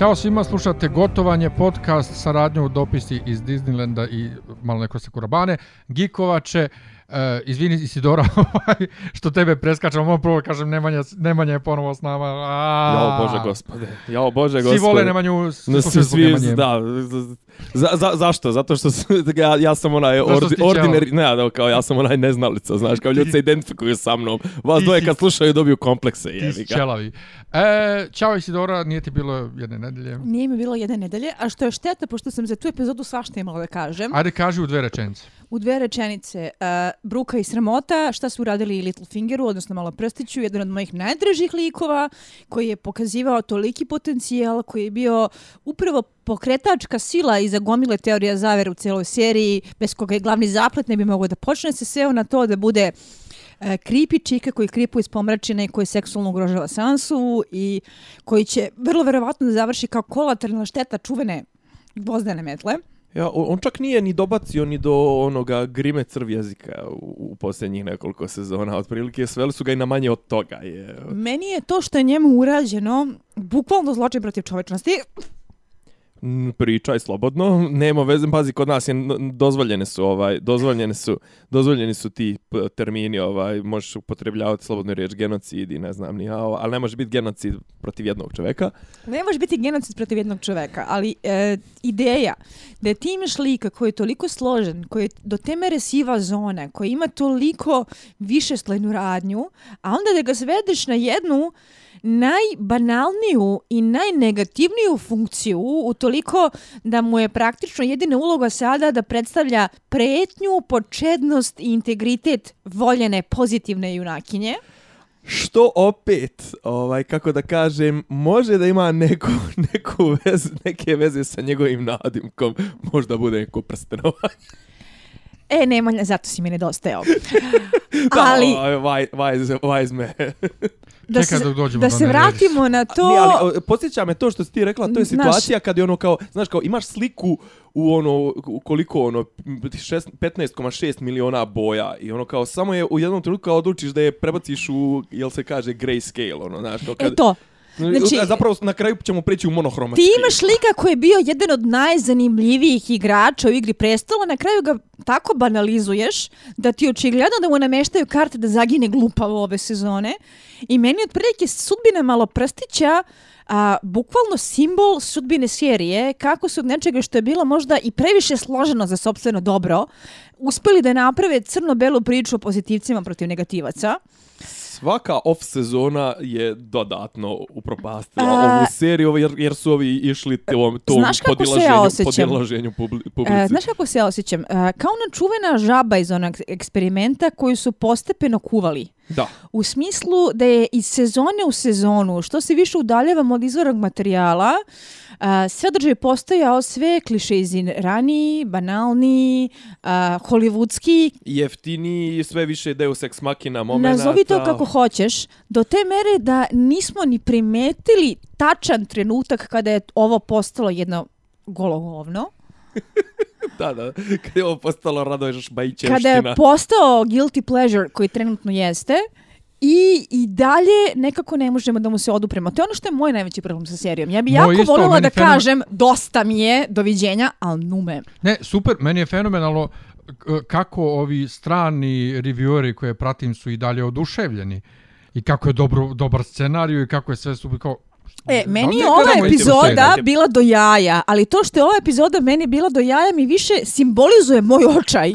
Ćao svima, slušate Gotovanje, podcast, saradnju u dopisi iz Disneylanda i malo neko se kurabane, Gikovače, uh, Uh, izvini Isidora, ovaj, što tebe preskačam, ovo prvo kažem, Nemanja, Nemanja je ponovo s nama. A... Jao Bože gospode, jao Bože gospode. Svi vole Nemanju, no, svi, svi Da, za, za, zašto? Zato što su, ja, ja sam onaj ordi, ordinari, ne, da, kao, ja sam onaj neznalica, znaš, kao ljudi se identifikuju sa mnom. Vas dvoje kad slušaju dobiju komplekse. Ti si čelavi. E, čao Isidora, nije ti bilo jedne nedelje? Nije mi bilo jedne nedelje, a što je šteta, pošto sam za tu epizodu svašta imala da kažem. Ajde, kaži u dve rečenice. U dve rečenice, uh, Bruka i Sramota, šta su uradili Little Fingeru, odnosno Malo Prstiću, jedan od mojih najdražih likova koji je pokazivao toliki potencijal, koji je bio upravo pokretačka sila iza gomile teorija zavere u celoj seriji, bez koga je glavni zaplet ne bi mogao da počne se seo na to da bude kripi e, čika koji kripu iz pomračine koji seksualno ugrožava Sansu i koji će vrlo verovatno da završi kao kolateralna šteta čuvene gvozdane metle. Uh, Ja, on čak nije ni dobacio ni do onoga grime crv jezika u, u posljednjih nekoliko sezona. Otprilike sveli su ga i na manje od toga. Je. Meni je to što je njemu urađeno bukvalno zločin protiv čovečnosti pričaj slobodno, nema veze, pazi kod nas je dozvoljene su ovaj dozvoljene su dozvoljeni su ti termini, ovaj možeš upotrebljavati slobodnu riječ genocid i ne znam ni ovo, ali ne može biti genocid protiv jednog čoveka. Ne može biti genocid protiv jednog čoveka, ali e, ideja da je tim šlika koji je toliko složen, koji je do teme resiva zone, koji ima toliko višeslojnu radnju, a onda da ga svedeš na jednu najbanalniju i najnegativniju funkciju utoliko da mu je praktično jedina uloga sada da predstavlja pretnju, počednost i integritet voljene pozitivne junakinje. Što opet, ovaj, kako da kažem, može da ima neku, neku vez, neke veze sa njegovim nadimkom, možda bude neko prstenovanje. E, Nemanja, zato si mi nedostajao. da, ali... Ovaj, ovaj, wise, wise man. Da Čekaj se, dok dođemo da do se vratimo na to. Ne, ali, posjeća me to što si ti rekla, to je situacija naš... kad je ono kao, znaš, kao imaš sliku u ono, koliko ono, 15,6 miliona boja i ono kao, samo je u jednom trenutku kao odlučiš da je prebaciš u, jel se kaže, grayscale, ono, znaš, e, to kad... E to, Znači, znači, zapravo na kraju ćemo preći u monohromatski. Ti imaš lika koji je bio jedan od najzanimljivijih igrača u igri prestola, na kraju ga tako banalizuješ da ti očigledno da mu nameštaju karte da zagine glupavo ove sezone. I meni od prilike sudbine malo prstića a, bukvalno simbol sudbine serije kako su od nečega što je bilo možda i previše složeno za sobstveno dobro uspeli da naprave crno-belu priču o pozitivcima protiv negativaca svaka off sezona je dodatno upropastila uh, ovu seriju jer, jer su ovi išli te ovom tom podilaženju e, publici. Uh, znaš kako se ja osjećam? Uh, kao ona čuvena žaba iz onog eksperimenta koju su postepeno kuvali. Da. U smislu da je iz sezone u sezonu, što se više udaljevamo od izvornog materijala, uh, sadržaj postojao sve kliše iz rani, banalni, uh, hollywoodski. Jeftini, sve više deus ex machina momenta. Nazovi to kako hoćeš. Do te mere da nismo ni primetili tačan trenutak kada je ovo postalo jedno golovovno. da, da. Kad je ovo postalo Radoježaš Bajićevština. Kada je postao guilty pleasure koji trenutno jeste, I, I dalje nekako ne možemo da mu se odupremo. To je ono što je moj najveći problem sa serijom. Ja bi jako isto, volila da kažem dosta mi je, doviđenja, ali nume. Ne, super, meni je fenomenalno e, kako ovi strani reviori koje pratim su i dalje oduševljeni. I kako je dobro, dobar scenariju i kako je sve su kao, E, meni je ova epizoda bila do jaja, ali to što je ova epizoda meni bila do jaja mi više simbolizuje moj očaj.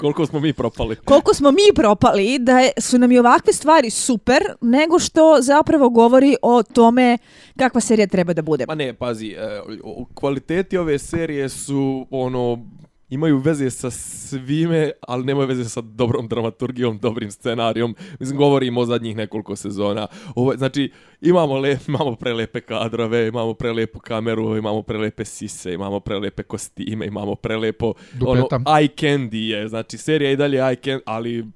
Koliko smo mi propali. Koliko smo mi propali da su nam i ovakve stvari super nego što zapravo govori o tome kakva serija treba da bude. Pa ne, pazi, e, kvaliteti ove serije su ono imaju veze sa svime, ali nemaju veze sa dobrom dramaturgijom, dobrim scenarijom. Mislim, govorimo o zadnjih nekoliko sezona. Ovo, znači, imamo, le, imamo prelepe kadrove, imamo prelepu kameru, imamo prelepe sise, imamo prelepe kostime, imamo prelepo... Dupeta. Ono, eye candy je. Znači, serija i dalje eye candy, ali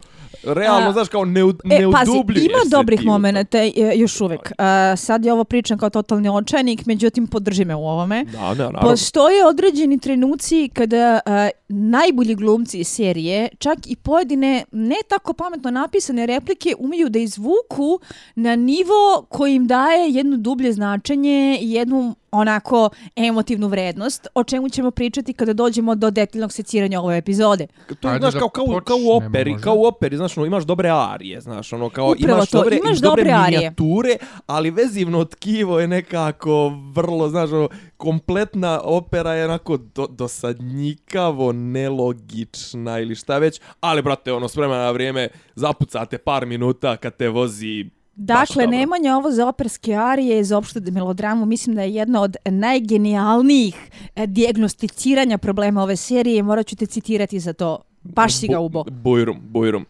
realno, uh, znaš, kao ne, e, ne pazi, ima se dobrih momenta, e, još uvek. Uh, sad ja ovo pričam kao totalni očajnik, međutim, podrži me u ovome. Da, ne, naravno. Postoje određeni trenuci kada uh, najbolji glumci iz serije, čak i pojedine ne tako pametno napisane replike, umeju da izvuku na nivo koji im daje jedno dublje značenje i jednu onako emotivnu vrednost, o čemu ćemo pričati kada dođemo do detaljnog seciranja ove epizode. To je, Ajde, znaš, kao, kao, počnemo, kao u operi, možda. kao u operi, znaš, ono, imaš dobre arije, znaš, ono, kao, Upravo imaš, to, dobre, imaš, dobre, dobre arije. minijature, ali vezivno tkivo je nekako vrlo, znaš, ono, kompletna opera je onako do, dosadnjikavo nelogična ili šta već, ali, brate, ono, spremana na vrijeme, zapucate par minuta kad te vozi Dakle, Nemanja ovo za operske arije i za opštu melodramu mislim da je jedna od najgenijalnijih eh, diagnosticiranja problema ove serije. Morat ću te citirati za to. Baš si ga ubo. Bujrum, bujrum. E,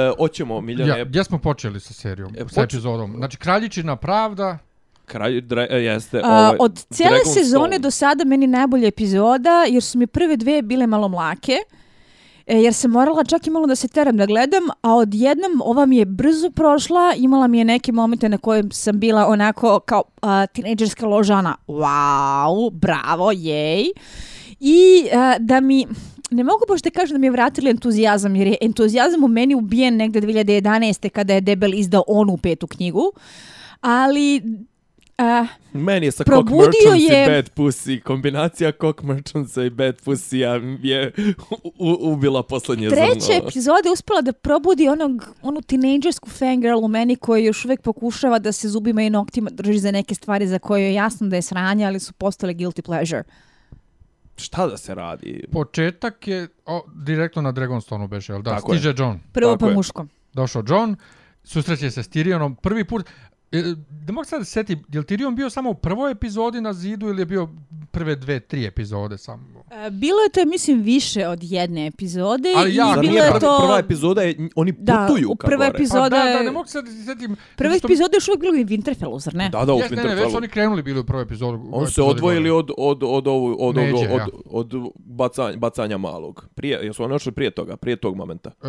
eh, oćemo, Miljane... Ja, gdje smo počeli sa serijom, e, poč... sa epizodom? Znači, Kraljičina pravda... Kralj, dre, jeste, eh, ovaj, A, od cijele sezone do sada meni najbolje epizoda, jer su mi prve dve bile malo mlake. E, jer se morala čak i malo da se teram da gledam, a odjednom ova mi je brzo prošla, imala mi je neke momente na kojem sam bila onako kao uh, tineđerska ložana. Wow, bravo, jej. I uh, da mi, ne mogu pošto kažem da mi je vratili entuzijazam, jer je entuzijazam u meni ubijen negde 2011. kada je Debel izdao onu petu knjigu, ali Uh, Meni je sa Cock Merchants je... i Bad Pussy. Kombinacija Cock Merchants i Bad Pussy ja je u, u, ubila posljednje zrno. Treća epizoda je uspjela da probudi onog, onu teenagersku fangirl u meni koja još uvijek pokušava da se zubima i noktima drži za neke stvari za koje je jasno da je sranja, ali su postale guilty pleasure. Šta da se radi? Početak je o, direktno na Dragonstone beše, ali da, Tako stiže je. John. Prvo Tako pa je. muško. Došao John, susreće se s Tyrionom. Prvi put, E, da mogu sad da se setim, je li Tyrion bio samo u prvoj epizodi na zidu ili je bio prve dve, tri epizode samo? E, bilo je to, mislim, više od jedne epizode. Ali ja, bilo nije je to... prva epizoda, je, oni putuju, da, kako gore. Prva epizoda... Pa, da, da, ne mogu se da sjetim... Prva što... epizoda je još uvijek bilo u Winterfellu, zar ne? Da, da, u yes, Winterfellu. Ne, ne, već oni krenuli bili u prvoj epizodi. Oni su se odvojili gore. od, od, od, ovu, od, Neđe, od, od, ja. od bacanja, bacanja malog. Prije, jesu oni ošli prije toga, prije tog momenta? E,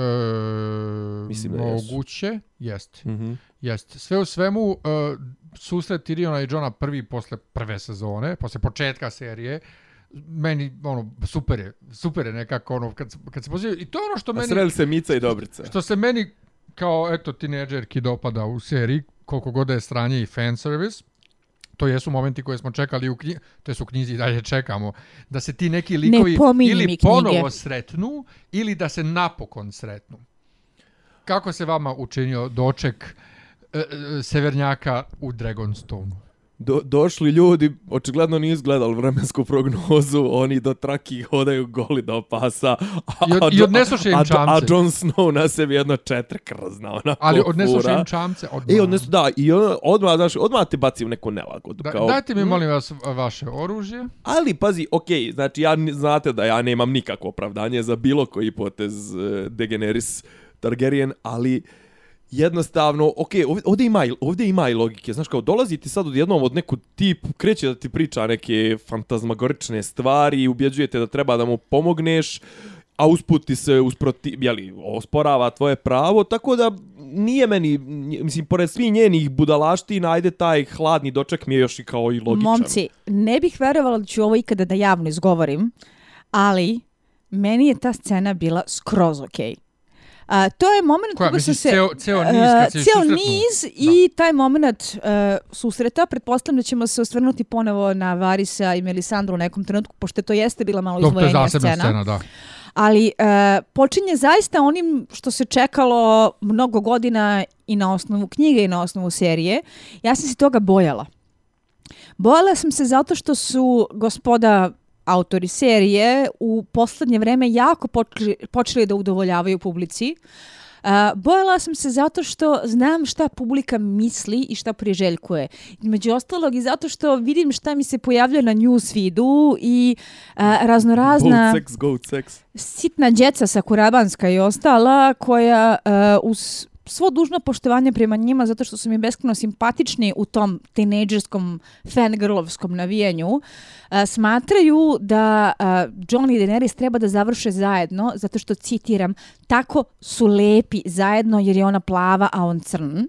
mislim da moguće, jesu. Moguće, jest. Mm -hmm. Jest. Sve u svemu, uh, susret Tyriona i Johna prvi posle prve sezone, posle početka serije, uh, meni ono super je, super je nekako ono kad kad se pozivaju i to je ono što meni Sreli se Mica i Dobrica. Što se meni kao eto tinejdžerki dopada u seriji koliko god je stranje i fan service to jesu momenti koje smo čekali u knjizi, to jesu u knjizi dalje čekamo, da se ti neki likovi ne ili ponovo sretnu, ili da se napokon sretnu. Kako se vama učinio doček e, e, Severnjaka u Dragonstone? do, došli ljudi, očigledno nije izgledali vremensku prognozu, oni do traki hodaju goli do pasa. A, I, od, a, i a, a, a Jon Snow na sebi jedno četiri krzna. Ona Ali odnesu še im čamce odmah. I e, odnesu, da, i on, odmah, znaš, odmah te baci u neku nelagodu. Da, kao, dajte mi, mm. molim vas, vaše oružje. Ali, pazi, okej, okay, znači, ja, znate da ja nemam nikakvo opravdanje za bilo koji potez uh, eh, Degeneris Targaryen, ali... Uh, jednostavno, ok, ovdje ima, ovdje ima i logike, znaš kao, dolazi ti sad odjednom od neku tip, kreće da ti priča neke fantazmagorične stvari, ubjeđuje te da treba da mu pomogneš, a usput ti se usproti, jeli, osporava tvoje pravo, tako da nije meni, mislim, pored svih njenih budalašti, najde taj hladni doček mi je još i kao i logičan. Momci, ne bih verovala da ću ovo ikada da javno izgovorim, ali meni je ta scena bila skroz okej. Okay. A, to je moment Koja, kako misliš, se... Ceo, ceo niz, kad ceo susretnu. niz i da. taj moment uh, susreta. Pretpostavljam da ćemo se osvrnuti ponovo na Varisa i Melisandru u nekom trenutku, pošto to jeste bila malo izvojenja scena. To je scena, da. Ali uh, počinje zaista onim što se čekalo mnogo godina i na osnovu knjige i na osnovu serije. Ja sam se toga bojala. Bojala sam se zato što su gospoda autori serije u poslednje vreme jako počeli, počeli da udovoljavaju publici. Uh, bojala sam se zato što znam šta publika misli i šta priželjkuje. Među ostalog i zato što vidim šta mi se pojavljuje na news feedu i uh, raznorazna goat sex, goat sex. sitna djeca sa Kurabanska i ostala koja uh, us, svo dužno poštovanje prema njima zato što su mi beskreno simpatični u tom tinejdžerskom fangirlovskom navijenju, e, smatraju da e, John i Daenerys treba da završe zajedno zato što, citiram, tako su lepi zajedno jer je ona plava, a on crn.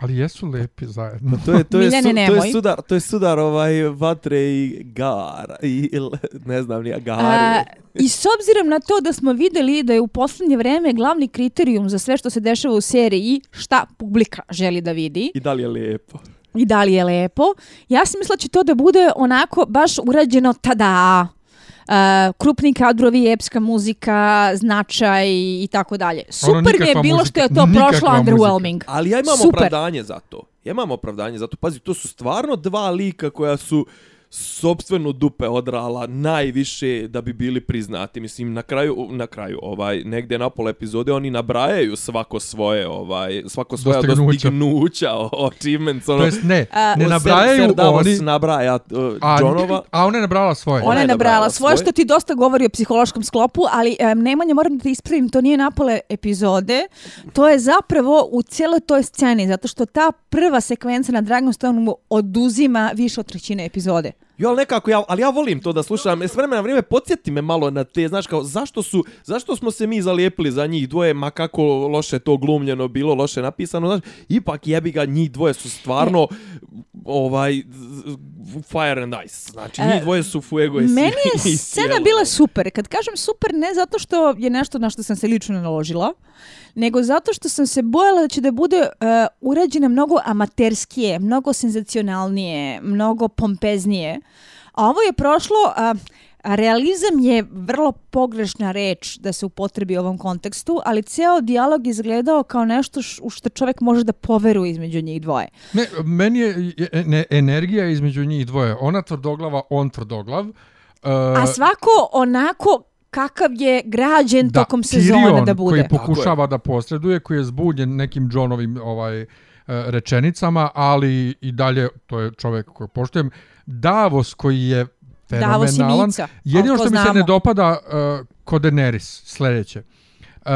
Ali jesu lepi zajedno. to je to je Miljane, su, nemoj. to je sudar, to je sudar ovaj vatre i gar i ne znam ni I s obzirom na to da smo videli da je u posljednje vreme glavni kriterijum za sve što se dešava u seriji šta publika želi da vidi. I da li je lepo. I da li je lepo. Ja sam mislila će to da bude onako baš urađeno tada uh, krupni kadrovi, epska muzika, značaj i tako dalje. Ono Super ono, mi je bilo muzika. što je to prošlo underwhelming. Ali ja imam Super. opravdanje za to. Ja imam opravdanje za to. Pazi, to su stvarno dva lika koja su... Uh, sobstveno dupe odrala najviše da bi bili priznati. Mislim, na kraju, na kraju ovaj, negde na pol epizode oni nabrajaju svako svoje, ovaj, svako svoje dostignuća, achievements. Ono, to jest, ne, a, ne nabrajaju ser, ser oni. nabraja uh, a, Johnova. A ona je nabrala svoje. Ona je nabrala, svoje, svoje, što ti dosta govori o psihološkom sklopu, ali um, nemanje, moram da te ispravim, to nije na pol epizode. To je zapravo u cijeloj toj sceni, zato što ta prva sekvenca na Dragonstone mu oduzima više od trećine epizode. Jo, ali nekako, ja, ali ja volim to da slušam. S vremena vrijeme, podsjeti me malo na te, znaš, kao, zašto, su, zašto smo se mi zalijepili za njih dvoje, ma kako loše to glumljeno bilo, loše napisano, znaš, ipak jebi ga, njih dvoje su stvarno, ovaj, fire and ice. Znači, njih e, dvoje su fuego i Meni je scena bila super. Kad kažem super, ne zato što je nešto na što sam se lično naložila, nego zato što sam se bojala da će da bude uh, eh, urađena mnogo amaterskije, mnogo senzacionalnije, mnogo pompeznije. A ovo je prošlo, uh, realizam je vrlo pogrešna reč da se upotrebi u ovom kontekstu, ali ceo dijalog izgledao kao nešto š, u što čovek može da poveru između njih dvoje. Ne, meni je ne, energija između njih dvoje, ona tvrdoglava, on tvrdoglav, Uh, A eh, svako onako kakav je građen da, tokom sezone Tyrion, da bude. koji pokušava je. da posreduje, koji je zbunjen nekim Johnovim ovaj, e, rečenicama, ali i dalje, to je čovjek koji poštujem, Davos koji je fenomenalan. Davos je Jedino što znamo. mi se ne dopada uh, kod Daenerys sljedeće. Uh,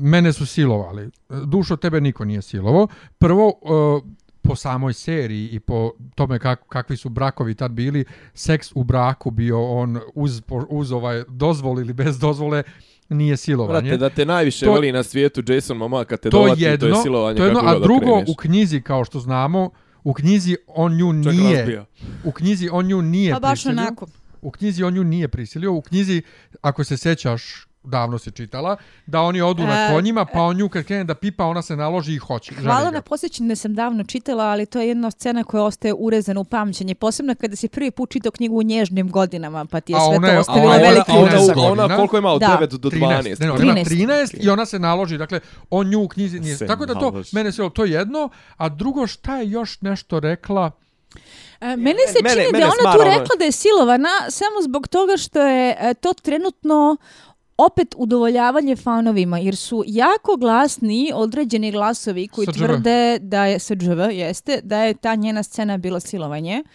mene su silovali. Dušo, tebe niko nije silovo. Prvo, uh, po samoj seriji i po tome kak, kakvi su brakovi tad bili, seks u braku bio on uz, uz ovaj dozvol ili bez dozvole, nije silovanje. Brate, da te najviše to, voli na svijetu Jason Momoa kad te to dolazi, jedno, to je silovanje. To jedno, a drugo, u knjizi, kao što znamo, u knjizi on nju Čak nije... Razbija. U knjizi on nju nije pa baš prisilio. Onako. U knjizi on nju nije prisilio. U knjizi, ako se sećaš, davno si čitala, da oni odu na e, konjima, pa e. on nju kad krene da pipa, ona se naloži i hoće. Hvala na posjećenju da sam davno čitala, ali to je jedna scena koja ostaje urezana u pamćenje. Posebno kada si prvi put čitao knjigu u nježnim godinama, pa ti je sve one, to ostavila ona, veliki ona, utisak. Ona, ona koliko ima od da. 9 do 13? 13. No, ima 13, 13 i ona se naloži. Dakle, on nju u knjizi nije. Se Tako da to, naloži. mene se to jedno. A drugo, šta je još nešto rekla? E, meni se čini mene, da mene ona smara, tu rekla ono... da je silovana samo zbog toga što je to trenutno opet udovoljavanje fanovima, jer su jako glasni određeni glasovi koji tvrde da je, sa jeste, da je ta njena scena bila silovanje. Uh,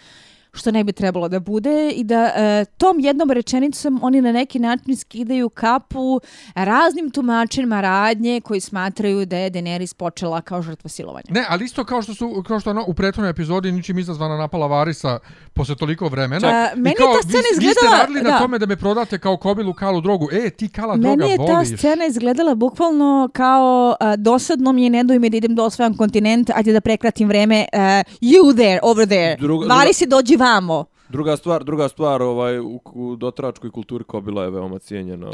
što ne bi trebalo da bude i da e, tom jednom rečenicom oni na neki način skidaju kapu raznim tumačima radnje koji smatraju da je Daenerys počela kao žrtva silovanja. Ne, ali isto kao što su kao što ono u prethodnoj epizodi ničim izazvana napala Varisa posle toliko vremena. A, I meni kao, je ta scena vi, izgledala... Vi ste radili na da. tome da me prodate kao kobilu kalu drogu. E, ti kala meni droga voliš. Meni je ta voliš. scena izgledala bukvalno kao a, e, dosadno mi je ne dojme da idem do osvajan kontinent, ajde da prekratim vreme. A, e, you there, over there. Druga, Varisi dođi vamo. Druga stvar, druga stvar, ovaj u, u dotračkoj kulturi kobila je veoma cijenjena.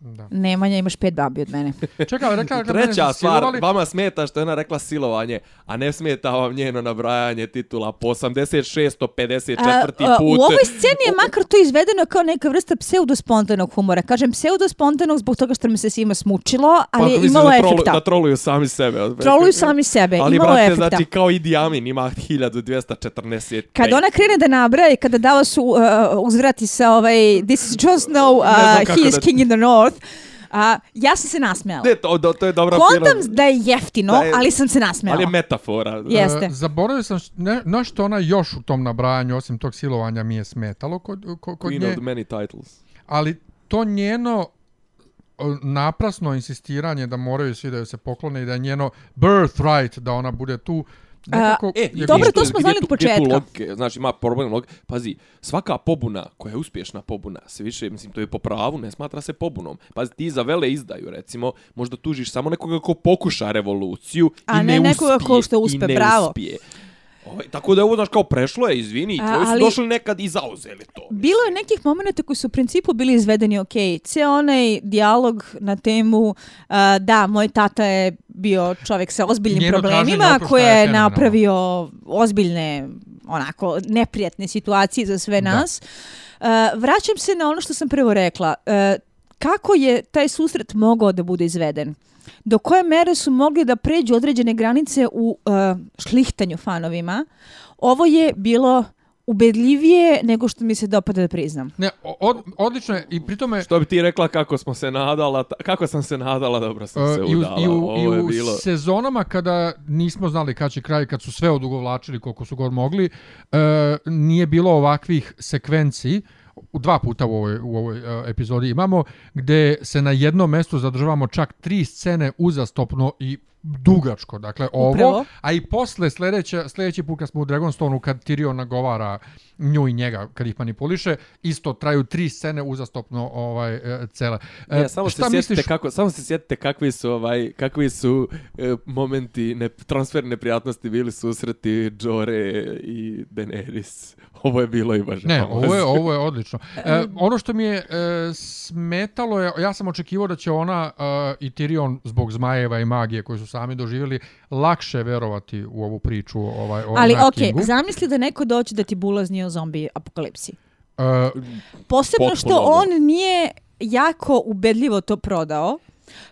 Da. Nemanja, imaš pet babi od mene. Čekaj, rekla je Treća stvar, silovali... vama smeta što je ona rekla silovanje, a ne smeta vam njeno nabrajanje titula po 86. A, 54. put. U ovoj sceni je makar to izvedeno kao neka vrsta pseudospontanog humora. Kažem pseudospontanog zbog toga što mi se svima smučilo, ali pa, imalo je efekta. Da troluju sami sebe. Odbred. Troluju sami sebe, ali, imalo je efekta. Znači, kao Idi Amin ima 1214. Kad ona krene da nabraje, kada Dallas uh, uzvrati sa ovaj This is Jon Snow, uh, he is da... king in the north, život. A, ja sam se nasmijala. Ne, to, to je dobra Kontam pjera. da je jeftino, da je, ali sam se nasmijala. Ali je metafora. Jeste. E, zaboravio sam, ne, na što ona još u tom nabranju, osim tog silovanja, mi je smetalo kod, kod, kod Queen nje. Queen of many titles. Ali to njeno naprasno insistiranje da moraju svi da joj se poklone i da je njeno birthright da ona bude tu, Nekako, e, je dobro, to smo znali od početka. Logike, znaš, ima problem log. Pazi, svaka pobuna koja je uspješna pobuna, se više, mislim, to je po pravu, ne smatra se pobunom. Pazi, ti za vele izdaju, recimo, možda tužiš samo nekoga ko pokuša revoluciju A i ne, ne uspije. A ne nekoga ko što uspe, i ne bravo. Uspije. Ovaj, tako da je ovo, znaš, kao prešlo je, izvini, i tvoji su došli nekad i zauzeli to. Mislim. Bilo je nekih momenta koji su u principu bili izvedeni ok. Cijel onaj dijalog na temu, uh, da, moj tata je bio čovjek sa ozbiljnim Njeno problemima, koji je napravio ozbiljne, onako, neprijatne situacije za sve nas. Uh, vraćam se na ono što sam prvo rekla. Uh, kako je taj susret mogao da bude izveden? do koje mere su mogli da pređu određene granice u uh, šlihtanju fanovima, ovo je bilo ubedljivije nego što mi se dopada da priznam. Ne, od, odlično je i pritome... Što bi ti rekla kako smo se nadala, ta, kako sam se nadala, dobro sam uh, se udala. I u, i u, i u bilo... sezonama kada nismo znali kada će kraj, kad su sve odugovlačili koliko su god mogli, uh, nije bilo ovakvih sekvenci u dva puta u ovoj, u ovoj uh, epizodi imamo, gde se na jednom mestu zadržavamo čak tri scene uzastopno i dugačko, dakle ovo, Upravo. a i posle sljedeće sljedeći put kad smo u Dragonstoneu kad Tyrion nagovara nju i njega kad ih manipuliše, isto traju tri scene uzastopno ovaj e, cela. E, ne, samo se misliš... sjetite kako, samo se sjetite kakvi su ovaj kakvi su eh, momenti ne transfer neprijatnosti bili susreti Jore i Daenerys. Ovo je bilo i baš. Ne, ovo je ovo je odlično. E, ono što mi je e, smetalo je ja sam očekivao da će ona e, i Tyrion zbog zmajeva i magije koje su sami doživjeli, lakše verovati u ovu priču ovaj, o Ali, Night okay, Kingu. Ali, ok, zamisli da neko doće da ti bulazni o zombi apokalipsi. Uh, Posebno potpuno, što on nije jako ubedljivo to prodao.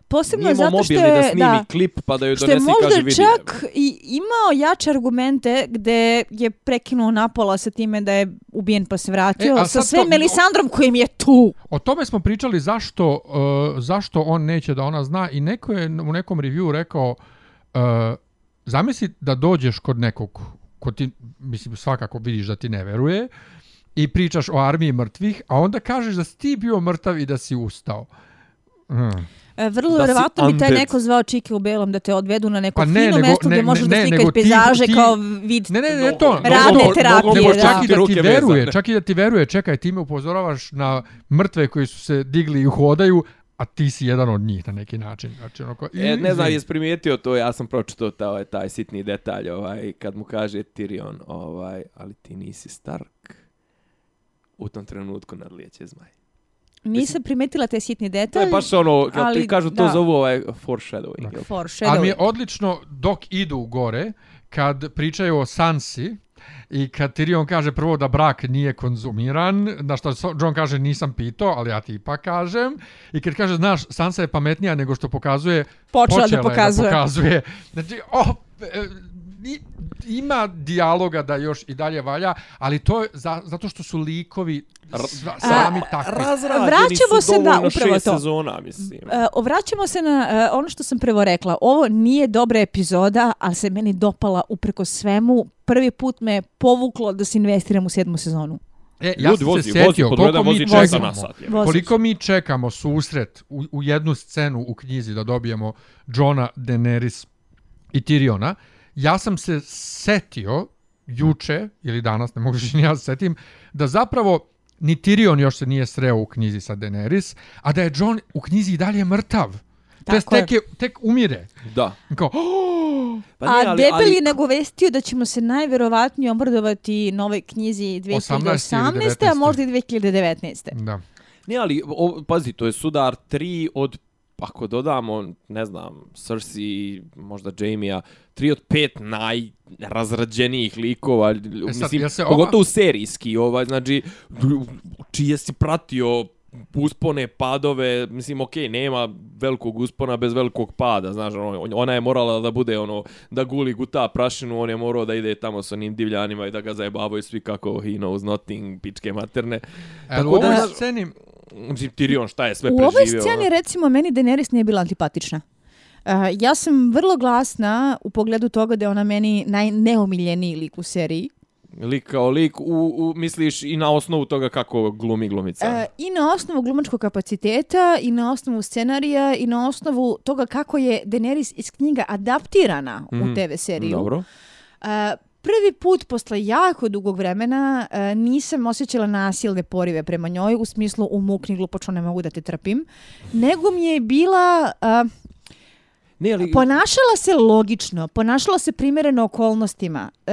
Posebno Nimo zato što je... Nimo da snimi da, klip pa da joj donesi i kaže vidi. Što je možda čak i imao jače argumente gde je prekinuo napola sa time da je ubijen pa se vratio e, sa sve to, Melisandrom kojim je tu. O tome smo pričali zašto, uh, zašto on neće da ona zna i neko je u nekom reviewu rekao uh, zamisli da dođeš kod nekog ko ti, mislim, svakako vidiš da ti ne veruje i pričaš o armiji mrtvih, a onda kažeš da si ti bio mrtav i da si ustao. Hmm. E, vrlo verovatno bi te neko zvao Čike u belom da te odvedu na neko pa ne, fino mesto gdje možeš ne, da slikaš pejzaže kao vid ne, ne, ne, to, radne no, terapije. Nego čak i da ti veruje, čak i da ti veruje, čekaj, ti me upozoravaš na mrtve koji su se digli i hodaju, a ti si jedan od njih na neki način. Znači, onako, i, e, ne znam, jesi primijetio to, ja sam pročito taj, ovaj, taj sitni detalj, ovaj, kad mu kaže Tyrion, ovaj, ali ti nisi Stark, u tom trenutku nadlijeće zmaj. Nisam primetila te sitni detalje. To je baš ono, kad ali, kažu to da. zovu ovaj foreshadowing. Da. Foreshadowing. Ali mi je odlično dok idu gore, kad pričaju o Sansi, I kad Tyrion kaže prvo da brak nije konzumiran, na što John kaže nisam pitao, ali ja ti ipak kažem. I kad kaže, znaš, Sansa je pametnija nego što pokazuje, počela, počela da pokazuje. Je da pokazuje. Znači, o, e, ima dijaloga da još i dalje valja, ali to je za, zato što su likovi sva, a, sami takvi. Vraćamo su se na upravo to. Sezona, mislim. Uh, vraćamo se na uh, ono što sam prvo rekla. Ovo nije dobra epizoda, ali se meni dopala upreko svemu. Prvi put me povuklo da se investiram u sedmu sezonu. E, ja Ljudi, vozi, se setio, vozi, koliko mi vozi, čekamo, vozi, koliko mi čekamo susret u, u jednu scenu u knjizi da dobijemo Johna, Daenerys i Tyriona, uh, ja sam se setio juče ili danas, ne mogu ni ja setim, da zapravo ni Tyrion još se nije sreo u knjizi sa Daenerys, a da je Jon u knjizi i dalje mrtav. Tako Pes, tek, je, tek umire. Da. Kao, oh! pa nije, a Debel je nagovestio da ćemo se najverovatnije omrdovati novoj knjizi 2018. a možda i 2019. Da. Ne, ali, o, pazi, to je sudar 3 od 5 ako dodamo, ne znam, Cersei, možda Jamie-a, tri od pet najrazrađenijih likova, e sad, mislim, se ova... pogotovo serijski, ovaj, znači, čije si pratio uspone, padove, mislim, okej, okay, nema velikog uspona bez velikog pada, znaš, ono, ona je morala da bude, ono, da guli guta prašinu, on je morao da ide tamo sa onim divljanima i da ga zajebavaju svi kako he knows nothing, pičke materne. E, Tako u ovoj da, sceni, mislim, Tyrion, šta je sve preživio. U ovoj sceni, ono? recimo, meni Daenerys nije bila antipatična. Uh, ja sam vrlo glasna u pogledu toga da je ona meni najneomiljeniji lik u seriji. Lik kao lik, u, u, misliš i na osnovu toga kako glumi glumica? Uh, I na osnovu glumačkog kapaciteta, i na osnovu scenarija, i na osnovu toga kako je Daenerys iz knjiga adaptirana mm. u mhm, TV seriju. Dobro. Uh, prvi put posle jako dugog vremena uh, nisam osjećala nasilne porive prema njoj u smislu umukni glupočno ne mogu da te trpim, nego mi je bila... Uh, ne, ali... Ponašala se logično, ponašala se primjereno okolnostima. Uh,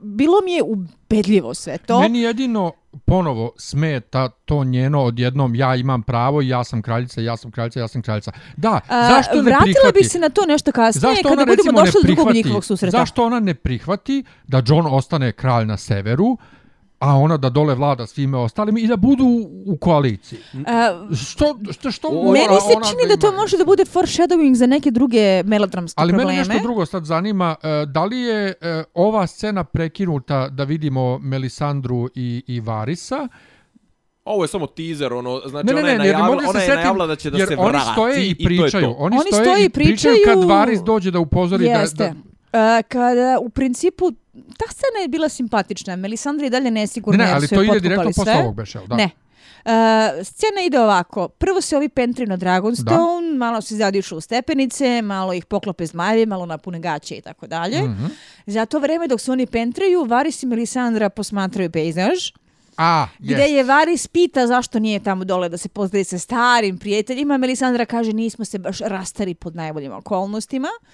bilo mi je ubedljivo sve to. Meni jedino, ponovo smeta to njeno odjednom ja imam pravo ja sam kraljica ja sam kraljica ja sam kraljica da A, zašto ne vratila prihvati? bi se na to nešto kasnije zašto kada budemo došli do drugog njihovog susreta zašto ona ne prihvati da John ostane kralj na severu a ona da dole vlada svime ostalim i da budu u koaliciji. A, e, što, što, što ona, meni se ona čini da, da to može da bude foreshadowing za neke druge melodramske Ali probleme. Ali meni nešto drugo sad zanima, e, da li je e, ova scena prekinuta da vidimo Melisandru i, i Varisa, Ovo je samo teaser, ono, znači ne, ne, ona je najavla, ona se setim, je najavla da će da se vrati. Oni stoje i pričaju. I to to. Oni, oni stoje, stoje i pričaju, pričaju kad Varis dođe da upozori Jeste. da... da... Uh, kada u principu ta scena je bila simpatična. Melisandra i dalje nesigurna ne, ne, ali to ide direktno sve. posle ovog Bešel, da. Ne. Uh, scena ide ovako. Prvo se ovi pentri na Dragonstone, da. malo se zadišu u stepenice, malo ih poklope zmajevi, malo napune gaće i tako dalje. Mhm. Za to vreme dok se oni pentraju, Varis i Melisandra posmatraju pejzaž. A, gde yes. je Varis pita zašto nije tamo dole da se pozdravi sa starim prijateljima. Melisandra kaže nismo se baš rastari pod najboljim okolnostima. Uh,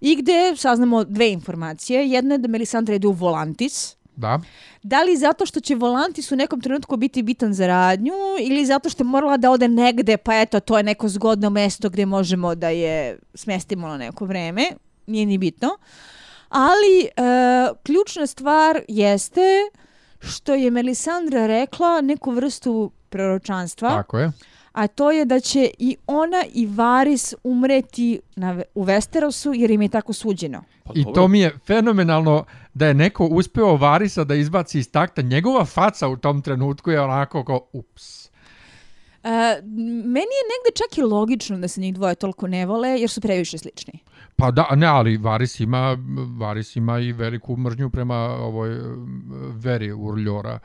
i gde saznamo dve informacije. Jedna je da Melisandra ide u Volantis. Da. Da li zato što će Volantis u nekom trenutku biti bitan za radnju ili zato što je morala da ode negde pa eto to je neko zgodno mesto gde možemo da je smestimo na neko vreme. Nije ni bitno. Ali e, ključna stvar jeste što je Melisandra rekla neku vrstu proročanstva. Tako je a to je da će i ona i Varis umreti na, u Westerosu jer im je tako suđeno. Pa, I to mi je fenomenalno da je neko uspeo Varisa da izbaci iz takta. Njegova faca u tom trenutku je onako kao ups. E, meni je negde čak i logično da se njih dvoje toliko ne vole jer su previše slični. Pa da, ne, ali Varis ima, Varis ima i veliku mržnju prema ovoj e, veri Urljora.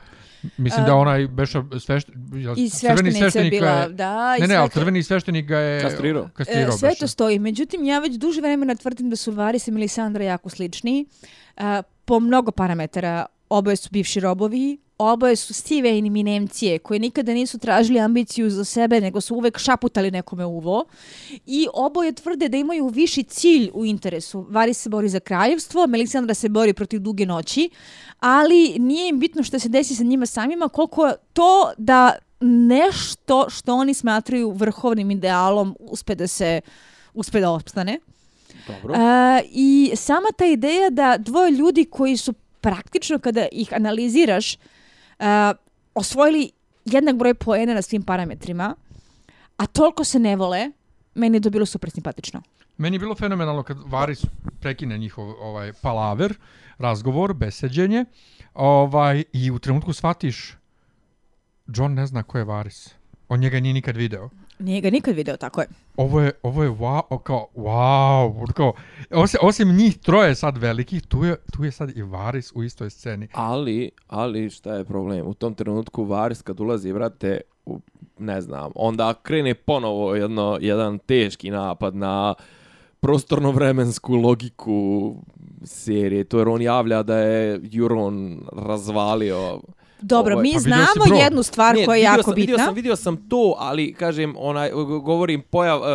Mislim um, da onaj Beša svešten, i sveštenica je bila, da. Ne, ne, ali crveni sveštenik ga je kastrirao. kastrirao e, sve to stoji. Međutim, ja već duže vremena tvrdim da su Varis i Melisandra jako slični. Uh, po mnogo parametara oboje su bivši robovi, oboje su stive i niminemcije koje nikada nisu tražili ambiciju za sebe, nego su uvek šaputali nekome uvo. I oboje tvrde da imaju viši cilj u interesu. Varys se bori za kraljevstvo, Melisandra se bori protiv duge noći, ali nije im bitno što se desi sa njima samima, koliko to da nešto što oni smatraju vrhovnim idealom uspe da se uspe da opstane. Dobro. E, I sama ta ideja da dvoje ljudi koji su praktično kada ih analiziraš, uh, osvojili jednak broj poena na svim parametrima, a toliko se ne vole, meni je to bilo super simpatično. Meni je bilo fenomenalno kad Varis prekine njihov ovaj palaver, razgovor, beseđenje, ovaj, i u trenutku shvatiš, John ne zna ko je Varis. On njega nije nikad video. Mm Nije ga nikad video, tako je. Ovo je, ovo je, wow, kao, wow, kao, osim, osim njih troje sad velikih, tu je, tu je sad i Varis u istoj sceni. Ali, ali šta je problem? U tom trenutku Varis kad ulazi, vrate, u, ne znam, onda krene ponovo jedno, jedan teški napad na prostorno-vremensku logiku serije, to jer on javlja da je Juron razvalio... Dobro, ovo, ovaj, mi pa znamo jednu stvar koja je jako sam, bitna. Vidio sam, vidio sam to, ali kažem, onaj, govorim pojav... Uh,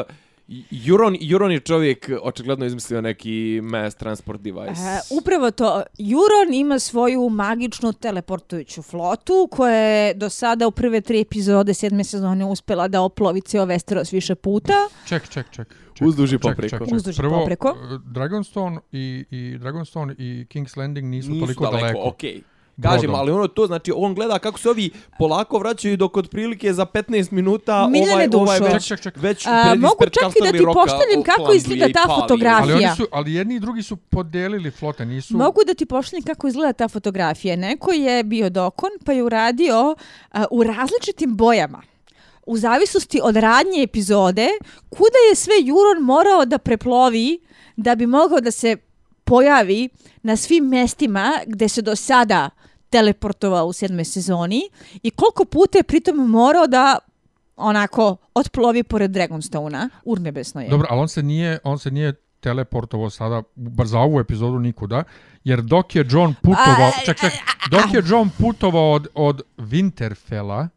Juron, Juron je čovjek e, očigledno izmislio neki mass transport device. Uh, upravo to. Juron ima svoju magičnu teleportujuću flotu koja je do sada u prve tri epizode sedme sezone uspjela da oplovi ceo Westeros više puta. Ček, ček, ček. Uzduži popreko. Ček, ček, ček. Uzduži Prvo, popreko. Dragonstone i, i Dragonstone i King's Landing nisu, nisu toliko daleko. daleko. Okay. Kažem, ali ono to, znači, on gleda kako se ovi polako vraćaju dok otprilike za 15 minuta Miljane ovaj, ovaj već, čak, čak, čak. već A, mogu čak i da ti pošaljem kako izgleda ta fotografija. Ali, oni su, ali jedni i drugi su podelili flote, nisu... Mogu da ti pošaljem kako izgleda ta fotografija. Neko je bio dokon pa je uradio uh, u različitim bojama u zavisnosti od radnje epizode, kuda je sve Juron morao da preplovi da bi mogao da se pojavi na svim mestima gde se do sada uh, teleportovao u sedmoj sezoni i koliko puta je pritom morao da onako otplovi pored Dragonstona, urnebesno je. Dobro, ali on se nije, on se nije teleportovao sada, bar za ovu epizodu nikuda, jer dok je John putovao, a, čak, čak, dok je John putovao od, od Winterfella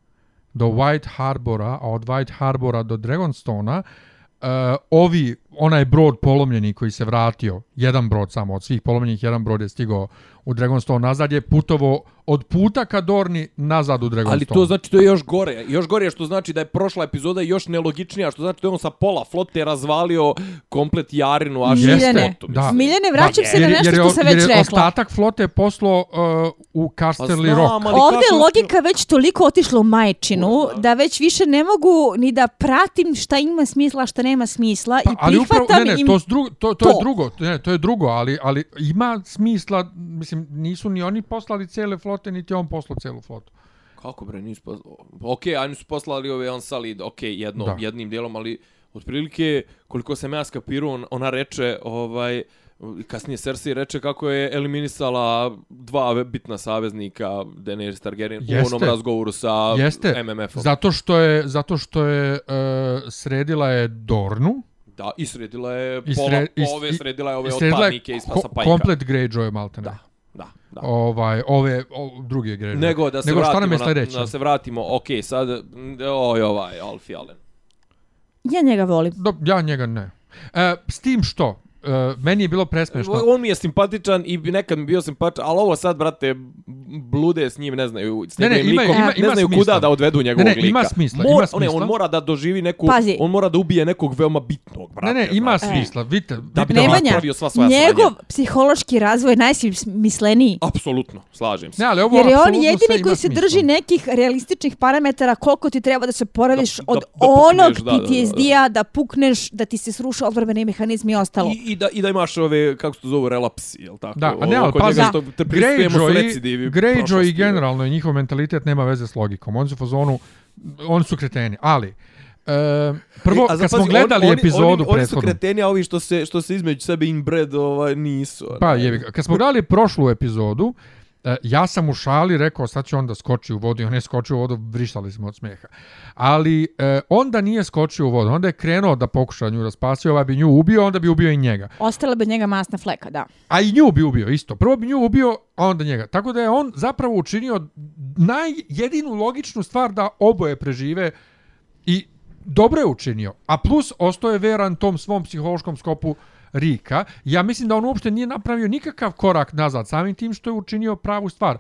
do White Harbora, a od White Harbora do Dragonstona, uh, eh, ovi onaj brod polomljeni koji se vratio, jedan brod samo od svih polomljenih, jedan brod je stigao u Dragonstone nazad, je putovo od puta ka Dorni nazad u Dragonstone. Ali to znači da je još gore. Još gore što znači da je prošla epizoda još nelogičnija, što znači da je on sa pola flote razvalio komplet Jarinu. A Miljene, jeste, to, da. Miljene, vraćam pa, se na nešto jer, jer, što se već jer rekla. Jer je ostatak flote poslao uh, u Casterly pa Rock. Ali Ovdje je logika već toliko otišla u majčinu, da već više ne mogu ni da pratim šta ima smisla, šta nema smisla. Pa, i ali prihvatam ne, ne, to, su drugo, to, to, to. je drugo, ne, to je drugo, ali, ali ima smisla, mislim, nisu ni oni poslali cijele flote, niti on poslao cijelu flotu. Kako bre, nisu poslali, okej, okay, ajmo su poslali ove on salid, okej, okay, jednom, jednim dijelom, ali otprilike, koliko sam ja skapirao, ona reče, ovaj, kasnije Cersei reče kako je eliminisala dva bitna saveznika Daenerys Targaryen Jeste. u onom razgovoru sa MMF-om. Zato što je, zato što je uh, sredila je Dornu, Da, i sredila je pola, i sre, ove, sredila je ove sredila otpadnike iz Pasa Pajka. Komplet Greyjoy malte ne. Da, da, da. Ovaj, ove, ove druge Greyjoy. Nego da se Nego vratimo, na, da se vratimo, ok, sad, oj, ovaj, Alfie Allen. Ja njega volim. Do, ja njega ne. E, s tim što, uh, meni je bilo presmešno. On mi je simpatičan i nekad mi bio simpatičan, ali ovo sad, brate, blude s njim, ne znaju, s ne, ne, ima, likom, ima, ima, ne znaju kuda da odvedu njegovog ne, ne, ima smisla, lika. Mor, ima smisla. On, on mora da doživi neku, Pazi. on mora da ubije nekog veoma bitnog, brate. Ne, ne, znači. ima smisla, e. vidite. Da bi Nemanja, da sva svoja njegov slanja. psihološki razvoj najsmisleniji. Apsolutno, slažem se. Ne, ali ovo Jer je on jedini koji se drži nekih realističnih parametara koliko ti treba da se poraviš od onog PTSD-a, da pukneš, da ti se sruša odvrbeni mehanizmi i ostalo. I, i da, i da imaš ove, kako se to zove, relapsi, jel tako? Da, a ne, ali pa za Greyjoy, Greyjoy i generalno njihov mentalitet nema veze s logikom. Oni su u zonu, oni su kreteni, ali... E, prvo, e, a kad zapazi, smo gledali oni, epizodu oni, oni, prethodnu... Oni su kreteni, a ovi što se, što se između sebe inbred ovaj, nisu. Pa, jebi, kad smo gledali prošlu epizodu, uh, E, ja sam u šali rekao sad će onda skoči u vodu i on je skočio u vodu, brišali smo od smijeha. Ali e, onda nije skočio u vodu, onda je krenuo da pokuša nju da spasi, ovaj bi nju ubio, onda bi ubio i njega. Ostala bi njega masna fleka, da. A i nju bi ubio isto. Prvo bi nju ubio, a onda njega. Tako da je on zapravo učinio najjedinu logičnu stvar da oboje prežive i dobro je učinio. A plus, ostao je veran tom svom psihološkom skopu uh, Rika. Ja mislim da on uopšte nije napravio nikakav korak nazad samim tim što je učinio pravu stvar.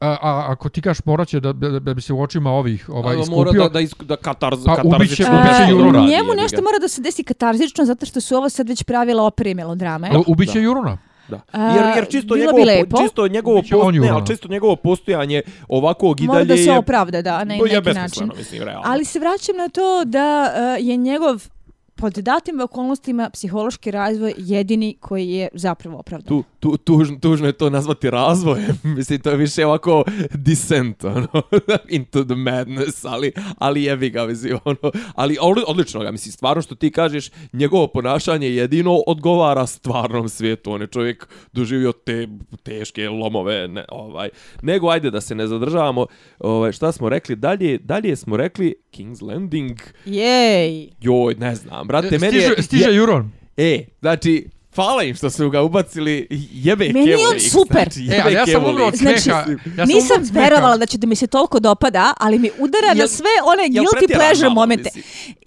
A, a, ako ti kaš morat će da, da, da, bi se u očima ovih ovaj, a, iskupio... Mora da, da, isku, da katarz, pa, ubiće, ubiće a, Jurona. E, njemu nešto mora da se desi katarzično zato što su ovo sad već pravila opere melodrame. Da, ubiće da. Jurona. Da. Jer, jer e, čisto Bilo njegovo, bi lepo. čisto njegovo postojanje, ne, al čisto njegovo postojanje ovakog i Mora dalje je da se opravda, da, na ne, neki način. Mislim, realno. Ali se vraćam na to da uh, je njegov pod datim okolnostima psihološki razvoj jedini koji je zapravo opravdan. Tu tu, tužno, tužno je to nazvati razvojem, mislim, to je više ovako descent, ono, into the madness, ali, ali jebi ga, mislim, ono, ali odlično ga, mislim, stvarno što ti kažeš, njegovo ponašanje jedino odgovara stvarnom svijetu, on je čovjek doživio te teške lomove, ne, ovaj, nego ajde da se ne zadržavamo, ovaj, šta smo rekli dalje, dalje smo rekli King's Landing, Jej. joj, ne znam, brate, stiže, meni je, stiže je, Euron. E, znači, Hvala im što su ga ubacili jebe Meni kevo. Meni je on znači, super. Znači, jebe e, ja sam umro od smeka. Znači, ja sam nisam verovala da će da mi se toliko dopada, ali mi udara jel, na sve one guilty pleasure mamo, momente.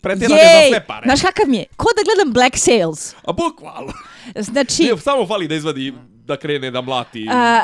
Pretjerano je za sve pare. Znaš kakav mi je? Ko da gledam Black Sails? A bukvalo. Znači... Ne, samo fali da izvadi, da krene, da mlati. A,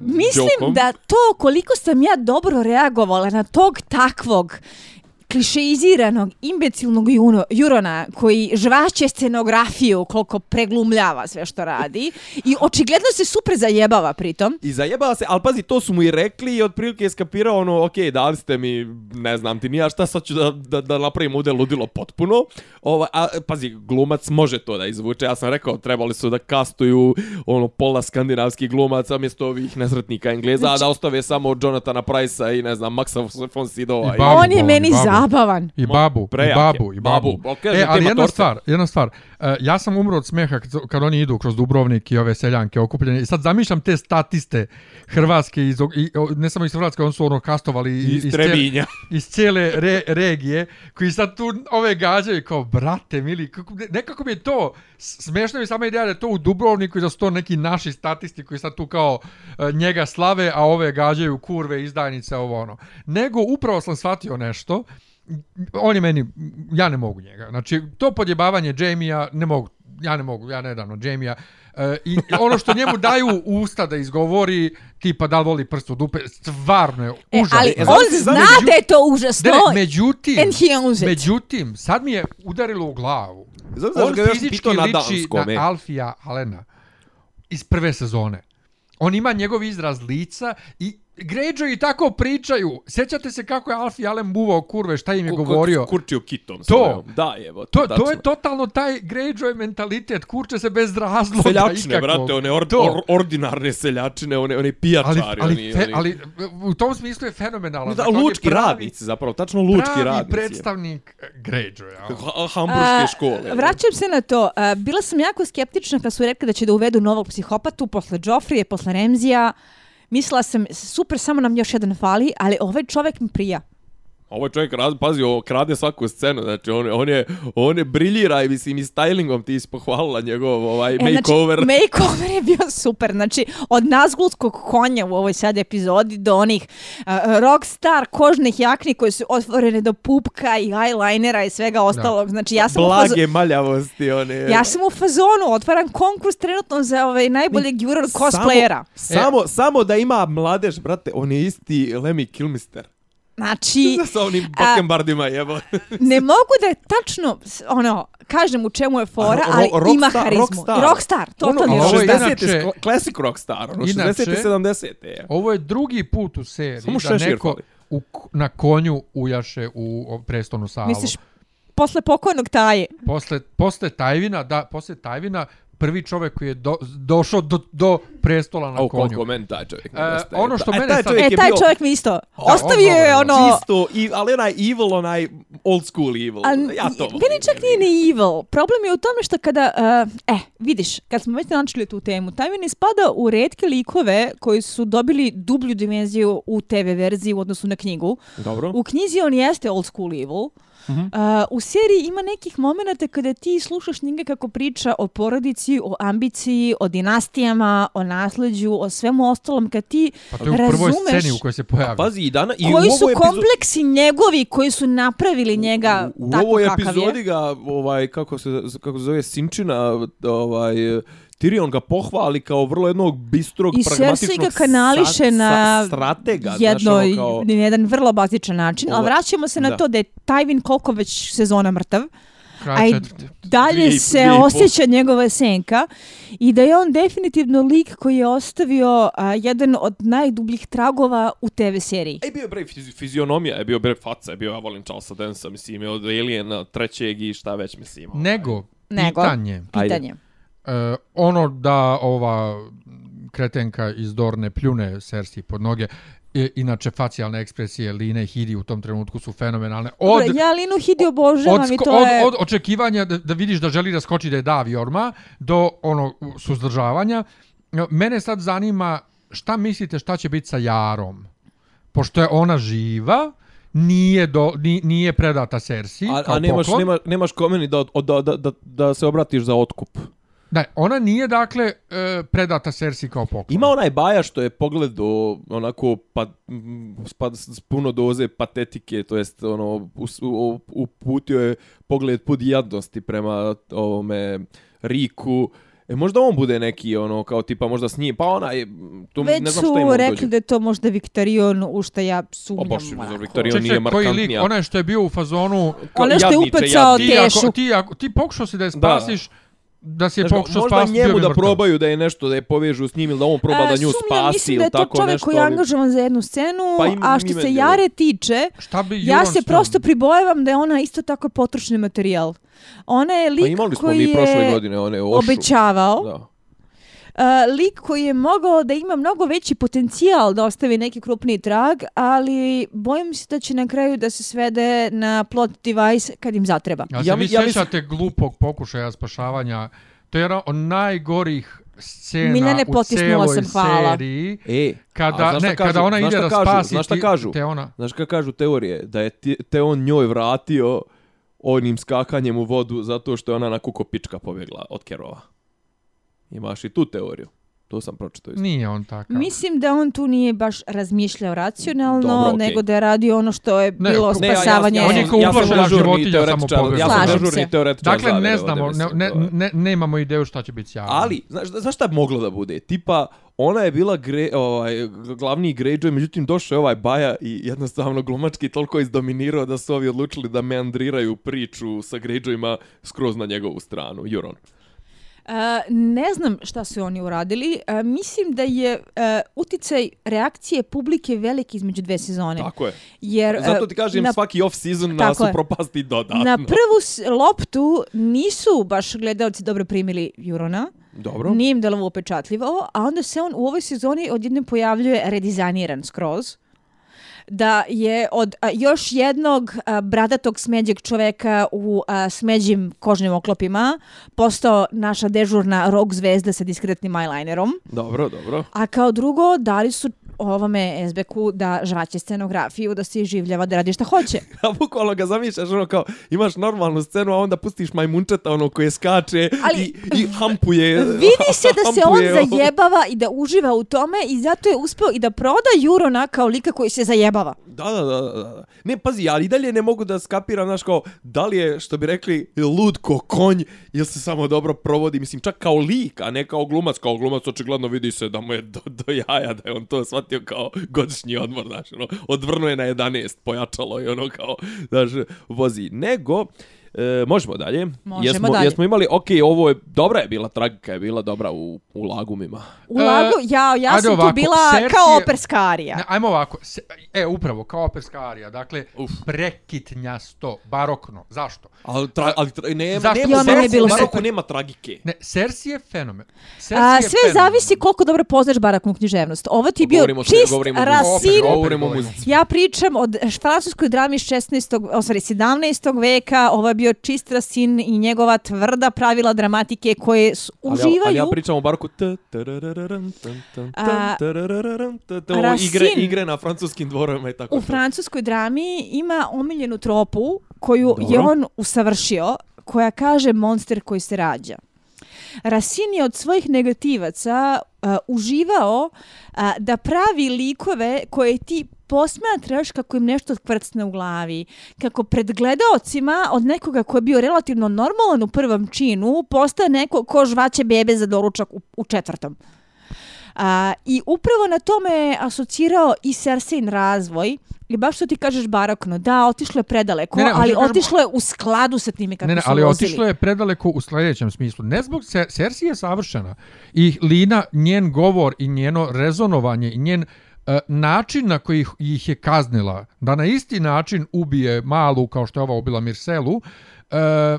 mislim jokom. da to koliko sam ja dobro reagovala na tog takvog uh, klišeiziranog imbecilnog juno, Jurona koji žvaće scenografiju koliko preglumljava sve što radi i očigledno se super zajebava pritom. I zajebava se, ali pazi, to su mu i rekli i otprilike je skapirao ono, ok, dali ste mi, ne znam ti nija šta, sad ću da, da, da napravim ovdje ludilo potpuno. Ovo, a, pazi, glumac može to da izvuče, ja sam rekao, trebali su da kastuju ono pola skandinavskih glumaca mjesto ovih nesretnika Engleza, znači... a da ostave samo Jonathana Price'a i ne znam, Maxa von Sydow'a. On je meni za zabavan. I babu, Prejak i babu, je. i babu. babu. E, ali jedna torte. stvar, jedna stvar. E, ja sam umro od smeha kad, kad oni idu kroz Dubrovnik i ove seljanke okupljene. I sad zamišljam te statiste Hrvatske, iz, i, ne samo iz Hrvatske, oni su ono kastovali iz, iz, Trebinja. iz cijele re, regije, koji sad tu ove gađaju kao, brate, mili, kako, nekako mi je to, smešno mi sama ideja da je to u Dubrovniku i da su to neki naši statisti koji sad tu kao e, njega slave, a ove gađaju kurve, izdajnice, ovo ono. Nego upravo sam shvatio nešto, uh, on je meni, ja ne mogu njega. Znači, to podjebavanje Jamija, ne mogu, ja ne mogu, ja ne davno Jamija. E, eh, I ono što njemu daju usta da izgovori, tipa da li voli prst u dupe, stvarno je e, užasno. E, ali on znači, zna znači, da je to užasno. Ne, međutim, and he owns it. međutim, sad mi je udarilo u glavu. Znači, on znači, fizički na liči danskom, na e. Alfija Alena iz prve sezone. On ima njegov izraz lica i Greyjoy i tako pričaju. Sjećate se kako je Alfi Allen buvao kurve, šta im je Kuk, govorio? Kurčio kitom to, svojom. Da, evo. To, to, to je totalno taj Greyjoy mentalitet. Kurče se bez razloga. Seljačine, ikakvog. brate, one or, or, ordinarne seljačine, one, one pijačari. Ali, ali, oni, fe, ali, u tom smislu je fenomenalno. Da, dakle, lučki radnici zapravo, tačno lučki radnici. Pravi predstavnik eh, Greyjoy. Ono. Hamburgske škole. Vraćam se na to. A, eh, bila sam jako skeptična kad su rekli da će da uvedu novog psihopatu posle Joffrey, posle Remzija mislila sam super samo nam još jedan fali, ali ovaj čovjek mi prija. Ovo je čovjek, raz, pazi, o, krade svaku scenu, znači on, on, je, on je briljira i mislim i stylingom ti si pohvalila njegov ovaj, e, znači, makeover. Znači, makeover je bio super, znači od nazgulskog konja u ovoj sad epizodi do onih uh, rockstar kožnih jakni koje su otvorene do pupka i eyelinera i svega ostalog. Znači, ja sam Blage u fazonu, maljavosti. One. Ja sam u fazonu, otvaram konkurs trenutno za ovaj najbolje Juror cosplayera. Samo, e. samo, samo da ima mladež, brate, on je isti Lemmy Kilmister. Znači... Sa onim bokembardima, jebo. ne mogu da je tačno, ono, kažem u čemu je fora, ro, ali ro, ima harizmu. Rockstar. Rockstar, to ono, to nije. Ovo je inače... Klasik rockstar, ono, 60-70-te. Ovo je drugi put u seriji Samo da neko u, na konju ujaše u prestonu salu. Misliš, posle pokojnog taje. Posle, posle tajvina, da, posle tajvina, prvi čovjek koji je do, došao do, do prestola na o, konju. Kako meni taj čovjek. E, ono što e, mene sad... E, taj čovjek, je, taj čovjek mi isto. Da, Ostavio on je ono... Čisto, i, ali onaj evil, onaj old school evil. An, ja to volim. Meni čak nije ni evil. Problem je u tome što kada... Uh, e, eh, vidiš, kad smo već načeli tu temu, taj meni spada u redke likove koji su dobili dublju dimenziju u TV verziji u odnosu na knjigu. Dobro. U knjizi on jeste old school evil. Uh, -hmm. uh, u seriji ima nekih momenta kada ti slušaš njega kako priča o porodici, o ambiciji, o dinastijama, o nasleđu, o svemu ostalom, kad ti razumeš... Pa to je u prvoj sceni u kojoj se pojavi. Pazi, i dana... I koji u su kompleksi epizod... njegovi koji su napravili njega u, u, u tako kakav je. U ovoj epizodi ga, ovaj, kako, se, kako se zove, Sinčina, ovaj, uh, Tyrion ga pohvali kao vrlo jednog bistrog, I pragmatičnog... I ga kanališe sa, na sa stratega, jedno, znači ono kao... jedan vrlo bazičan način. Ovo, ali vraćamo se na da. to da je Tywin koliko već sezona mrtav. Kraj četvrte. Dalje dvije, se dvije osjeća po. njegova senka i da je on definitivno lik koji je ostavio a, jedan od najdubljih tragova u TV seriji. E, bio je brej fizionomija, je bio brej faca, je bio ja volim Charlesa Densa, mislim, je od Aliena trećeg i šta već, mislim. Ovaj. Nego, ovaj. Nego. pitanje. Pitanje. Ajde. Uh, ono da ova kretenka iz Dorne pljune Cersei pod noge, I, e, inače facijalne ekspresije Line Hidi u tom trenutku su fenomenalne. Od, Dobre, ja Linu Hidi obožavam od, i to od, je... Od očekivanja da, da vidiš da želi da skoči da je davi orma do ono suzdržavanja. E, mene sad zanima šta mislite šta će biti sa Jarom? Pošto je ona živa, nije, do, nije predata Cersei. A, a nemaš, nemaš, nemaš kome ni da, da, da, da, da se obratiš za otkup? Da, ona nije dakle e, predata Cersei kao poklon. Ima onaj baja što je pogled do onako pa, pa s puno doze patetike, to jest ono uputio je pogled pod jadnosti prema ovome Riku. E možda on bude neki ono kao tipa možda s njim, pa ona je to Već ne znam šta ima. Već su rekli dođe. da je to možda Viktorion u šta ja sumnjam. Pa baš Viktorion nije markantnija. Čekaj, koji lik, ona je što je bio u fazonu kao jadniče, jadniče. Ti, ako, ti, ako, ti pokušao si da je spasiš, da da se znači, pokušao spasiti. Možda njemu da probaju da je nešto da je povežu s njim ili da on proba e, da nju spasi ili tako nešto. Sumnjam mislim da je to čovjek koji je angažovan za jednu scenu, pa im, a što se Jare je. tiče, Šta bi ja se stran. prosto pribojevam da je ona isto tako potrošni materijal. Ona je pa lik pa koji je obećavao. Da Eh, lik koji je mogao da ima mnogo veći potencijal da ostavi neki krupni trag, ali bojim se da će na kraju da se svede na plot device kad im zatreba. Ja se ja, mi ja sjećate ja... glupog pokušaja spašavanja. To je jedan od najgorih scena Miljane, u celoj sam, hvala. seriji. E, kada, a, ne, kada ona ide kažu, da spasi znaš kažu, te ona. Znaš šta kažu teorije? Da je te on njoj vratio onim skakanjem u vodu zato što je ona na kukopička pobjegla od Kerova. Imaš i tu teoriju. To sam pročito isto. Nije on takav. Mislim da on tu nije baš razmišljao racionalno, Dobro, okay. nego da je radio ono što je ne, bilo ne, spasavanje. Ja, ja, ja, on je kao životinja samo pogleda. Ja sam dežurni teoretičar. Dakle, ne znamo, ovdje, mislim, ne, ne, ne, ne imamo ideju šta će biti javno. Ali, znaš, znaš šta bi moglo da bude? Tipa, ona je bila gre, ovaj, glavni Greyjoy, međutim došao je ovaj Baja i jednostavno glumački toliko izdominirao da su ovi odlučili da meandriraju priču sa Greyjoyima skroz na njegovu stranu. Juron. on. E, ne znam šta su oni uradili. Uh, mislim da je uh, uticaj reakcije publike veliki između dve sezone. Tako je. Jer, Zato ti kažem na, svaki off-season nas upropasti dodatno. Na prvu loptu nisu baš gledalci dobro primili Jurona. Dobro. Nije im delovo upečatljivo, a onda se on u ovoj sezoni odjedne pojavljuje redizajniran skroz. Uh, da je od a, još jednog a, bradatog smeđeg čoveka u a, smeđim kožnim oklopima postao naša dežurna rock zvezda sa diskretnim eyelinerom. Dobro, dobro. A kao drugo, dali su ovome SBK-u da žvaće scenografiju, da se življava, da radi šta hoće. A bukvalno ga zamišljaš ono kao, imaš normalnu scenu, a onda pustiš majmunčeta ono koje skače Ali, i, i hampuje. Vidi se da se on ono. zajebava i da uživa u tome i zato je uspeo i da proda Jurona kao lika koji se zajeba zabava. Da, da, da, da. Ne, pazi, ja i dalje ne mogu da skapiram, znaš, kao, da li je, što bi rekli, lud ko konj, ili se samo dobro provodi, mislim, čak kao lik, a ne kao glumac. Kao glumac, očigledno, vidi se da mu je do, do jaja, da je on to shvatio kao godišnji odmor, znaš, ono, odvrnuje na 11, pojačalo i ono, kao, znaš, vozi. Nego, uh, E, možemo dalje. Možemo jesmo, dalje. Jesmo imali, ok, ovo je, dobra je bila, tragika je bila dobra u, u lagumima. U e, lagu, ja, ja sam ovako, tu bila serci... kao operskarija. Ne, ajmo ovako, se, e, upravo, kao operskarija, dakle, Uf. prekitnjasto, barokno, zašto? Ali, tra, ali tra, nema, zašto? nema, ja nema, bilo baroku, nema tragike. Ne, Cersei je fenomen. Cersei A, je sve fenomen. zavisi koliko dobro poznaš baroknu književnost. Ovo ti je bio govorimo čist govorimo rasin. Govorimo o muzici. Ja pričam od francuskoj drami iz 16. osvari 17. veka, ovo je bio čist rasin i njegova tvrda pravila dramatike koje uživaju. Ali ja pričam o Barku. Igre na francuskim dvorima i tako. U francuskoj drami ima omiljenu tropu koju je on usavršio koja kaže monster koji se rađa. Rasin je od svojih negativaca uh, uživao uh, da pravi likove koje ti posmatraš kako im nešto kvrcne u glavi. Kako pred gledaocima od nekoga ko je bio relativno normalan u prvom činu postaje neko ko žvaće bebe za doručak u, u četvrtom. A, eh, I upravo na tome je asocirao i Sersin razvoj, I baš što ti kažeš barokno, da, otišlo je predaleko, ne, ne, ali otišlo je u skladu sa tim kako ne, ne, su ali vozili. otišlo je predaleko u sljedećem smislu. Ne zbog, Cersei je savršena i Lina, njen govor i njeno rezonovanje i njen e, način na koji ih je kaznila da na isti način ubije malu kao što je ova ubila Mirselu e,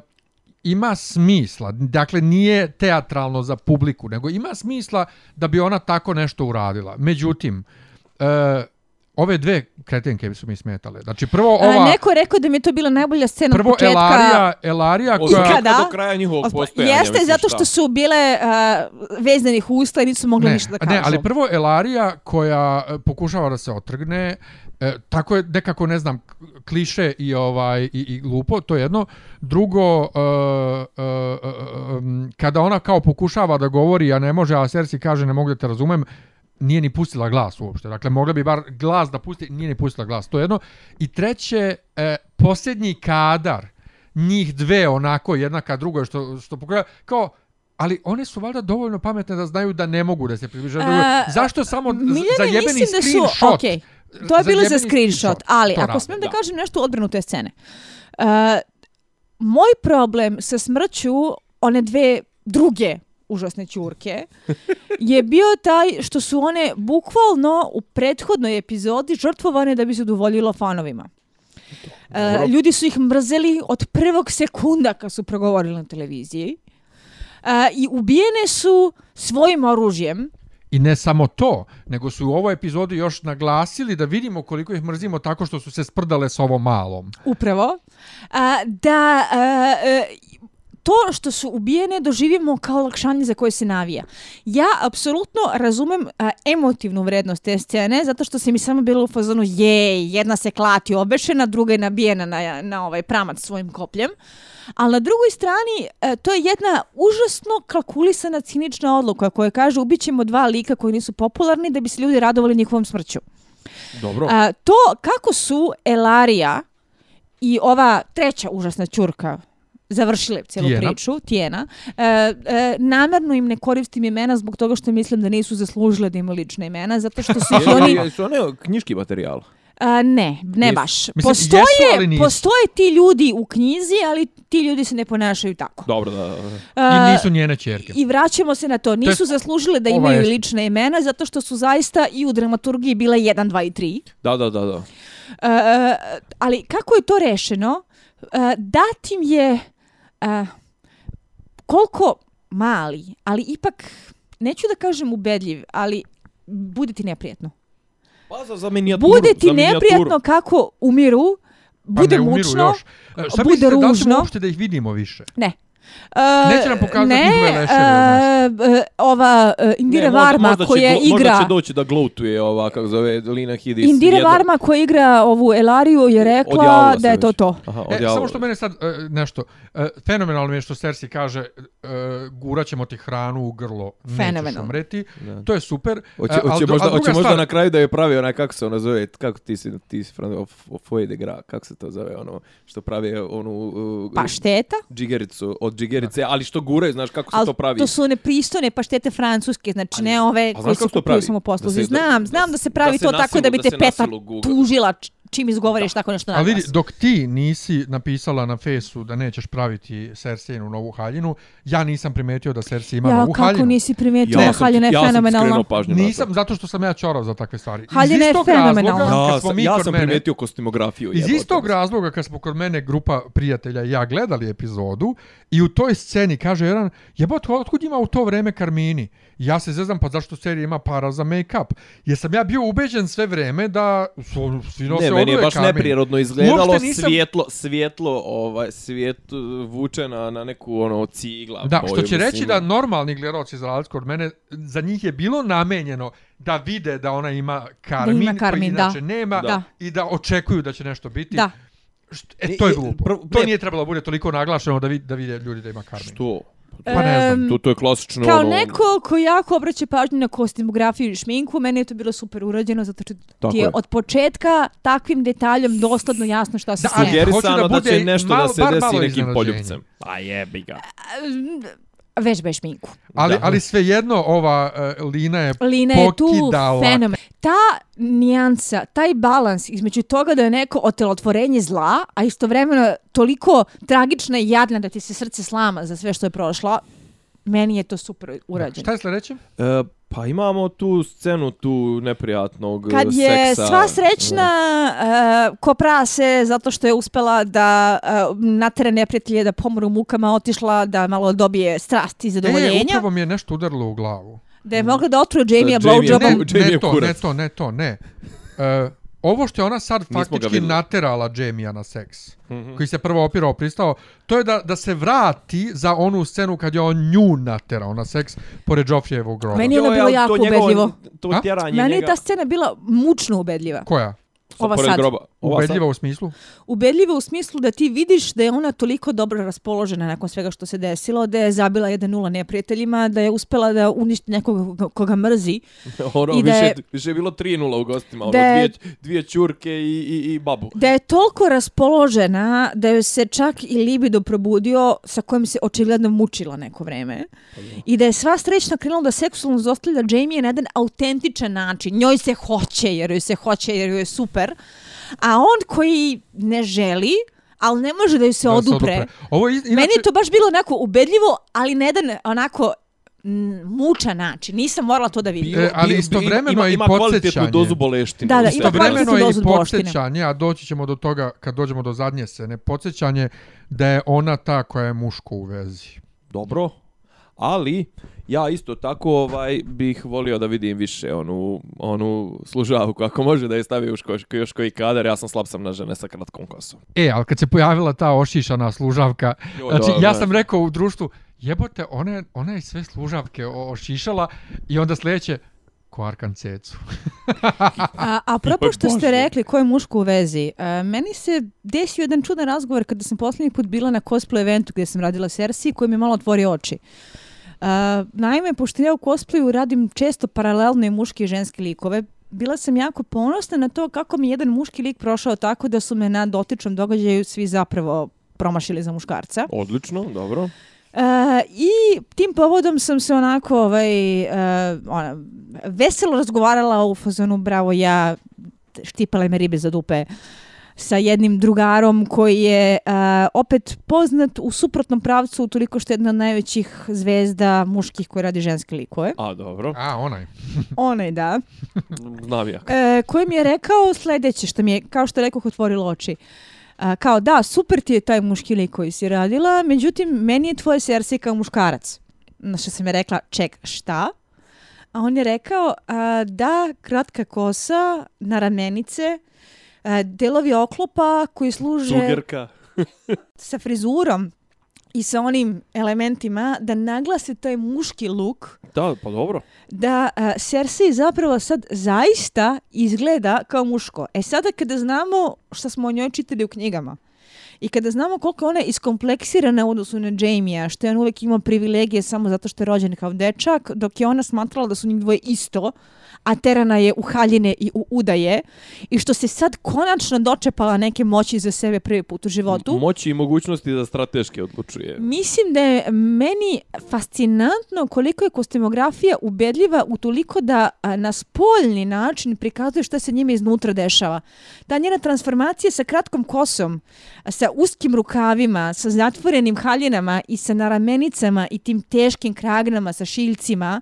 ima smisla dakle nije teatralno za publiku nego ima smisla da bi ona tako nešto uradila međutim e, ove dve kretenke su mi smetale. Znači, prvo ova... A, neko je rekao da mi je to bila najbolja scena prvo početka... Prvo Elarija, Elarija koja... Od do kraja njihovog postojanja. Jeste, zato što su bile uh, vezanih usta i nisu mogli ništa da kažu. Ne, ali prvo Elarija koja e, pokušava da se otrgne, E, tako je nekako ne znam kliše i ovaj i, i glupo to je jedno drugo e, e, e, e kada ona kao pokušava da govori a ne može a Cersei kaže ne mogu da te razumem nije ni pustila glas uopšte. Dakle, mogla bi bar glas da pusti, nije ni pustila glas. To je jedno. I treće, e, posljednji kadar, njih dve onako, jedna ka drugoj, što, što pokrava, kao, ali one su valjda dovoljno pametne da znaju da ne mogu da se približaju. Uh, e, Zašto samo Miljane, za jebeni screenshot? Su, okay. To je bilo za, za screenshot, ali ako radim, smijem da, da kažem nešto u odbranu te scene. Uh, moj problem sa smrću one dve druge užasne čurke, je bio taj što su one bukvalno u prethodnoj epizodi žrtvovane da bi se udovoljilo fanovima. E, ljudi su ih mrzeli od prvog sekunda kad su progovorili na televiziji e, i ubijene su svojim oružjem. I ne samo to, nego su u ovoj epizodi još naglasili da vidimo koliko ih mrzimo tako što su se sprdale s ovom malom. Upravo. A, e, da, a, e, a, e, to što su ubijene doživimo kao lakšanje za koje se navija. Ja apsolutno razumem a, emotivnu vrednost te scene, zato što se mi samo bilo u fazonu jej, jedna se klati obešena, druga je nabijena na, na ovaj pramac svojim kopljem. Ali na drugoj strani, a, e, to je jedna užasno kalkulisana cinična odluka koja kaže ubit ćemo dva lika koji nisu popularni da bi se ljudi radovali njihovom smrću. Dobro. A, to kako su Elarija i ova treća užasna čurka, završile cijelu Tijena. priču, Tijena. E, e, namerno im ne koristim imena zbog toga što mislim da nisu zaslužile da imaju lične imena, zato što su oni... Jesu one knjiški materijal? A, e, ne, ne baš. Mislim, postoje, jesu, ali postoje ti ljudi u knjizi, ali ti ljudi se ne ponašaju tako. Dobro, da. da. E, I nisu njene čerke. I vraćamo se na to. Nisu to zaslužile da imaju ješta. lične imena, zato što su zaista i u dramaturgiji bile 1, 2 i 3. Da, da, da. da. A, e, ali kako je to rešeno? A, dat im je... A, Eh, koliko mali, ali ipak, neću da kažem ubedljiv, ali bude ti neprijetno. Pazo za minijaturu. Bude ti neprijetno kako umiru, pa bude pa ne, mučno, umiru još. Šta bude ružno. Da ćemo uopšte da ih vidimo više? Ne. Neće nam pokazati ne, njihove leševe. Uh, ova uh, Indira ne, Varma možda, koja će, igra... Možda će doći da glutuje ova, kako zove, Lina Hidis. Indira jedno... Varma koja igra ovu Elariju je rekla odjavila da je to to. Aha, e, samo što mene sad uh, nešto... Uh, fenomenalno mi je što Cersei kaže uh, gura ćemo ti hranu u grlo, nećeš umreti. Da. To je super. Oće, oće, a, možda, a oće možda na kraju da je pravi onaj, kako se ona zove, kako ti si, ti si Fran, of, of, of, of, of, of, of, of, of, of, of, of, of, of, of, of, of, of, džigerice, ali što guraju, znaš kako se Al, to pravi. Ali to su one pristojne paštete francuske, znači ali, ne ove koje su kupili samo poslu. Znam, znam da se pravi da se to nasilu, tako da bi te da peta tužila čim izgovoriš da. tako nešto naglas. Ali dok ti nisi napisala na fesu da nećeš praviti Cersei novu haljinu, ja nisam primetio da Cersei ima ja, novu kako haljinu. Ja, kako nisi primetio da haljina je fenomenalna? Ja sam Nisam, zato što sam ja čorav za takve stvari. Haljina je fenomenalna. Razloga, ja, ja sam mene, primetio kostimografiju. Iz istog te. razloga kad smo kod mene grupa prijatelja i ja gledali epizodu i u toj sceni kaže jedan, jebot, otkud ima u to vreme Karmini? Ja se zeznam, pa zašto serija ima para za make-up? Jer sam ja bio ubeđen sve vreme da su, svi nose meni je baš kamen. neprirodno izgledalo nisam... svjetlo svjetlo ovaj svjet vuče na na neku ono cigla da što će mislim. reći da normalni gledaoci za razliku od mene za njih je bilo namenjeno da vide da ona ima karmin, ima pa karmin pa inače da. nema da. i da očekuju da će nešto biti da. E, to je glupo. Pr to ne, nije trebalo bude toliko naglašeno da vi, da vide ljudi da ima karmin. Što? Pa ne znam, to, to je klasično... Kao ono... neko ko jako obraća pažnju na kostimografiju i šminku, meni je to bilo super urađeno, zato što Tako ti je, je od početka takvim detaljem dosladno jasno šta se snijeva. Da, ali hoću da bude da će nešto malo, da se desi nekim poljupcem. Pa jebi ga. A, vežbaju šminku. Ali, da. ali sve jedno, ova uh, Lina je Lina pokidala. Lina je tu fenomen. Ta nijansa, taj balans između toga da je neko otelotvorenje zla, a istovremeno toliko tragična i jadna da ti se srce slama za sve što je prošla, meni je to super urađeno. Šta je sljedeće? Uh, pa imamo tu scenu tu neprijatnog seksa. Kad je seksa. sva srećna uh, e, kopra se zato što je uspela da uh, e, natere neprijatelje da pomoru mukama, otišla da malo dobije strast i zadovoljenja. E, upravo mi je nešto udarilo u glavu. Da je mogla da otruje Jamie-a blowjobom. Ne, ne, ne to, ne to, ne to, uh, ne. Ovo što je ona sad faktički naterala Jamie-a na seks, mm -hmm. koji se prvo opirao pristao, to je da, da se vrati za onu scenu kad je on nju naterao na seks pored Joffrey'evog groba. Meni je ona bila jako ubedljivo. Meni je ta scena bila mučno ubedljiva. Koja? Ova pored sad. Groba. Ova Ubedljiva sad. u smislu? Ubedljiva u smislu da ti vidiš da je ona toliko dobro raspoložena nakon svega što se desilo, da je zabila 1-0 neprijateljima, da je uspela da uništi nekog koga mrzi. ono, i da više, je, više je bilo 3-0 u gostima, ono, dvije, dvije čurke i, i, i babu. Da je toliko raspoložena da je se čak i libido probudio sa kojim se očigledno mučila neko vreme. Pa I da je sva srećna krenula da seksualno zostavlja Jamie na jedan autentičan način. Njoj se hoće, jer joj se hoće, jer joj je super super. A on koji ne želi, ali ne može da ju se da, odupre. Se odupre. Ovo je, inače... Meni je to baš bilo onako ubedljivo, ali ne da onako muča način. Nisam morala to da vidim. E, ali istovremeno ima, ima je i podsjećanje. Ima kvalitetnu dozu boleštine. Da, da, istovremeno ima kvalitetnu dozu boleštine. Istovremeno je i a doći ćemo do toga kad dođemo do zadnje scene, podsjećanje da je ona ta koja je muško u vezi. Dobro, ali Ja isto tako ovaj bih volio da vidim više onu onu služavku ako može da je stavi u školjku još koji kadar. Ja sam slab sam na žene sa kratkom kosom. E, ali kad se pojavila ta ošišana služavka, jo, znači dobro, ja sam rekao u društvu, jebote, ona ona je sve služavke ošišala i onda sljedeće ko Arkan Cecu. a, a propos što ste rekli ko je muško u vezi, a, e, meni se desio jedan čudan razgovor kada sam posljednji put bila na cosplay eventu gdje sam radila s RC koji mi malo otvorio oči. Uh, naime, pošto ja u cosplayu radim često paralelne muške i ženske likove, bila sam jako ponosna na to kako mi jedan muški lik prošao tako da su me na dotičnom događaju svi zapravo promašili za muškarca. Odlično, dobro. Uh, I tim povodom sam se onako ovaj, uh, ona, veselo razgovarala u fazonu bravo ja, štipale me ribe za dupe. Uh, sa jednim drugarom koji je uh, opet poznat u suprotnom pravcu toliko što je jedna od najvećih zvezda muških koji radi ženske likove. A, dobro. A, onaj. onaj, da. Znam ja. Uh, eh, koji mi je rekao sljedeće, što mi je, kao što je rekao, otvorilo oči. Uh, kao, da, super ti je taj muški lik koji si radila, međutim, meni je tvoje srce kao muškarac. Na što sam je rekla, ček, šta? A on je rekao, uh, da, kratka kosa, na ramenice, uh, E, delovi oklopa koji služe... Cugerka. sa frizurom i sa onim elementima da naglase taj muški luk. Da, pa dobro. Da uh, Cersei zapravo sad zaista izgleda kao muško. E sada kada znamo šta smo o njoj čitali u knjigama, I kada znamo koliko ona je iskompleksirana u odnosu na Jamie-a, što je on uvijek imao privilegije samo zato što je rođen kao dečak, dok je ona smatrala da su njih dvoje isto, uh, a terana je u haljine i u udaje i što se sad konačno dočepala neke moći za sebe prvi put u životu. Moći i mogućnosti da strateške odlučuje. Mislim da je meni fascinantno koliko je kostimografija ubedljiva u toliko da na spoljni način prikazuje što se njime iznutra dešava. Ta njena transformacija sa kratkom kosom, sa uskim rukavima, sa zatvorenim haljinama i sa naramenicama i tim teškim kragnama sa šiljcima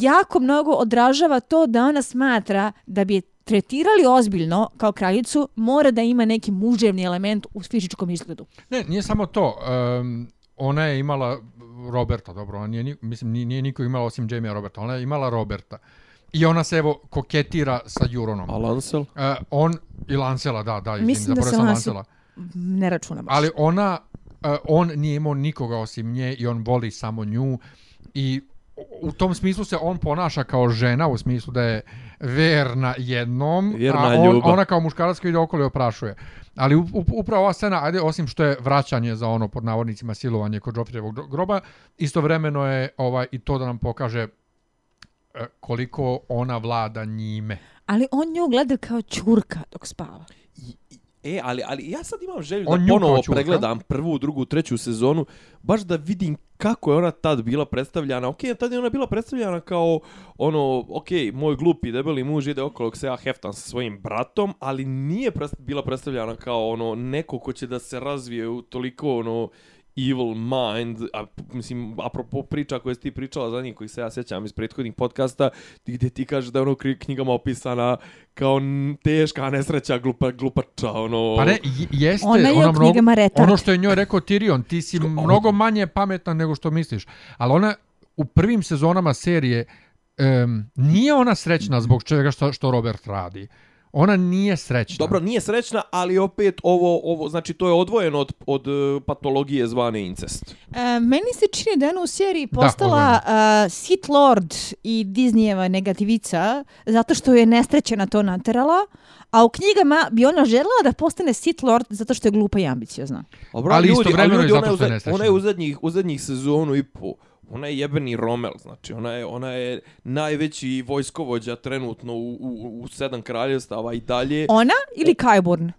jako mnogo odražava to da da ona smatra da bi tretirali ozbiljno kao kraljicu, mora da ima neki muževni element u fizičkom izgledu. Ne, nije samo to. Um, ona je imala Roberta, dobro, ona nije, mislim, nije, nije niko imala osim Jamie Roberta, ona je imala Roberta. I ona se evo koketira sa Juronom. A Lancel? Uh, on i Lancela, da, da, izvim, mislim zaboravio da sam Lancela. Ne računamo. Ali ona, uh, on nije imao nikoga osim nje i on voli samo nju. I u tom smislu se on ponaša kao žena, u smislu da je verna jednom, verna a on, ona kao muškarac koji ide okolo i oprašuje. Ali upravo ova scena, ajde, osim što je vraćanje za ono, pod navodnicima, silovanje kod Joffrijevog groba, istovremeno je ovaj, i to da nam pokaže e, koliko ona vlada njime. Ali on nju gleda kao čurka dok spava. E, ali, ali ja sad imam želju On da ponovo čuka. pregledam prvu, drugu, treću sezonu, baš da vidim kako je ona tad bila predstavljana. Okej, okay, tad je ona bila predstavljana kao, ono, okej, okay, moj glupi, debeli muž ide okolo se ja heftam sa svojim bratom, ali nije pre bila predstavljana kao, ono, neko ko će da se razvije u toliko, ono, uh, evil mind, a, mislim, apropo priča koje si ti pričala za njih, koji se ja sjećam iz prethodnih podcasta, gdje ti kaže da je ono knjigama opisana kao teška nesreća, glupa, glupača, ono... Pa ne, jeste, ona, je ona mnogo, ono što je njoj rekao Tyrion, ti si ono... mnogo manje pametan nego što misliš, ali ona u prvim sezonama serije um, nije ona srećna zbog čega što, što Robert radi, Ona nije srećna. Dobro, nije srećna, ali opet ovo, ovo znači to je odvojeno od, od e, patologije zvane incest. E, meni se čini da je ona u seriji postala da, uh, e, Sith Lord i Disneyjeva negativica zato što je nesrećena to naterala, a u knjigama bi ona željela da postane Sith Lord zato što je glupa i ambiciozna. Dobro, ali ljudi, istovremeno ljudi, je zato što je nesrećena. Ona je u zadnjih, u zadnjih sezonu i po Ona je jebeni Rommel, znači ona je, ona je najveći vojskovođa trenutno u, u, u sedam kraljestava i dalje. Ona ili Kajborn?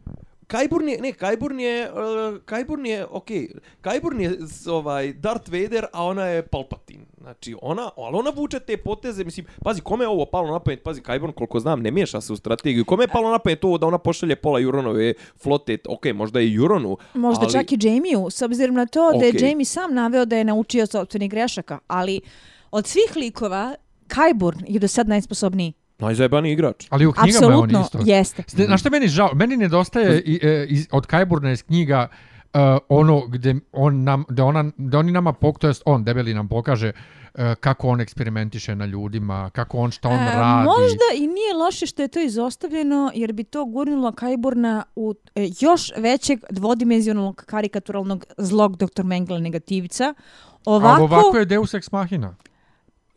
Kajburn je, ne, Kajburn je, uh, Kajburn je, okej, okay. Kajburn je ovaj, Darth Vader, a ona je Palpatine. Znači, ona, ali ona vuče te poteze, mislim, pazi, kome je ovo palo na pamet, pazi, Kajburn, koliko znam, ne miješa se u strategiju, kome je palo na pamet ovo da ona pošalje pola Juronove flote, okej, okay, možda i Juronu, Možda ali... čak i Jamie-u, s obzirom na to okay. da je Jamie sam naveo da je naučio sobstvenih grešaka, ali od svih likova, Kajburn je do sad najsposobniji najzajebaniji igrač. Ali u knjigama Absolutno, on isto. jeste. Na što meni žao, meni nedostaje i, e, i, od Kajburna iz knjiga uh, ono gdje on nam, gde ona, gde oni nama, pok, to jest on debeli nam pokaže e, kako on eksperimentiše na ljudima, kako on šta on e, radi. Možda i nije loše što je to izostavljeno, jer bi to gurnilo Kajborna u e, još većeg dvodimenzionalnog karikaturalnog zlog doktor Mengele negativica. Ovako, A ovako je Deus Ex Machina.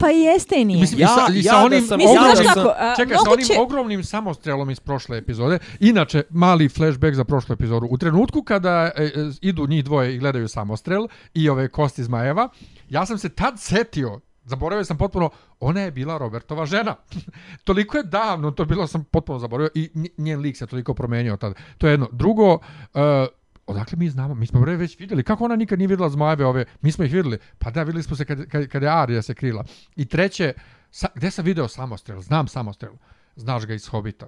Pa jeste i nije. Mislim, ja, sa, ja sa onim, sam mislim, ogromnim, kako, a, čekaj, sa onim će... ogromnim samostrelom iz prošle epizode. Inače, mali flashback za prošlu epizodu. U trenutku kada e, e, idu njih dvoje i gledaju samostrel i ove kosti zmajeva, ja sam se tad setio, zaboravio sam potpuno, ona je bila Robertova žena. toliko je davno, to bilo sam potpuno zaboravio i njen lik se toliko promenio tad. To je jedno. Drugo, e, odakle mi znamo? Mi smo bre već vidjeli. Kako ona nikad nije vidjela zmajeve ove? Mi smo ih vidjeli. Pa da, vidjeli smo se kad, kad, kad je Arija se krila. I treće, sa, gde sam video samostrel? Znam samostrel. Znaš ga iz Hobita.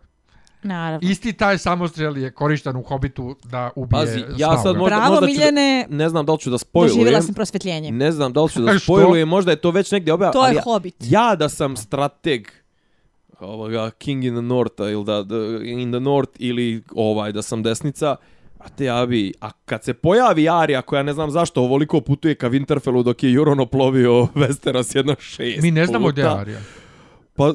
Naravno. Isti taj samostrel je korišten u Hobitu da ubije Pazi, ja sad možda, Bravo, možda Miljene, da, ne znam da li ću da spojujem. Doživjela sam prosvjetljenje. Ne znam da li ću da spojujem, možda je to već negdje objavljeno. To ali je ja, Hobbit. Ja da sam strateg ovoga King in the North ili da, in the North ili ovaj da sam desnica, Brate, ja bi, a kad se pojavi Arija koja ne znam zašto ovoliko putuje ka Winterfellu dok je Jurono plovio Westeros jedno šest Mi ne znamo gdje je Arija. Pa,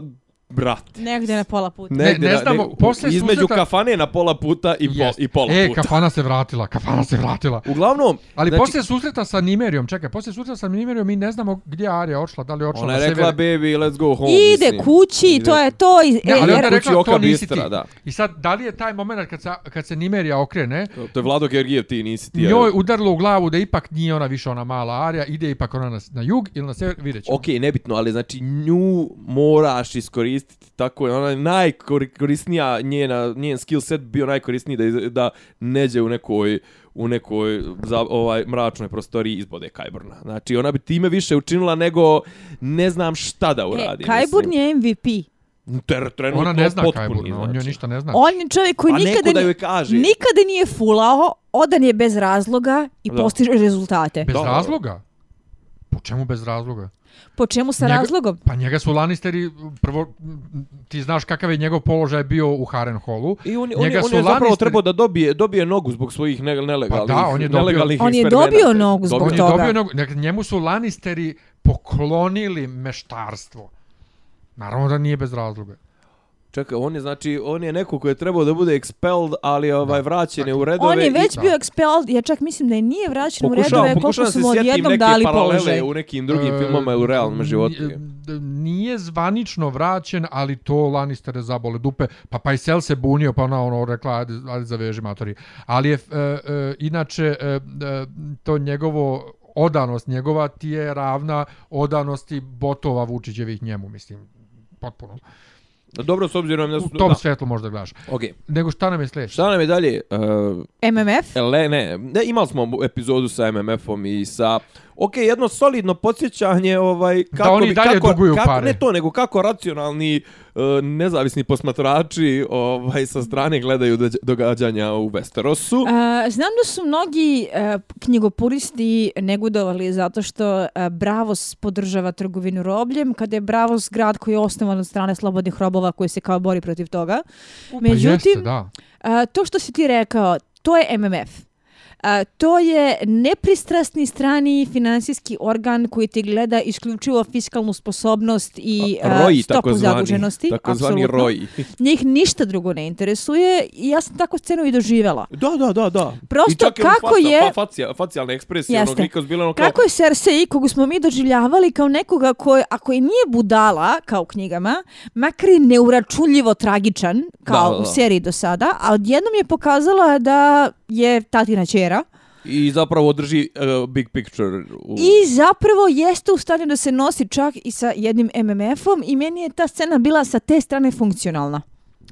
Brate. Negde na pola puta. Negde, ne, ne znamo, ne, posle Između susreta... kafane na pola puta i, yes. pol, i pola e, puta. E, kafana se vratila, kafana se vratila. Uglavnom... Ali znači... posle susreta sa Nimerijom, čekaj, posle susreta sa Nimerijom mi ne znamo gdje je Arija odšla, da li je odšla Ona na sever. Ona je rekla, baby, let's go home. Ide mislim. kući, Ide. to je to. I, ne, ali e, onda je rekla, to nisi ti. Da. I sad, da li je taj moment kad se, kad se Nimerija okrene... To, to je Vlado Gergijev, ti nisi ti. Njoj udarilo u glavu da ipak nije ona više ona mala Arija, ide ipak ona na, na jug ili na sever, vidjet ćemo. Okay, nebitno, ali znači nju moraš iskoristiti iskoristiti tako je ona najkorisnija njena njen skill set bio najkorisniji da da neđe u nekoj u nekoj za, ovaj mračnoj prostoriji izbode Kajburna. Znači ona bi time više učinila nego ne znam šta da uradi. E, Kajburn je MVP. Ter, trenutno ona ne zna potpuni, Kajburna, znači. on joj ništa ne zna. On je čovjek koji A nikada, da kaže. nikada nije fulao, odan je bez razloga i da. postiže rezultate. Bez da. razloga? Po čemu bez razloga? Po čemu sa Njeg... razlogom? Pa njega su Lannisteri, prvo, ti znaš kakav je njegov položaj bio u Harrenholu. I on, on, njega on, su on je Lannisteri... zapravo trebao da dobije, dobije nogu zbog svojih nelegalnih pa da, on je dobio, nelegalnih on je dobio nogu zbog on toga. On je dobio nogu. Njeg, njemu su Lannisteri poklonili meštarstvo. Naravno da nije bez razloga. Čekaj, on je znači on je neko ko je trebao da bude expelled, ali ovaj da. vraćen je u redove. On je već i... bio expelled, ja čak mislim da je nije vraćen pokušavam, u redove, kako su mu odjednom dali položaj. u nekim drugim uh, filmama u realnom životu. Nije zvanično vraćen, ali to Lannistere zabole dupe. Pa pa i Sel se bunio, pa ona ono rekla, ajde, ajde zaveži matori. Ali je, uh, uh, inače, uh, uh, to njegovo odanost njegova ti je ravna odanosti botova Vučićevih njemu, mislim, potpuno. Dobro, s obzirom da su... U tom da. svetlu možda gledaš. Okej. Okay. Nego šta nam je sljedeće? Šta nam je dalje? Uh, eh, MMF? E, le, ne, ne, imali smo epizodu sa MMF-om i sa... Uh, ok, jedno solidno podsjećanje ovaj, kako da oni bi, dalje kako, duguju kako, pare. Ne to, nego kako racionalni e, nezavisni posmatrači ovaj sa strane gledaju događanja u Westerosu. A, e, znam da su mnogi a, e, knjigopuristi negudovali zato što a, Bravos podržava trgovinu robljem, kada je Bravos grad koji je osnovan od strane slobodnih robova koji se kao bori protiv toga. Međutim, pa jeste, da. a, to što si ti rekao, to je MMF to je nepristrasni strani financijski organ koji ti gleda isključivo fiskalnu sposobnost i a, roji, stopu tako zaduženosti. Zvani, tako apsolutno. zvani roji. Njih ništa drugo ne interesuje i ja sam tako scenu i doživjela. Da, da, da. da. Prosto I ono kako fata, je... Facija, facijalna ekspresija, ono glikos bilo ono kao... Kako je Cersei, kogu smo mi doživljavali kao nekoga koji, ako je nije budala, kao u knjigama, makar je neuračuljivo tragičan, kao da, da, da. u seriji do sada, a odjednom je pokazala da je tatina čera. I zapravo drži uh, big picture. U... I zapravo jeste u stanju da se nosi čak i sa jednim MMF-om i meni je ta scena bila sa te strane funkcionalna.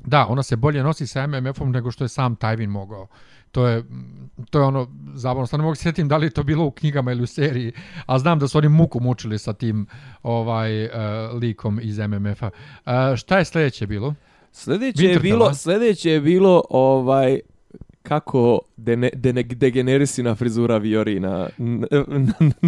Da, ona se bolje nosi sa MMF-om nego što je sam Tywin mogao. To je, mm, to je ono, zabavno, stvarno mogu sjetiti da li je to bilo u knjigama ili u seriji, a znam da su oni muku mučili sa tim ovaj uh, likom iz MMF-a. Uh, e, šta je sljedeće bilo? Sljedeće je bilo, sljedeće je bilo ovaj, kako dene, dene, degenerisi na frizura Viorina.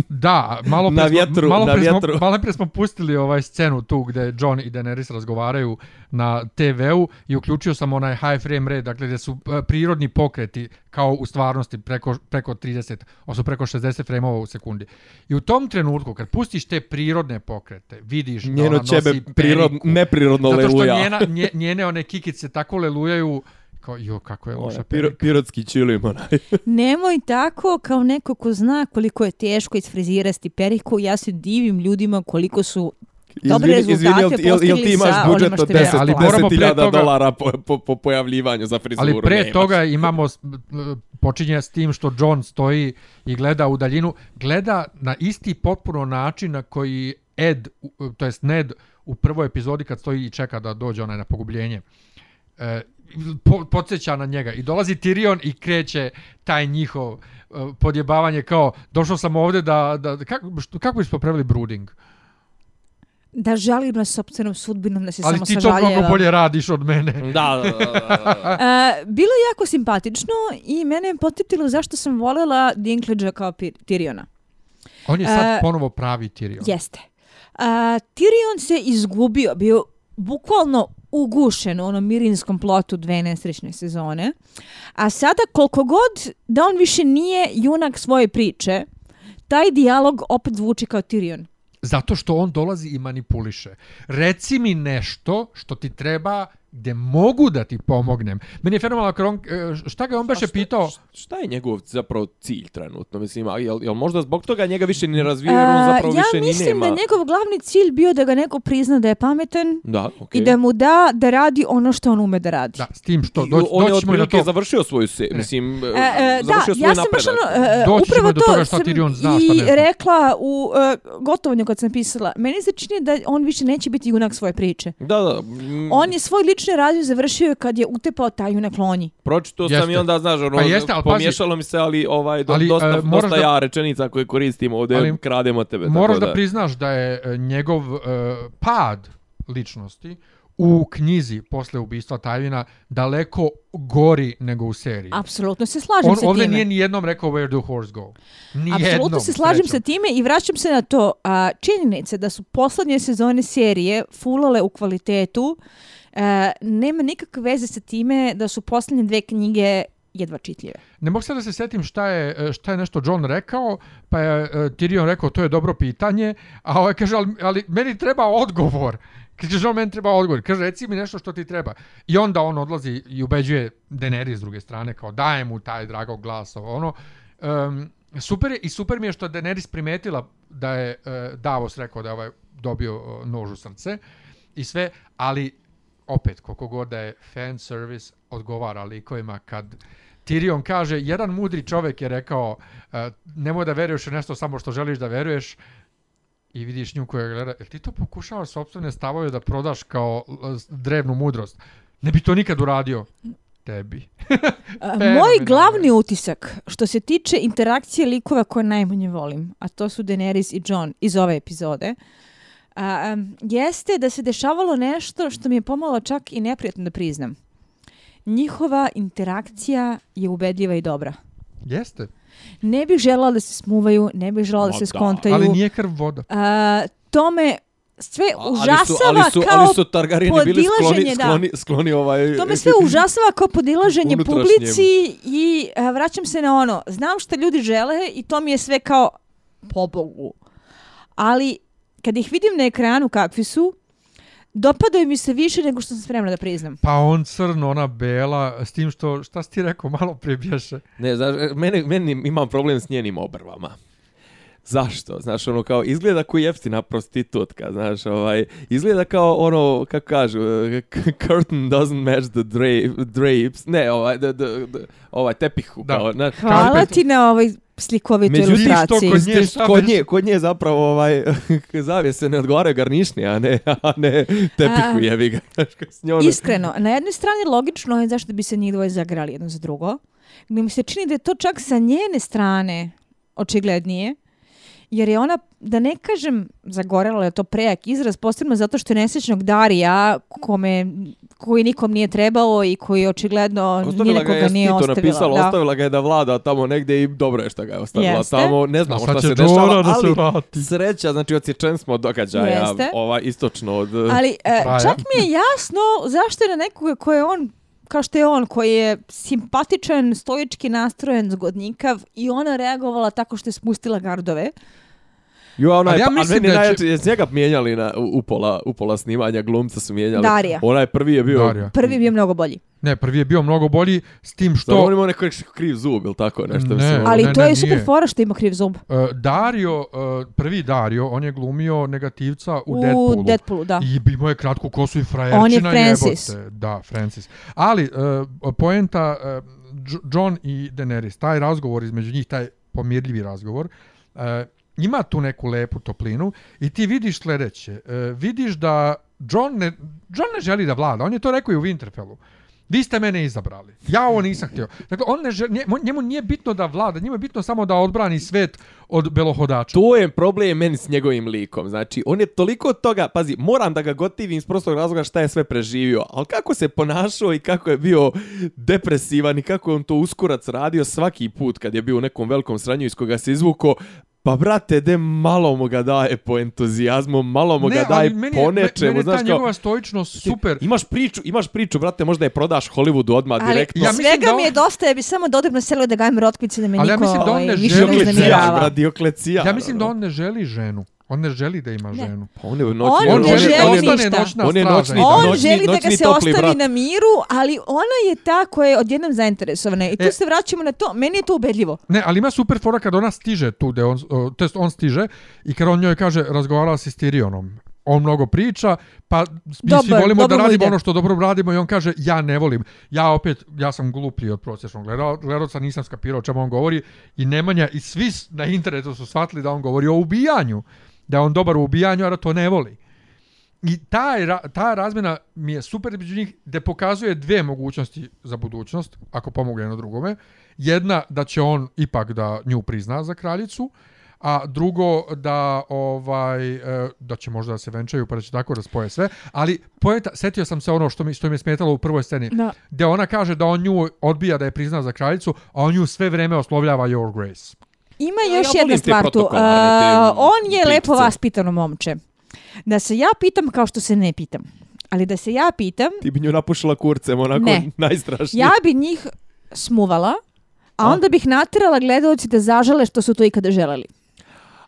da, malo pre, na vjetru, malo, pre na vjetru. Smo, malo pre smo pustili ovaj scenu tu gde John i Daenerys razgovaraju na TV-u i uključio sam onaj high frame rate, dakle gde su e, prirodni pokreti kao u stvarnosti preko, preko 30, osu preko 60 frame u sekundi. I u tom trenutku kad pustiš te prirodne pokrete, vidiš Njeno da ona nosi čebe, periku, prirod, neprirodno leluja. Zato što leluja. njena, nje, njene one kikice tako lelujaju kao, jo, kako je ono, loša Ona, perika. Pirotski čilim, onaj. Nemoj tako, kao neko ko zna koliko je teško isfrizirati periku, ja se divim ljudima koliko su Dobre izvini, izvini, jel, jel, jel ti imaš budžet od 10.000 dolara po, po, po pojavljivanju za frizuru? Ali pre nemaš. toga imamo, počinje s tim što John stoji i gleda u daljinu, gleda na isti potpuno način na koji Ed, to jest Ned, u prvoj epizodi kad stoji i čeka da dođe onaj na pogubljenje, e, po, podsjeća na njega i dolazi Tyrion i kreće taj njihov uh, podjebavanje kao došao sam ovdje da, da, da kako, kako bismo preveli brooding? Da žalim na sobstvenom sudbinom da se Ali samo sažaljevam. Ali ti to mnogo bolje radiš od mene. da, da, da. da, da. uh, bilo je jako simpatično i mene je potiptilo zašto sam volela Dinklage kao Tyriona. On je sad uh, ponovo pravi Tyrion. Jeste. Uh, Tyrion se izgubio, bio bukvalno ugušen u onom mirinskom plotu dve nesrećne sezone. A sada, koliko god da on više nije junak svoje priče, taj dijalog opet zvuči kao Tyrion. Zato što on dolazi i manipuliše. Reci mi nešto što ti treba uh, gdje mogu da ti pomognem. Meni je fenomenalno kron... E, šta ga on baš je pitao? Šta je njegov zapravo cilj trenutno? Mislim, jel, jel možda zbog toga njega više ne razvijaju, zapravo ja više ni nema? Ja mislim da je njegov glavni cilj bio da ga neko prizna da je pametan da, okay. i da mu da da radi ono što on ume da radi. Da, s tim što doć, doćemo na to. On je otprilike završio svoju se, e. mislim, e, e, e završio da, svoju napredak. Da, ja napredak. sam baš ono, upravo to toga šta sam Tyrion zna, i šta rekla u uh, gotovanju kad sam pisala. Meni se čini da on više neće biti junak svoje priče. Da, da. Mm, on je svoj lični razvoj završio je kad je utepao taju na klonji. Pročito jeste. sam i onda, znaš, ono, pa jeste, ali, pomiješalo pazi. mi se, ali, ovaj, do, ali e, dosta, uh, dosta da, ja rečenica koju koristim ovdje, ali, krademo tebe. Moraš tako da. da priznaš da je e, njegov uh, pad ličnosti u knjizi posle ubistva Tajvina daleko gori nego u seriji. Apsolutno se slažem On, sa time. Ovdje nije nijednom rekao where do horse go. Apsolutno se slažem srećom. sa time i vraćam se na to. A, činjenice da su poslednje sezone serije fulale u kvalitetu uh, E, nema nikakve veze sa time da su posljednje dve knjige jedva čitljive. Ne mogu sad da se setim šta je, e, šta je nešto John rekao, pa je uh, Tyrion rekao to je dobro pitanje, a ovaj kaže ali, ali meni treba odgovor. Kaže John meni treba odgovor, kaže reci mi nešto što ti treba. I onda on odlazi i ubeđuje Daenerys s druge strane, kao daje mu taj drago glas, ono. Um, super je, i super mi je što Daenerys primetila da je uh, Davos rekao da je ovaj dobio uh, nož u srce i sve, ali opet, koliko god da je fan service, odgovara likovima kad Tyrion kaže, jedan mudri čovek je rekao, uh, nemoj da veruješ u nešto samo što želiš da veruješ, i vidiš nju koja gleda, jel ti to pokušavaš sobstvene stavove da prodaš kao e, drevnu mudrost? Ne bi to nikad uradio. Tebi. E, moj glavni utisak što se tiče interakcije likova koje najmanje volim, a to su Daenerys i Jon iz ove epizode, uh, A, um, jeste da se dešavalo nešto što mi je pomalo čak i neprijatno da priznam. Njihova interakcija je ubedljiva i dobra. Jeste. Ne bih želala da se smuvaju, ne bih želala da se skontaju. Ali nije krv voda. A, to me sve užasava ali su, ali su, kao ali su Targarini podilaženje. Bili skloni, skloni, skloni ovaj... To me sve užasava kao podilaženje publici i a, vraćam se na ono. Znam što ljudi žele i to mi je sve kao pobogu. Ali kad ih vidim na ekranu kakvi su, dopadaju mi se više nego što sam spremna da priznam. Pa on crn, ona bela, s tim što, šta si ti rekao, malo prije bješe. Ne, znaš, e, meni, meni imam problem s njenim obrvama. Zašto? Znaš, ono, kao, izgleda kao jeftina prostitutka, znaš, ovaj, izgleda kao, ono, kako kažu, eh, curtain doesn't match the drape, drapes, ne, ovaj, the, the, the, ovaj, tepihu, da. kao, znaš. Hvala ti na ovoj slikovitoj ilustraciji. Međutim, što kod nje, što kod nje, kod nje zapravo, ovaj, zavijese ne odgovaraju garnišni, a ne, a ne tepihu, a, jevi ga, znaš, s njom. Iskreno, na jednoj strani, logično je zašto bi se njih dvoje zagrali jedno za drugo, mi se čini da je to čak sa njene strane očiglednije, jer je ona, da ne kažem zagorela je to prejak izraz, posebno zato što je nesečnog Darija, kome, koji nikom nije trebao i koji očigledno ostavila nikoga ga je, nije ostavila. Napisalo, da. Ostavila ga je da vlada tamo negdje i dobro je što ga je ostavila Jeste? tamo. Ne znamo pa šta, se dešava, da se vrati. ali sreća, znači ocječen smo od događaja ova, istočno od... Ali e, pa čak mi je jasno zašto je na nekoga koje on kao što je on, koji je simpatičan, stojički nastrojen, zgodnikav i ona reagovala tako što je spustila gardove. Uh, Jo, onaj, ali ja pa- mislim da će... Je... njega mijenjali na, u, pola, u pola snimanja, glumca su mijenjali. Darija. Onaj prvi je bio... Darija. Prvi je bio mnogo bolji. Ne, prvi je bio mnogo bolji s tim što... Da, on ima neko kriv zub ili tako nešto. Ne, mislim, ono- ali ne, to ne, je ne, super nije. fora što ima kriv zub. Uh, Dario, uh, prvi Dario, on je glumio negativca u, u Deadpoolu. U Deadpoolu, da. I bimo je kratku kosu i frajerčina. On je Francis. Jebote. Da, Francis. Ali, uh, poenta, uh, John i Daenerys, taj razgovor između njih, taj pomirljivi razgovor, uh, ima tu neku lepu toplinu i ti vidiš sljedeće. E, vidiš da John ne, John ne želi da vlada. On je to rekao i u Winterfellu. Vi ste mene izabrali. Ja ovo nisam htio. Dakle, on ne žel, njemu nije bitno da vlada, njemu je bitno samo da odbrani svet od belohodača. To je problem meni s njegovim likom. Znači, on je toliko toga, pazi, moram da ga gotivim iz prostog razloga šta je sve preživio, ali kako se ponašao i kako je bio depresivan i kako je on to uskurac radio svaki put kad je bio u nekom velikom sranju iz koga se izvuko, Pa brate, de malo mu ga daje po entuzijazmu, malo mu ne, ga daje meni, po nečemu. Meni je znaš ta kao, njegova stoičnost super. imaš, priču, imaš priču, brate, možda je prodaš Hollywoodu odmah ali, direktno. Ja svega mi je dosta, ja bi samo dodrebno selo da gajem rotkvice da me niko ja mislim da on ovaj, ne želi, ne želi, ne Ja mislim da on ne želi ženu. On ne želi da ima ženu. Ne. Pa on, je noćni, on, on, ne želi, on je ništa. On je noćni, on noćni, želi da ga se ostavi brat. na miru, ali ona je ta koja je odjednom zainteresovana. I tu e, se vraćamo na to. Meni je to ubedljivo. Ne, ali ima super fora kad ona stiže tu, gde on, to jest on stiže, i kad on njoj kaže, razgovarala si s Tyrionom. On mnogo priča, pa mi dobar, svi volimo da radimo ide. ono što dobro radimo i on kaže, ja ne volim. Ja opet, ja sam gluplji od prosječnog gledalca, nisam skapirao čemu on govori. I Nemanja i svi na internetu su shvatili da on govori o ubijanju da je on dobar u ubijanju, a da to ne voli. I ta, ta razmjena mi je super među njih, gde pokazuje dve mogućnosti za budućnost, ako pomogu jedno drugome. Jedna, da će on ipak da nju prizna za kraljicu, a drugo da ovaj e, da će možda da se venčaju pa da će tako da spoje sve, ali poeta setio sam se ono što mi što mi je smetalo u prvoj sceni, da. gde ona kaže da on nju odbija da je prizna za kraljicu, a on ju sve vreme oslovljava your grace. Ima ja, još ja jedna stvar tu. Uh, on je pitice. lepo vaspitano momče. Da se ja pitam kao što se ne pitam. Ali da se ja pitam... Ti bi nju napušila kurcem, onako ne. najstrašnije. Ja bi njih smuvala, a, a? onda bih natrala gledalci da zažale što su to ikada želeli.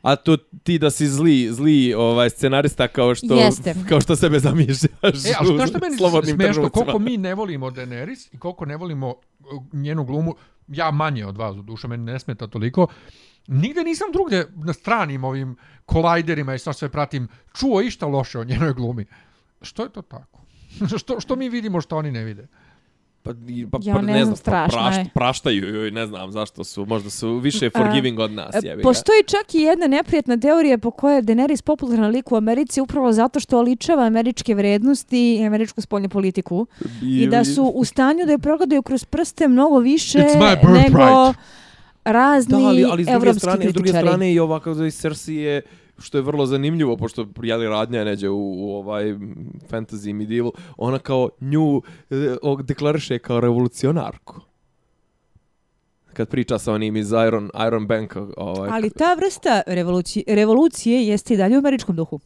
A to ti da si zli, zli ovaj scenarista kao što Jeste. kao što sebe zamišljaš. E, a što, što meni smiješno, koliko mi ne volimo Daenerys i koliko ne volimo e, njenu glumu, ja manje od vas, duša meni ne smeta toliko, nigde nisam drugde na stranim ovim kolajderima i sa sve pratim, čuo išta loše o njenoj glumi. Što je to tako? što, što mi vidimo što oni ne vide? Uh, Pa, pa, ja ne, ne znam, pa strašno pra, prašt, je. Praštaju, ne znam zašto su, možda su više forgiving od nas. E, Jebiga. Postoji čak i jedna neprijatna teorija po kojoj je Daenerys popularna lik u Americi upravo zato što oličava američke vrednosti i američku spoljnu politiku. I, I da su u stanju da je progledaju kroz prste mnogo više nego razni evropski kritičari. Da, ali, ali s, druge strane, s druge strane i ovakav zove Cersei je što je vrlo zanimljivo, pošto jeli radnja je neđe u, u ovaj fantasy medievalu, ona kao nju eh, deklariše kao revolucionarku kad priča sa onim iz Iron, Iron Bank. Ovaj. Ali ta vrsta revoluci revolucije jeste i dalje u američkom duhu.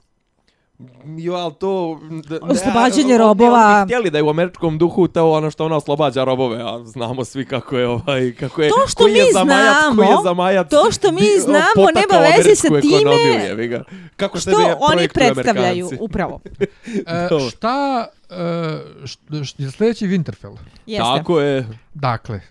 Jo, ali to... Da, Oslobađenje robova. Oni htjeli da je u američkom duhu to ono što ona oslobađa robove, a znamo svi kako je ovaj... Kako je, to što mi je zamajac, znamo... Je zamajac, to što mi znamo nema veze sa time... Je, kako što oni predstavljaju, Amerikanci. upravo. e, šta... E, što, što je sljedeći Winterfell? Jeste. Tako je. Dakle,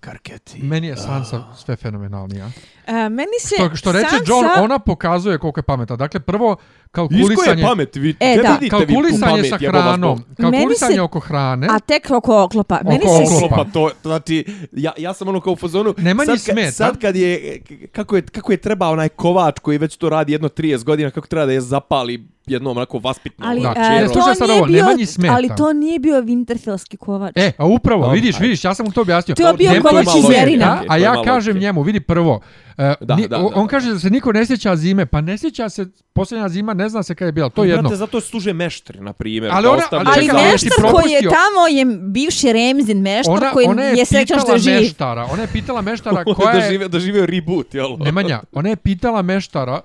Karketi. Meni je Sansa ah. sve fenomenalnija. A, meni se što, što reče Sansa... John, ona pokazuje koliko je pametna. Dakle, prvo, kalkulisanje... Iz koje pamet? Vi, e, da. Vidite kalkulisanje vi sa pamet, hranom. Kalkulisanje se... oko hrane. A tek oko oklopa. Meni oko se... oklopa. To, znači, ja, ja sam ono kao u fazonu... Nema ni smeta. Sad kad je kako, je... kako je treba onaj kovač koji već to radi jedno 30 godina, kako treba da je zapali jednom onako vaspitno. Ali, ono, znači, e, to ovo, bio, smeta. ali to nije bio Winterfellski kovač. E, a upravo, oh, vidiš, vidiš, ja sam mu to objasnio. To je bio kovač iz Jerina. A ja kažem njemu, vidi prvo, E, da, ni, da, da, on da, kaže da. da se niko ne sjeća zime, pa ne sjeća se posljednja zima, ne zna se kada je bila, to je jedno. Brate, zato služe meštri, na primjer. Ali, ona, ali, ali znači meštar koji je tamo je bivši remzin meštar ona, koji ona je, je srećan što živi. Meštara, ona je pitala meštara koja je... Da žive, da žive reboot, jel? Nemanja, ona je pitala meštara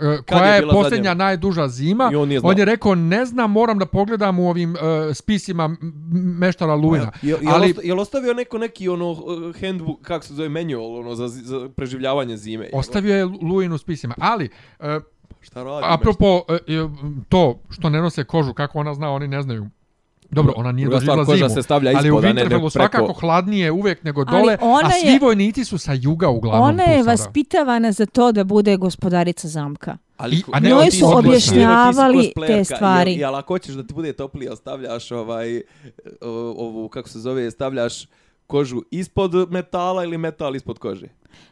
E, koja je, je posljednja zadnjem? najduža zima. I on, on je rekao, ne znam, moram da pogledam u ovim uh, spisima meštara Luina. Je, je, ali, je li ostavio neko neki ono e, handbook, kako se zove, manual ono, za, za preživljavanje zime? Ostavio je Luin u spisima, ali... Uh, šta radi? Apropo, uh, to što ne nose kožu, kako ona zna, oni ne znaju. Dobro, ona nije da izlazi zimu, se stavlja ispod, ali u Winterfellu svakako preko... hladnije uvek nego dole, ona a svi je... vojnici su sa juga uglavnom Ona je pusara. vaspitavana za to da bude gospodarica zamka. Ali, a ne, su objašnjavali te stvari. Jel, ako hoćeš da ti bude toplije, stavljaš ovaj, ovu, kako se zove, stavljaš kožu ispod metala ili metal ispod kože?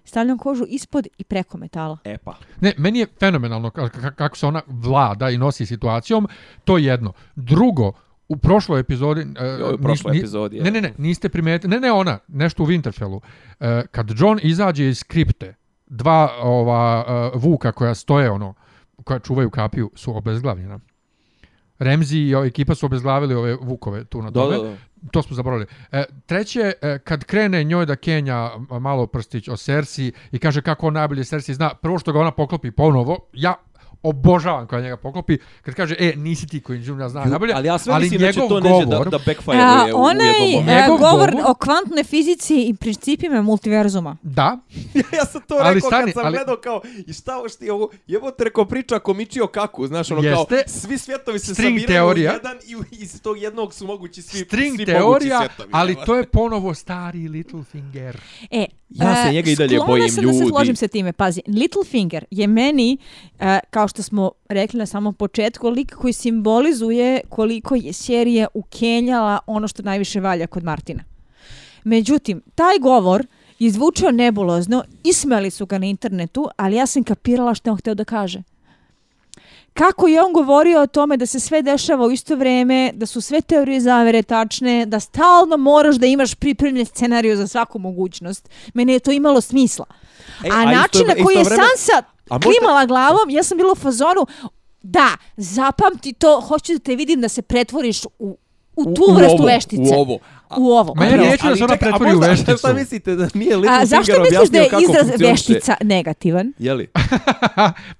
Stavljam kožu ispod i preko metala. E pa. Ne, meni je fenomenalno kako se ona vlada i nosi situacijom, to je jedno. Drugo, uh, u prošloj epizodi... Uh, u prošloj ni, epizodi, Ne, ne, ne, niste primetili... Ne, ne, ona, nešto u Winterfellu. Uh, kad John izađe iz skripte, dva ova uh, vuka koja stoje, ono, koja čuvaju kapiju, su obezglavljena. Remzi i ova ekipa su obezglavili ove vukove tu na tome. To smo zaboravili. E, treće, kad krene njoj da Kenja malo prstić o Sersi i kaže kako on najbolje Sersi zna, prvo što ga ona poklopi ponovo, ja obožavam kad njega poklopi, kad kaže, e, nisi ti koji inđumlja zna najbolje, ali, ja sve ali mislim njegov da će to govor... Neđe da, da backfire uh, je u onaj, jednom momentu. Uh, govor, govor, o kvantnoj fizici i principima multiverzuma. Da. ja sam to ali rekao stani, kad sam ali... gledao kao, i šta ovo što je ovo, jebo te rekao priča komičio o kaku, znaš, ono Jeste, kao, svi svjetovi se sabiraju teorija, u jedan i iz tog jednog su mogući svi, string svi teorija, mogući svjetovi. Ali to je ponovo stari Littlefinger. E, ja se njega i dalje bojim ljudi. Sklona sam da se složim sa time, pazi, Littlefinger je meni, e, kao što smo rekli na samom početku, lik koji simbolizuje koliko je serija ukenjala ono što najviše valja kod Martina. Međutim, taj govor je zvučao nebulozno, ismeli su ga na internetu, ali ja sam kapirala što je on hteo da kaže. Kako je on govorio o tome da se sve dešava u isto vreme, da su sve teorije zavere tačne, da stalno moraš da imaš pripremljen scenariju za svaku mogućnost. Mene je to imalo smisla. E, a, a način na koji je vreme, Sansa A možda... klimala glavom, ja sam bila u fazonu, da, zapamti to, hoću da te vidim da se pretvoriš u u tu u, vrstu ovo, veštice. U ovo. A, u ovo. Ma ja neću da se ona pretvori u vešticu. Šta pa mislite da nije Little Finger objasnio kako funkcionuje? Zašto misliš da je izraz veštica negativan? Jeli?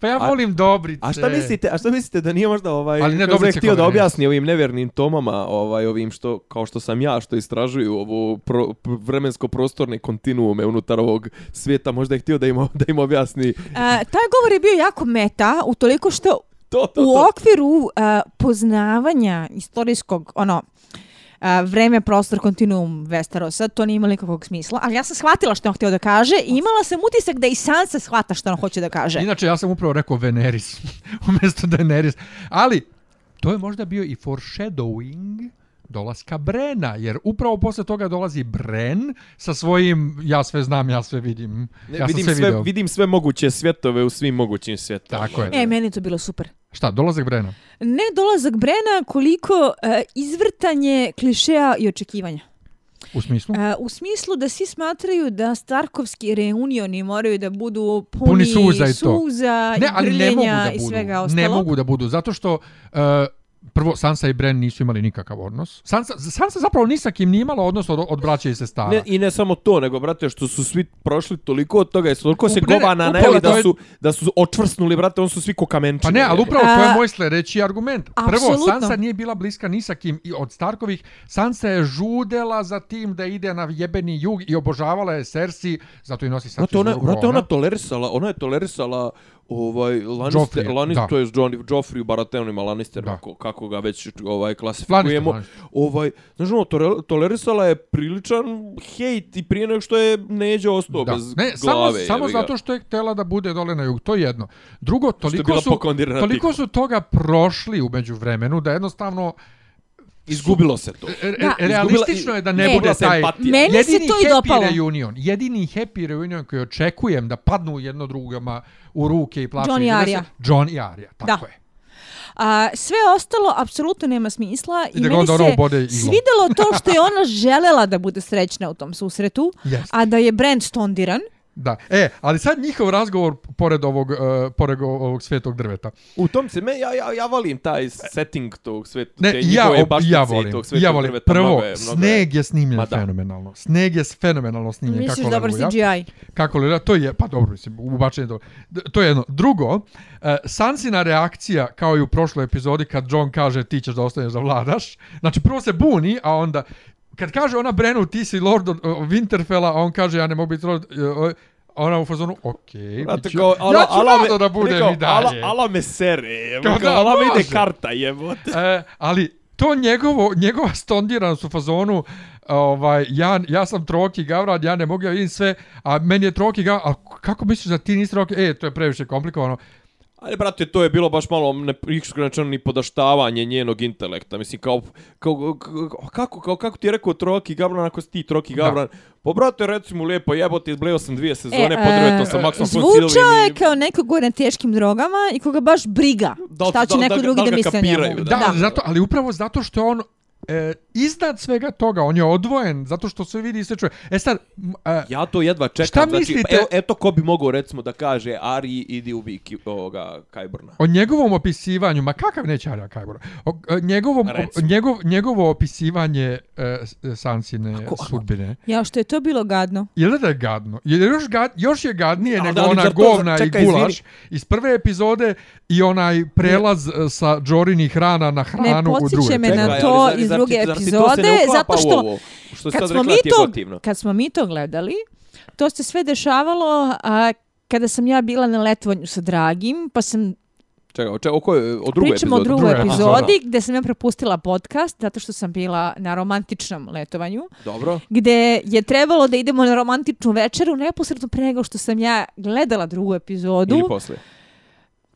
pa ja volim a, dobrice. A šta mislite, a šta mislite da nije možda ovaj... Ali ne dobrice kako da objasni ovim nevernim tomama, ovaj, ovim što, kao što sam ja, što istražuju ovo pro, vremensko-prostorne kontinuume unutar ovog svijeta, možda je htio da im, da im objasni. a, taj govor je bio jako meta, utoliko što to, to, to. U okviru uh, poznavanja istorijskog, ono, Uh, vreme, prostor, kontinuum Westerosa, to nije imalo nikakvog smisla, ali ja sam shvatila što on htio da kaže i imala sam utisak da i Sansa shvata što on hoće da kaže. Inače, ja sam upravo rekao Veneris, umjesto Daenerys, ali to je možda bio i foreshadowing uh, dolaska Brena, jer upravo posle toga dolazi Bren sa svojim ja sve znam, ja sve vidim. Ne, ja vidim, sve, sve vidim sve moguće svjetove u svim mogućim svjetovima. Tako je. E, meni to bilo super. Šta, dolazak Brena? Ne dolazak Brena, koliko uh, izvrtanje klišeja i očekivanja. U smislu? Uh, u smislu da svi smatraju da Starkovski reunioni moraju da budu puni, puni suza i, suza i ne, ali ne mogu da budu. svega ostalog. Ne mogu da budu, zato što uh, prvo Sansa i Bren nisu imali nikakav odnos. Sansa, Sansa zapravo ni sa kim nije imala odnos od, od braća i sestara. Ne, I ne samo to, nego brate, što su svi prošli toliko od toga, jesu toliko se gova na ne, da, su, da su očvrsnuli, brate, on su svi ko kamenčini. Pa ne, ali upravo to je moj sljedeći argument. Prvo, absolutno. Sansa nije bila bliska ni sa kim i od Starkovih. Sansa je žudela za tim da ide na jebeni jug i obožavala je Cersei, zato i nosi Sansa. Brate, ona, brate, ona, tolerisala, ona je tolerisala ovaj Lannister, Joffrey, Lannister to je John Joffrey Baratheon ima Lannister kako, kako ga već ovaj klasifikujemo. Lannister, ovaj znaš ono, to, tolerisala je priličan hejt i prije nego što je neđe ostao da. bez ne, glave. Samo, samo zato što je htela da bude dole na jug, to je jedno. Drugo, toliko su, toliko su toga prošli umeđu vremenu da jednostavno Izgubilo se to. E, e, da, Realistično izgubila, je da ne, ne bude taj... Meni jedini se to i dopalo. Reunion, jedini happy reunion koji očekujem da padnu jedno drugama u ruke i plaću. John i Arija. John i Arija, tako da. je. A, sve ostalo apsolutno nema smisla i, I meni se bode svidelo to što je ona želela da bude srećna u tom susretu, yes. a da je brand stondiran. Da. E, ali sad njihov razgovor pored ovog, uh, pored ovog svetog drveta. U tom se, me, ja, ja, ja volim taj setting tog svetog drveta. Ne, ja, ob, ja volim. Tog ja volim. Drveta, Prvo, mnogo je, mnogo sneg je snimljen da. fenomenalno. Sneg je fenomenalno snimljen. Misliš kako dobro CGI? Ja? Kako li, to je, pa dobro, mislim, ubačenje dobro. To je jedno. Drugo, uh, Sansina reakcija, kao i u prošloj epizodi, kad John kaže ti ćeš da ostaneš da vladaš, znači prvo se buni, a onda, kad kaže ona Brenu, ti si Lord uh, Winterfella, a on kaže, ja ne mogu biti Lord... Uh, uh ona u fazonu, okej, okay, ja ću rado da budem tako, i dalje. Ala, ala me sere, jebote. Ala me ide karta, jebote. E, ali to njegovo, njegova stondiranost u fazonu, ovaj, ja, ja sam troki gavrad, ja ne mogu, ja vidim sve, a meni je troki gavrad, a kako misliš da ti nisi troki? E, to je previše komplikovano. Ali, brate, to je bilo baš malo iskrenačeno ni podaštavanje njenog intelekta. Mislim, kao, kao, kako, kao, kako ti je rekao Troki Gabran, ako si ti Troki Gabran? Po pa, brate, recimo, lijepo jebote, izbleo sam dvije sezone, e, podrveto e, sam maksimum Zvučao je i... kao neko gore na teškim drogama i koga baš briga da, šta će da, neko da, drugi da, da misle njemu. Da, da, da, zato, ali upravo zato što on e, iznad svega toga, on je odvojen zato što se vidi i se čuje. E sad, e, ja to jedva čekam, šta znači, mislite, e, eto ko bi mogao recimo da kaže Ari idi u Viki ovoga Kajburna. O njegovom opisivanju, ma kakav neće Ari Kajburna, o, e, njegovom, o, njegov, njegovo opisivanje e, e Sansine Ako, sudbine. Ja, što je to bilo gadno? Jel da je gadno? Je još, gad, još je gadnije ja, nego ona govna čekaj, i gulaš izvini. iz prve epizode i onaj prelaz ne. sa Džorini hrana na hranu ne, u druge. Ne, podsjeće me na to, izvini druge epizode, to se ne zato što, ovo, što kad, smo rekla, mi to, kad smo mi to gledali, to se sve dešavalo a, kada sam ja bila na letovanju sa Dragim, pa sam... Čekaj, o, če, o, kojoj, o drugoj Pričamo epizodi? o drugoj epizodi, Aha. gde sam ja propustila podcast, zato što sam bila na romantičnom letovanju. Dobro. Gde je trebalo da idemo na romantičnu večeru, neposredno pre nego što sam ja gledala drugu epizodu. Ili poslije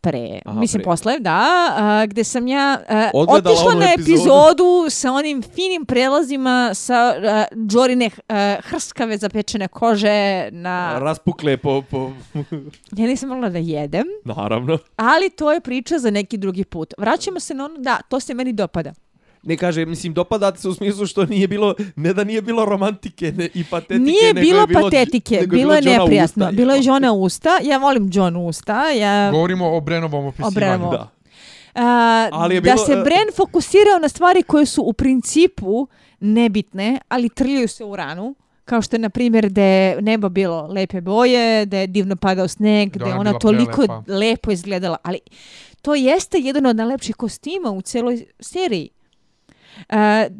pre, Aha, mislim pre. posle, da, a, gde sam ja a, Odgledala otišla na epizodu. epizodu sa onim finim prelazima sa a, džorine a, hrskave zapečene kože na... Raspukle po... po... ja nisam mogla da jedem. Naravno. Ali to je priča za neki drugi put. Vraćamo se na ono, da, to se meni dopada ne kaže, mislim, dopadate se u smislu što nije bilo, ne da nije bilo romantike ne, i patetike. Nije nego bilo, je bilo patetike, nego bilo je neprijatno. Usta, bilo je žona usta, ja volim John usta. Ja... Govorimo o Brenovom opisivanju. O Brenovom. Da. A, ali je bilo, da se e- Bren fokusirao na stvari koje su u principu nebitne, ali trljaju se u ranu kao što je, na primjer, da je nebo bilo lepe boje, da je divno padao sneg, da je ona toliko prelepa. lepo izgledala. Ali to jeste jedan od najlepših kostima u celoj seriji. E,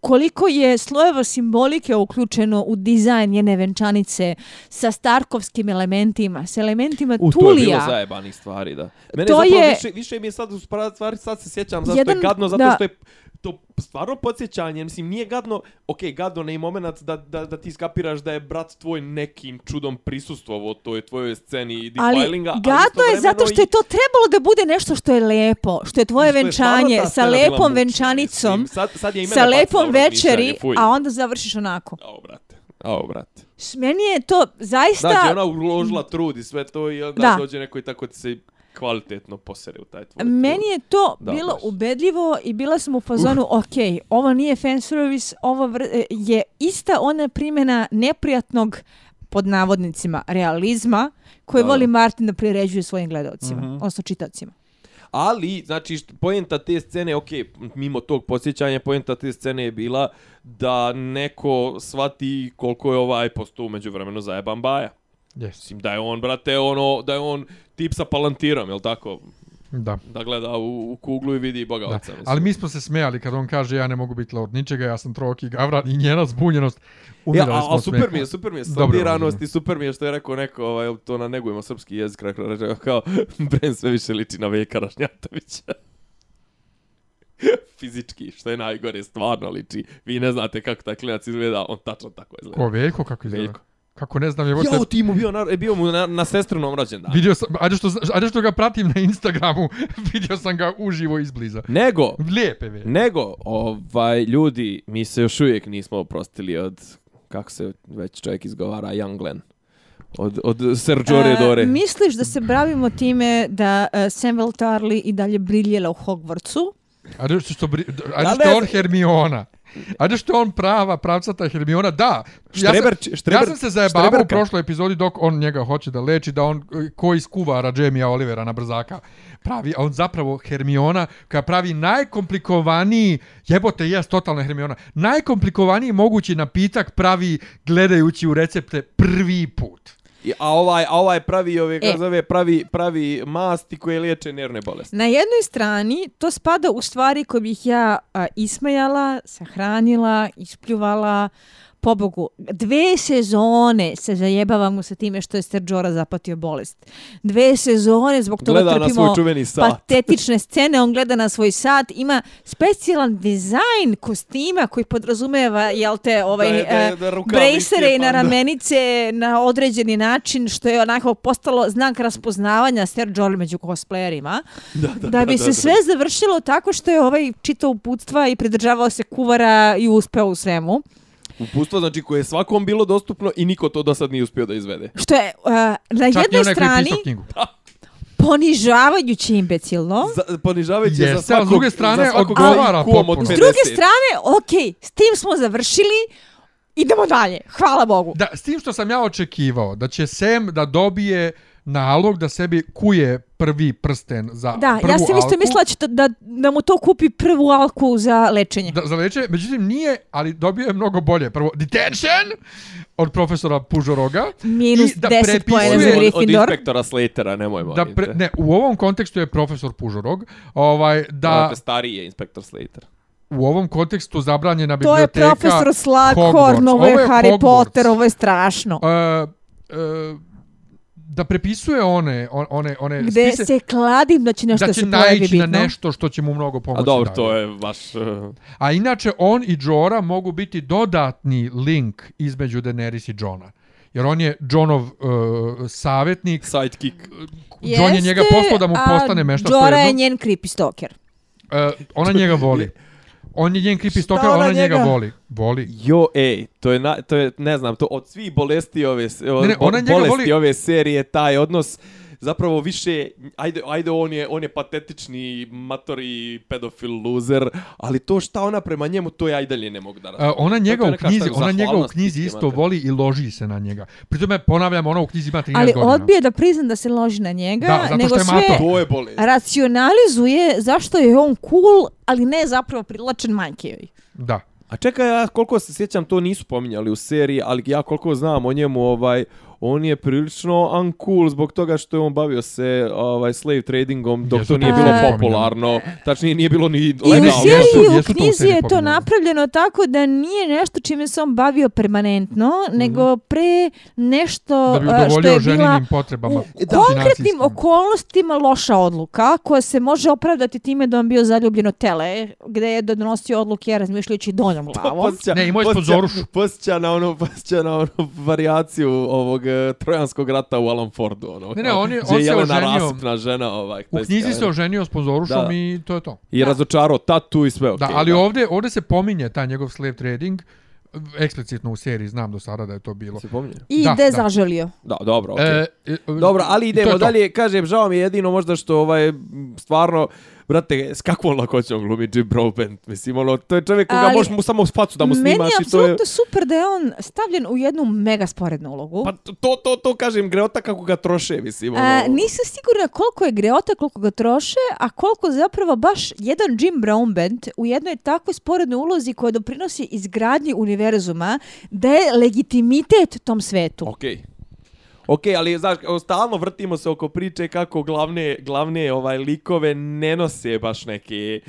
koliko je slojevo simbolike uključeno u dizajn njene venčanice sa starkovskim elementima, sa elementima u, Tulija. U, to je bilo zajebani stvari, da. Mene to zapravo, je... Više, više mi je sad, stvari, sad se sjećam zašto jedan, je gadno, zato da, što je to stvarno podsjećanje, mislim, nije gadno, ok, gadno ne i moment da, da, da ti skapiraš da je brat tvoj nekim čudom prisustvovo toj tvojoj sceni i defilinga. Ali gadno ali je zato što je to trebalo da bude nešto što je lepo, što je tvoje što venčanje je sa lepom muči, venčanicom, sad, sad je sa lepom večeri, a onda završiš onako. Ao, brate, ao, brate. Meni je to zaista... Znači, ona uložila trud i sve to i onda da. dođe neko i tako ti se kvalitetno posere u taj tvoj Meni tvoj. je to da, bilo baš. ubedljivo i bila sam u fazonu, uh. ok, ovo nije fanservice, ovo e, je ista ona primjena neprijatnog pod navodnicima realizma koje da. voli Martin da priređuje svojim gledalcima, uh mhm. -huh. odnosno čitacima. Ali, znači, pojenta te scene, ok, mimo tog posjećanja, pojenta te scene je bila da neko shvati koliko je ovaj postao umeđu vremenu zajeban baja. Yes. Mislim, da je on, brate, ono, da je on tip sa palantirom, jel tako? Da. Da gleda u, u kuglu i vidi boga oca. Ali mi smo se smejali kad on kaže ja ne mogu biti lord ničega, ja sam trok i gavran i njena zbunjenost. Ja, a, a super mi je, super mi je, standiranost i super mi je što je rekao neko, ovaj, to na negujemo srpski jezik, rekao, kao, Bren sve više liči na Veka Rašnjatovića. fizički, što je najgore, stvarno liči. Vi ne znate kako taj klinac izgleda, on tačno tako izgleda. Ko veliko kako izgleda? Veliko. Kako ne znam, je Ja u timu bio na e, bio mu na, na sestrinom rođendan. Vidio sam, ajde što ajde što ga pratim na Instagramu, vidio sam ga uživo izbliza. Nego, lepe ve. Nego, ovaj ljudi, mi se još uvijek nismo oprostili od kako se već čovjek izgovara Young Glenn. Od, od Sir Jory e, Dore. Misliš da se bravimo time da uh, e, Samuel Tarly i dalje briljela u Hogwartsu? A da što što a da što on Hermiona. A da što on prava pravcata Hermiona? Da. Štreber, ja sam, štreber, ja sam se zajebavao u prošloj epizodi dok on njega hoće da leči, da on e, ko iskuva Rađemija Olivera na brzaka pravi, a on zapravo Hermiona koja pravi najkomplikovaniji jebote jest totalna Hermiona najkomplikovaniji mogući napitak pravi gledajući u recepte prvi put a ovaj a ovaj pravi ove e, zove pravi pravi masti koje liječe nervne bolesti. Na jednoj strani to spada u stvari koje bih ja a, ismajala, sahranila, ispljuvala, pobogu, dve sezone se zajebavamo sa time što je Serđora zapatio bolest. Dve sezone zbog toga gleda trpimo na svoj sat. patetične scene, on gleda na svoj sat, ima specijalan dizajn kostima koji podrazumeva, jel te, ovaj, da je, da je, da eh, pa na ramenice na određeni način, što je onako postalo znak raspoznavanja Serđora među cosplayerima. Da, da, da bi da, se da, sve da. završilo tako što je ovaj čitao uputstva i pridržavao se kuvara i uspeo u svemu. Upustvo znači koje je svakom bilo dostupno i niko to do sad nije uspio da izvede. Što je uh, na Čak jednoj strani ponižavajuće imbecilno. Za, ponižavajuće yes, za svakog. S druge strane, odgovara pomoć. S druge strane, okej, okay, s tim smo završili. Idemo dalje. Hvala Bogu. Da, s tim što sam ja očekivao da će Sam da dobije uh, nalog da sebi kuje prvi prsten za da, prvu alku. Da, ja sam isto mislila da, da, da mu to kupi prvu alku za lečenje. Da, za lečenje, međutim nije, ali dobio je mnogo bolje. Prvo, detention od profesora Pužoroga. Minus i da 10 pojene za Gryffindor. Od, od inspektora Slatera, nemoj molim da pre, Ne, u ovom kontekstu je profesor Pužorog. Ovaj, da, Ovo stariji je inspektor Slater. U ovom kontekstu zabranjena biblioteka... To je profesor Slaghorn, ovo je Harry Hogwarts. Potter, ovo je strašno. Uh, uh, da prepisuje one, one, one Gde spise... Gde se kladim da će nešto da će se pojavi bitno. Da će na nešto što će mu mnogo pomoći. A dobro, to je vaš... Uh, a inače, on i Jora mogu biti dodatni link između Daenerys i Johna. Jer on je Johnov uh, savjetnik. Sidekick. John Jeste, je njega poslao da mu postane meštar. Jora je njen creepy stalker. Uh, ona njega voli. On je njen klip iz Stokera, ona njega? njega boli. Boli. Jo, ej, to je, na, to je ne znam, to od svih bolesti ove, ne, ne, ona bolesti njega boli... ove serije, taj odnos zapravo više ajde ajde on je on je patetični mator i pedofil loser, ali to šta ona prema njemu to ja i dalje ne mogu da e, razumem. Uh, ona njega u knjizi, ona njega u knjizi isto mater. voli i loži se na njega. Pri tome ponavljam, ona u knjizi ima 13 ali godina. Ali odbije da priznam da se loži na njega, da, nego sve to je boli. racionalizuje zašto je on cool, ali ne zapravo prilačen manjkevi. Da. A čekaj, ja koliko se sjećam, to nisu pominjali u seriji, ali ja koliko znam o njemu, ovaj, on je prilično uncool zbog toga što je on bavio se ovaj slave tradingom dok to nije bilo popularno. Tačnije nije bilo ni legalno. I u, u knjizi je to napravljeno tako da nije nešto čime se on bavio permanentno, mhm. nego pre nešto eh, što je bila potrebama, u da, konkretnim okolnostima loša odluka koja se može opravdati time da on bio zaljubljeno tele gde je donosio odluke razmišljajući donjom pa glavom. Ne, imao je sponzorušu. Posjeća na ono, posjeća na ono variaciju ovog e, Eh, Trojanskog rata u Alan Fordu. Ono, ne, ne, on, je, on se Jelena oženio. Gdje je rasipna žena. Ovaj, u knjizi eh, se oženio s pozorušom i to je to. I da. razočarao tatu i sve. Okay, da, ali da. Ovde, ovde se pominje taj njegov slave trading eksplicitno u seriji znam do sada da je to bilo. Se pominje. I da, ide da. zaželio. Da, dobro, okay. e, e, dobro, ali idemo to to. dalje. Kažem, žao mi je jedino možda što ovaj, stvarno, brate, s kakvom lakoćom glumi Jim Broadbent? Mislim, ono, to je čovjek koga možeš mu samo u facu da mu snimaš. Meni je apsolutno to je... super da je on stavljen u jednu mega sporednu ulogu. Pa to, to, to, to kažem, greota kako ga troše, mislim. Ono... A, nisam sigurna koliko je greota koliko ga troše, a koliko zapravo baš jedan Jim Broadbent u jednoj takvoj sporednoj ulozi koja doprinosi izgradnji univerzuma da je legitimitet tom svetu. Okej. Okay. Ok, ali znaš, stalno vrtimo se oko priče kako glavne, glavne ovaj likove ne nose baš neke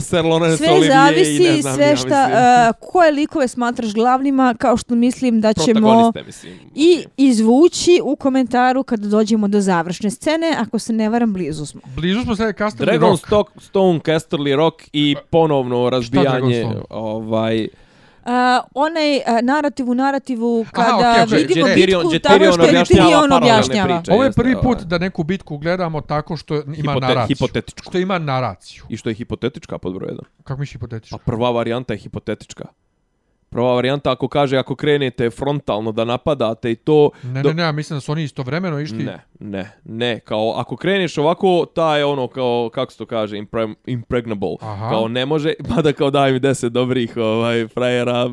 Sir Lawrence sve Olivier zavisi, i ne znam. Sve šta, ja uh, eh, koje likove smatraš glavnima, kao što mislim da ćemo mislim. i okay. izvući u komentaru kada dođemo do završne scene, ako se ne varam, blizu smo. Blizu smo sve Casterly Rock. Dragonstone, Casterly Rock i ponovno razbijanje. Šta ovaj, Dragonstone? uh, onaj uh, eh, narativ u narativu kada Aha, okay, vidimo okay. bitku Jeterion, tako što je on objašnjava. Priče, Ovo je prvi put da neku bitku gledamo tako što ima Hipote, naraciju. Hipotetičku. Što ima naraciju. I što je hipotetička pod brojedom. Kako misliš hipotetička? Pa prva varijanta je hipotetička prva varijanta ako kaže ako krenete frontalno da napadate i to ne do... ne ne ja mislim da su oni istovremeno išli ne ne ne kao ako kreneš ovako ta je ono kao kako se to kaže impregnable Aha. kao ne može pa da kao daj mi 10 dobrih ovaj frajera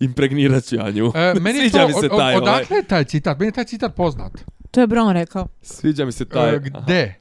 impregnirat ću ja nju e, meni sviđa to, mi se taj od, ovaj. odakle ovaj... je taj citat meni je taj citat poznat to je Bron rekao sviđa mi se taj e, gde Aha.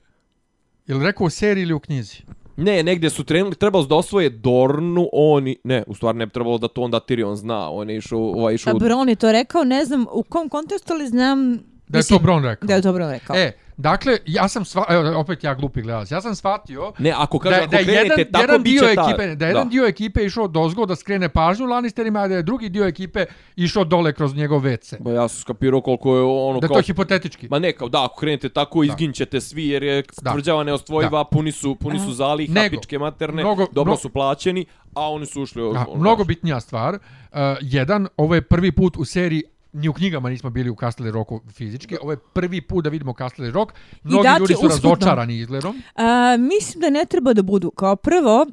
Jel rekao u seriji ili u knjizi? Ne, negdje su trenuli, trebalo da osvoje Dornu, oni, ne, u stvari ne bi trebalo da to onda Tyrion zna, on je išao, ovaj išao... Da, Bron je to rekao, ne znam u kom kontekstu, ali znam... Da je mislim, to Bron rekao. Da je to Bron rekao. E, Dakle, ja sam sva, evo, opet ja glupi gledalac. Ja sam shvatio ne, ako kažu, da, ako da krenete, jedan, tako jedan dio ta... ekipe, da jedan da. dio ekipe išao dozgo da skrene pažnju Lannisterima, a da je drugi dio ekipe išao dole kroz njegov WC. Ba ja sam skapirao koliko je ono da kao Da to hipotetički. Ma ne, kao da ako krenete tako izginćete svi jer je tvrđava neostvojiva, da. puni su puni su zalih, kapičke materne, mnogo, dobro su plaćeni, a oni su ušli. Da, ono, mnogo bitnija stvar. Uh, jedan, ovo je prvi put u seriji ni u knjigama nismo bili u Castle Rocku fizički. Ovo je prvi put da vidimo Castle Rock. Mnogi dakle, ljudi su uspudno. razočarani izgledom. Uh, mislim da ne treba da budu. Kao prvo,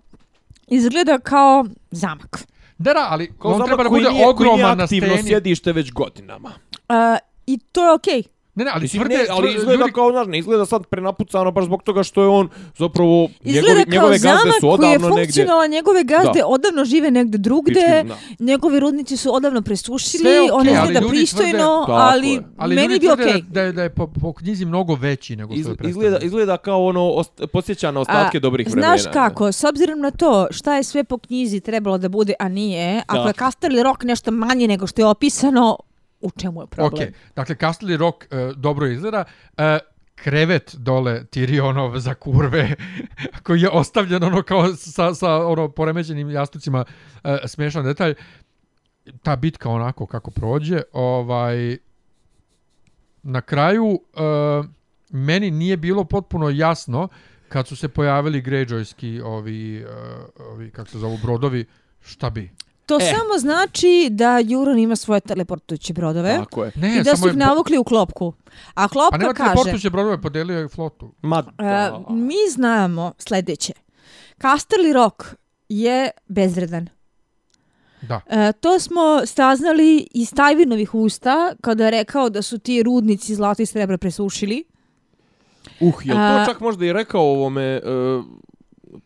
izgleda kao zamak. Da, da, ali kao on treba da bude ogroman na sceni. Koji nije aktivno sjedište već godinama. Uh, I to je okej. Okay. Ne, ne, ali Mislim, tvrde, ne, ali izgleda ljudi... kao, znaš, ne izgleda sad prenapucano baš zbog toga što je on zapravo njegovi, njegove gazde su odavno negdje. Izgleda kao zamak koji je negdje... njegove gazde da. odavno žive negde drugde, Pičkim, njegovi rudnici su odavno presušili, okay, on izgleda pristojno, tvrde, ali, ali meni bi okej. Okay. Da, da je po, po knjizi mnogo veći nego Iz, što je izgleda, izgleda kao ono, podsjeća na ostatke a, dobrih vremena. Znaš kako, s obzirom na to šta je sve po knjizi trebalo da bude, a nije, ako je Castle Rock nešto manje nego što je opisano, u čemu je problem. Okej, okay. dakle, Castle Rock uh, dobro izgleda. Uh, krevet dole Tyrionov za kurve koji je ostavljen ono kao sa, sa ono poremećenim jastucima e, smješan detalj ta bitka onako kako prođe ovaj na kraju e, meni nije bilo potpuno jasno kad su se pojavili Greyjoyski ovi, e, ovi kako se zovu brodovi šta bi To e. samo znači da Juron ima svoje teleportujuće brodove. Tako je. Ne, I da su ih navukli u klopku. A klopka kaže... A nema teleportujuće brodove, podelio je flotu. Ma, e, da. e, mi znamo sljedeće. Casterly Rock je bezredan. Da. E, to smo staznali iz Tajvinovih usta kada je rekao da su ti rudnici zlato i srebra presušili. Uh, je to čak možda i rekao ovome uh,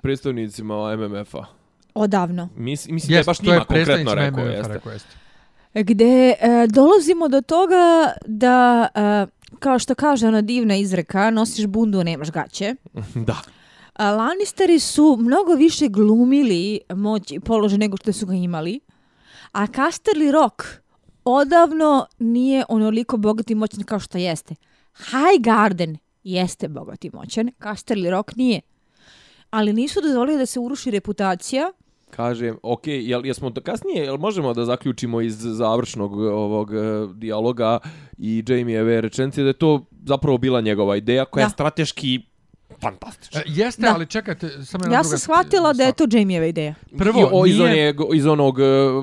predstavnicima MMF-a? odavno. Mis, mislim jest, da je baš njima je konkretno rekao, jeste. jeste. Gde e, dolazimo do toga da, e, kao što kaže ona divna izreka, nosiš bundu, nemaš gaće. da. A Lannisteri su mnogo više glumili moć i položaj nego što su ga imali. A Casterly Rock odavno nije onoliko bogat i moćan kao što jeste. High Garden jeste bogat i moćan, Casterly Rock nije. Ali nisu dozvolili da se uruši reputacija kažem, ok, jel, jesmo da kasnije, jel možemo da zaključimo iz završnog e, ovog e, dijaloga i Jamieve rečenice da je to zapravo bila njegova ideja koja da. je strateški fantastična. E, jeste, da. ali čekajte, sam Ja sam shvatila da je to Jamieva ideja. Prvo, o, nije... iz, onog, iz onog e,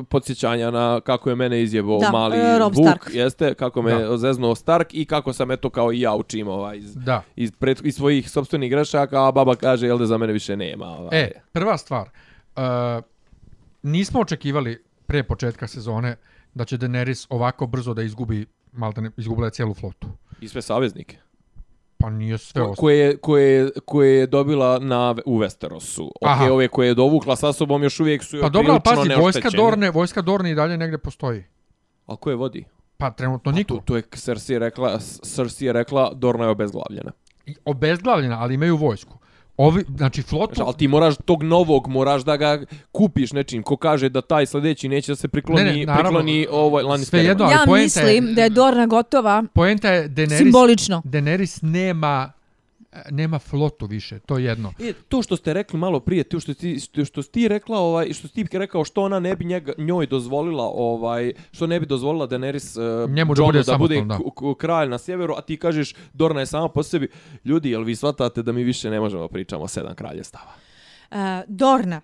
podsjećanja na kako je mene izjebao da. mali e, Rob Buk, Stark. jeste, kako me da. zeznuo Stark i kako sam eto kao i ja učim ovaj, iz, da. iz, pred, iz svojih sobstvenih grešaka, a baba kaže, jel da za mene više nema. Ovaj. E, prva stvar, Eh, nismo očekivali pre početka sezone da će Daenerys ovako brzo da izgubi Maltene izgubila je cijelu flotu. I sve saveznike. Pa nije sve ko, koje, koje, koje je dobila na, u Westerosu. Ok, Aha. ove koje je dovukla sa sobom još uvijek su pa dobro, prilično neoštećene. Pa dobro, pazi, vojska Dorne, vojska Dorne i dalje negde postoji. A ko je vodi? Pa trenutno pa, niko. Tu, tu je Cersei rekla, Cersei je rekla Dorna je obezglavljena. I obezglavljena, ali imaju vojsku. Ovi, znači flotu... Znači, ali ti moraš tog novog, moraš da ga kupiš nečim. Ko kaže da taj sljedeći neće da se prikloni, ne, ne, naravno, prikloni ovaj Lannister. Sve jedno, ali ja mislim je, da je Dorna gotova. Poenta je Daenerys, simbolično. Daenerys nema E, nema flotu više, to je jedno. E, to što ste rekli malo prije, to što, ti, što, ti rekla, ovaj, što ti rekao što ona ne bi njega, njoj dozvolila, ovaj, što ne bi dozvolila Daenerys uh, Njemu da bude, da bude da. kralj na sjeveru, a ti kažeš Dorna je sama po sebi. Ljudi, jel vi shvatate da mi više ne možemo pričamo o sedam kraljestava? Uh, Dorna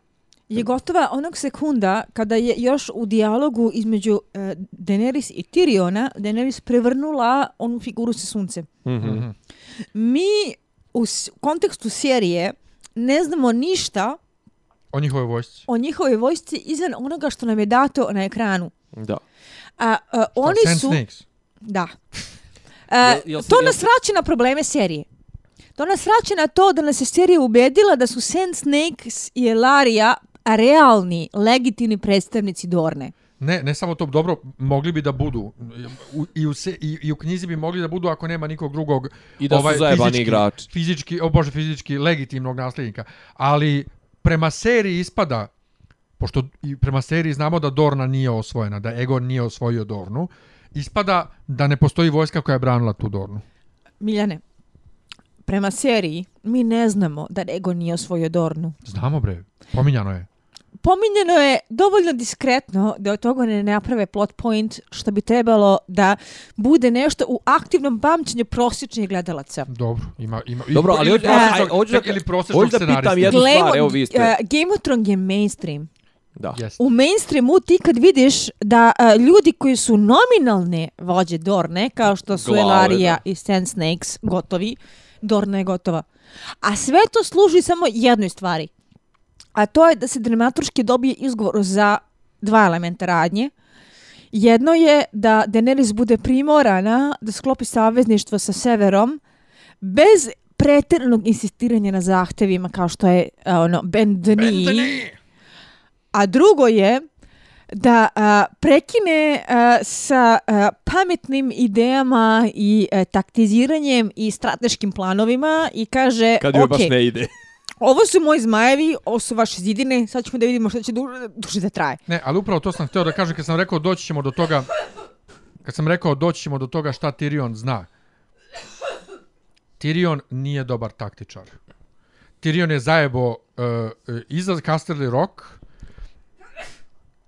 je gotova onog sekunda kada je još u dijalogu između uh, Daenerys i Tyriona Daenerys prevrnula onu figuru sa suncem. Mm -hmm. Mi u kontekstu serije ne znamo ništa o njihovoj vojsci. O njihovoj vojsci izvan onoga što nam je dato na ekranu. Da. A, a oni Sand su snakes. Da. A, jel, jel, to jel, nas vraća na probleme serije. To nas vraća na to da nas je serija ubedila da su Sand Snakes i Elaria realni, legitimni predstavnici Dorne. Ne, ne samo to, dobro, mogli bi da budu. U, i, u se, i, I u knjizi bi mogli da budu ako nema nikog drugog. I da ovaj, su zajebani fizički, igrač. Fizički, o oh bože, fizički legitimnog nasljednika. Ali prema seriji ispada, pošto i prema seriji znamo da Dorna nije osvojena, da Egon nije osvojio Dornu, ispada da ne postoji vojska koja je branila tu Dornu. Miljane, prema seriji mi ne znamo da Egon nije osvojio Dornu. Znamo bre, pominjano je pominjeno je dovoljno diskretno da od toga ne naprave plot point što bi trebalo da bude nešto u aktivnom pamćenju prosječnih gledalaca. Dobro, ima... ima Dobro, ali hoću da, hoću da, hoću da pitam jednu Glemo, stvar, evo vi ste... Uh, Game of Thrones je mainstream. Da. Yes. U mainstreamu ti kad vidiš da uh, ljudi koji su nominalne vođe Dorne, kao što su Glave, Elaria da. i Sand Snakes, gotovi, Dorne je gotova. A sve to služi samo jednoj stvari, a to je da se dramaturški dobije izgovor za dva elementa radnje. Jedno je da Daenerys bude primorana da sklopi savezništvo sa Severom bez pretjernog insistiranja na zahtevima kao što je uh, ono bend knee. A drugo je da uh, prekine uh, sa uh, pametnim idejama i uh, e, taktiziranjem i strateškim planovima i kaže kad joj okay, baš ne ide ovo su moji zmajevi, ovo su vaše zidine, sad ćemo da vidimo šta će duže, duže da traje. Ne, ali upravo to sam hteo da kažem, kad sam rekao doći ćemo do toga, kad sam rekao doći ćemo do toga šta Tyrion zna. Tyrion nije dobar taktičar. Tyrion je zajebo uh, uh iza Casterly Rock,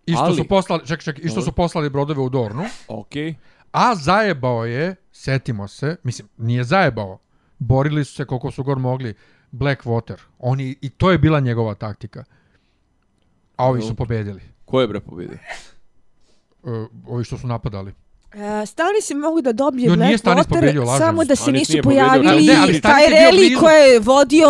Isto ali... su poslali, čekaj, čekaj, isto su poslali brodove u Dornu. Okej. Okay. A zajebao je, setimo se, mislim, nije zajebao. Borili su se koliko su gor mogli. Blackwater. On je, I to je bila njegova taktika. A ovi su pobedili. Ko je bre pobedio? E, ovi što su napadali. Uh, stani se mogu da dobije no, Blackwater, samo da se nisu pojavili ne, ne, ali Tyrelli koji je vodio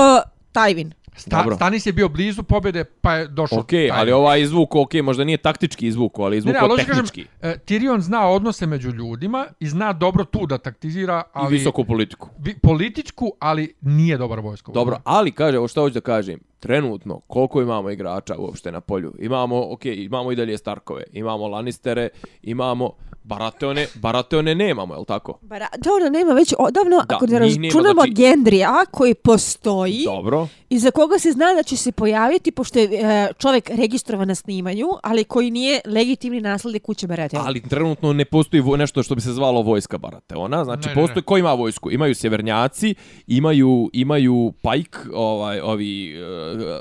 Tywin. Sta, Dobro. Stanis je bio blizu pobjede, pa je došao... Okej, okay, ali ovaj izvuk, okej, okay, možda nije taktički izvuk, ali izvuk ne, ne, ali tehnički. Kažem, e, Tyrion zna odnose među ljudima i zna dobro tu da taktizira, ali... I visoku politiku. Vi, političku, ali nije dobar vojsko. Dobro, ovaj. ali kaže, ovo što hoću da kažem, trenutno, koliko imamo igrača uopšte na polju? Imamo, okej, okay, imamo i dalje Starkove, imamo Lannistere, imamo... Barate one, barate one nemamo, jel tako? Bara, dobro, nema već odavno, da, ako ne računamo znači... Gendrija koji postoji dobro. i za koga se zna da će se pojaviti pošto je e, čovjek registrovan na snimanju, ali koji nije legitimni naslednik kuće Barate. Ali trenutno ne postoji vo, nešto što bi se zvalo vojska Barate. Ona, znači ne, postoji, ne, ne. ko ima vojsku? Imaju sjevernjaci, imaju, imaju pajk, ovaj, ovi, eh,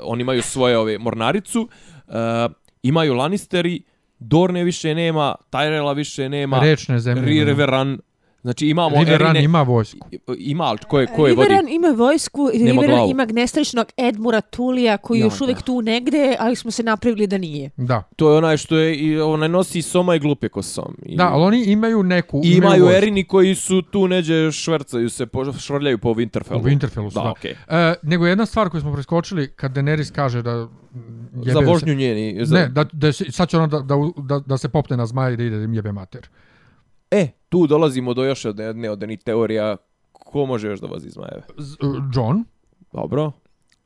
oni imaju svoje ove mornaricu, eh, imaju Lannisteri, Dorne više nema, Tyrella više nema. Rečne zemlje. Riveran, Znači imamo Riveran Erine, ima vojsku. Ima, ali ko je, ko je Riveran vodi? ima vojsku, Riveran ima gnestrišnog Edmura Tulija koji je još da. uvijek tu negde, ali smo se napravili da nije. Da. To je onaj što je, ona nosi soma i glupe ko som. I, da, ali oni imaju neku. Imaju, imaju Erini koji su tu neđe švrcaju se, po, švrljaju po Winterfellu. U Winterfellu su, da. da. Okay. E, nego jedna stvar koju smo preskočili, kad Daenerys kaže da... Za vožnju njeni. Za... Ne, da, da, sad će ona da, da, da, da se popne na zmaja i da ide da im jebe mater. Uh, E, tu dolazimo do još jedne, jedne od njih teorija. Ko može još da vozi zmajeve? E, John. Dobro.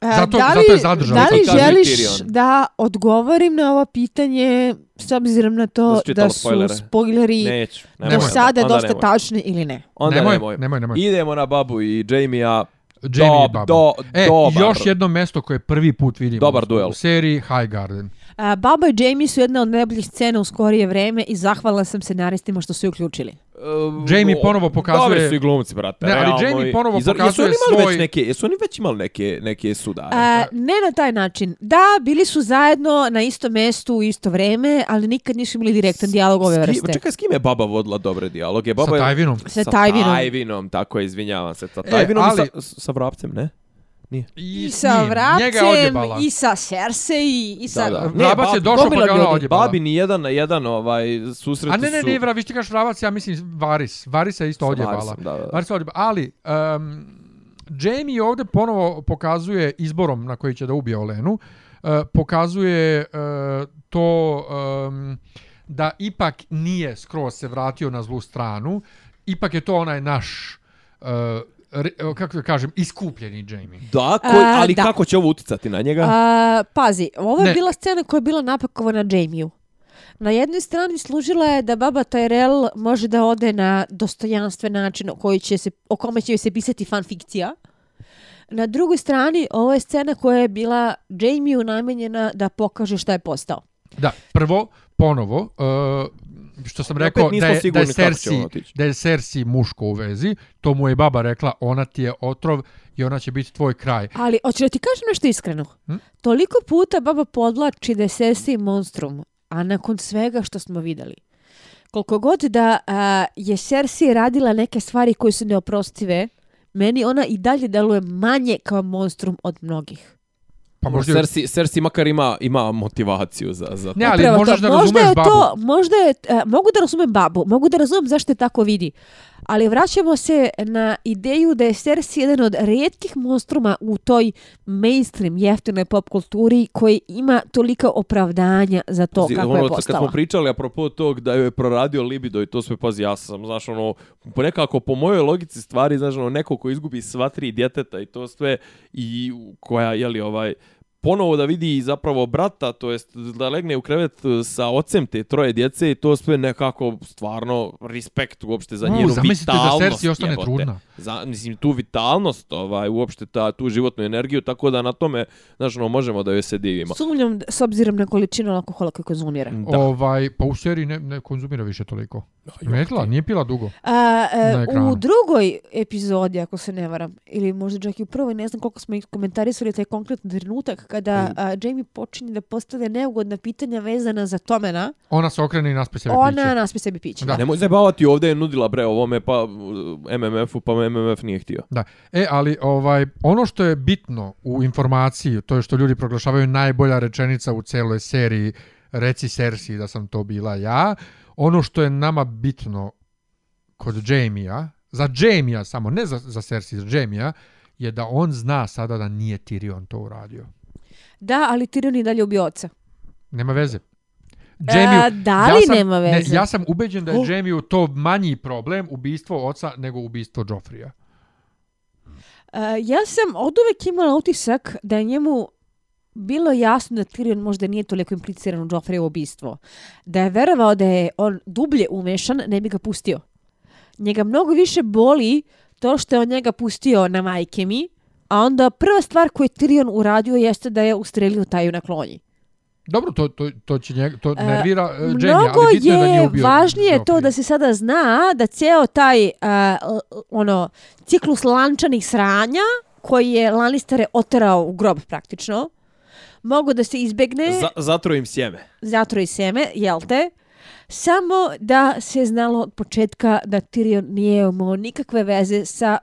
E, zato, da li, zato je da li želiš Tyrion. da odgovorim na ovo pitanje s obzirom na to da, su spoilere. spoileri Neću, nemoj, sada onda, onda dosta nemoj. tačni ili ne? Onda nemoj, nemoj. nemoj, nemoj. Idemo na Babu i Jamie-a, Jamie dob, i Bubble. Do, e, dobar. još jedno mesto koje prvi put vidimo dobar duel. u seriji High Garden. Uh, Bubba i Jamie su jedna od najboljih scena u skorije vreme i zahvala sam scenaristima što su uključili. Ehm, Jamie ponovo pokazuje... Dobri su i glumci, brate. Ne, ali Jamie ponovo izra... pokazuje jesu svoj... Već neke, jesu oni već imali neke, neke sudare? Uh, ne na taj način. Da, bili su zajedno na isto mestu u isto vreme, ali nikad nisu imali direktan S, dijalog ove vrste. Čekaj, s kim je baba vodila dobre dijaloge? Baba sa Tajvinom. Je... Sa Tajvinom. Sa Tajvinom, tako je, izvinjavam se. Sa e, Tajvinom e, ali... i sa, sa vrapcem, ne? Nije. I, I sa vracem, i sa Serse, i, i sa... Da, da. Vrabac je došao kod pa njega odjebala. Babi ni jedan na jedan ovaj, susret su... A ne, ne, ne, vrabac, ti kaš vrabac, ja mislim Varis. Varis je isto odjebala. Varis, da, da. Varis Ali, um, Jamie ovdje ponovo pokazuje izborom na koji će da ubije Olenu, uh, pokazuje uh, to um, da ipak nije skroz se vratio na zlu stranu, ipak je to onaj naš uh, re, kako da kažem, iskupljeni Jamie. Da, koji, ali uh, da. kako će ovo uticati na njega? Uh, pazi, ovo je ne. bila scena koja je bila napakovana Jamie-u. Na jednoj strani služila je da baba Tyrell može da ode na dostojanstven način o, koji će se, o kome će se pisati fanfikcija. Na drugoj strani, ovo je scena koja je bila Jamie-u namenjena da pokaže šta je postao. Da, prvo, ponovo, uh, što sam rekao da je, da je Cersei, da je Cersei muško u vezi, to mu je baba rekla, ona ti je otrov i ona će biti tvoj kraj. Ali, hoće da ti kažem nešto iskreno? Hm? Toliko puta baba podlači da je Cersei monstrum, a nakon svega što smo videli, koliko god da a, je Cersei radila neke stvari koje su neoprostive, meni ona i dalje deluje manje kao monstrum od mnogih. Pa možda je... Cersei, Cersei makar ima, ima motivaciju za, za to. Ne, ali možeš da razumeš babu. Možda je to, možda je, uh, mogu da razumem babu, mogu da razumem zašto je tako vidi. Uh, Ali vraćamo se na ideju da je Cersei jedan od redkih monstruma u toj mainstream jeftinoj pop kulturi koji ima tolika opravdanja za to pazi, kako ono, je postala. Kad smo pričali apropo tog da je proradio libido i to sve, pazi, ja sam, znaš, ono, nekako po mojoj logici stvari, znaš, ono, neko ko izgubi sva tri djeteta i to sve i koja, jeli, ovaj, ponovo da vidi zapravo brata, to jest da legne u krevet e, sa ocem te troje djece i to sve nekako stvarno respekt uopšte za njenu no, vitalnost. Zamislite da Cersei ostane trudna. Te za, mislim, tu vitalnost, ovaj, uopšte ta, tu životnu energiju, tako da na tome, znaš, no, možemo da joj se divimo. Sumljam, s obzirom na količinu alkohola koju konzumira. Da. Ovaj, pa u seriji ne, ne konzumira više toliko. Metla, nije pila dugo. A, e, u drugoj epizodi, ako se ne varam, ili možda čak i u prvoj, ne znam koliko smo ih komentarisali, taj konkretni trenutak kada e. a, Jamie počinje da postave neugodna pitanja vezana za Tomena. Ona se okrene i naspe sebi piće. Ona naspe sebi piće. Da. Nemoj zabavati, ovdje je nudila bre ovome pa MMF-u, pa me MMF nije htio. Da. E, ali ovaj ono što je bitno u informaciji, to je što ljudi proglašavaju najbolja rečenica u celoj seriji reci Cersei da sam to bila ja. Ono što je nama bitno kod Jamie-a, za Jamie-a samo, ne za, za Cersei, za Jamie-a, je da on zna sada da nije Tyrion to uradio. Da, ali Tyrion i dalje ubio oca. Nema veze. Jamie, uh, da li ja sam, nema veze? Ne, ja sam ubeđen da je oh. Jamie to manji problem ubistvo oca nego ubistvo Joffrija. Uh, ja sam od uvek imala utisak da je njemu bilo jasno da Tyrion možda nije toliko impliciran u Joffreyovo ubistvo. Da je verovao da je on dublje umešan, ne bi ga pustio. Njega mnogo više boli to što je on njega pustio na majke mi, a onda prva stvar koju je Tyrion uradio jeste da je ustrelio taju na klonji. Mm. Dobro, to, to, to će njeg, to uh, nervira uh, Jamie, mnogo ali je, da ubio. Važnije je to da se sada zna da ceo taj uh, ono, ciklus lančanih sranja koji je Lannistere oterao u grob praktično, mogu da se izbegne... Za, zatro im sjeme. Zatro im sjeme, jel te? Samo da se znalo od početka da Tyrion nije imao nikakve veze sa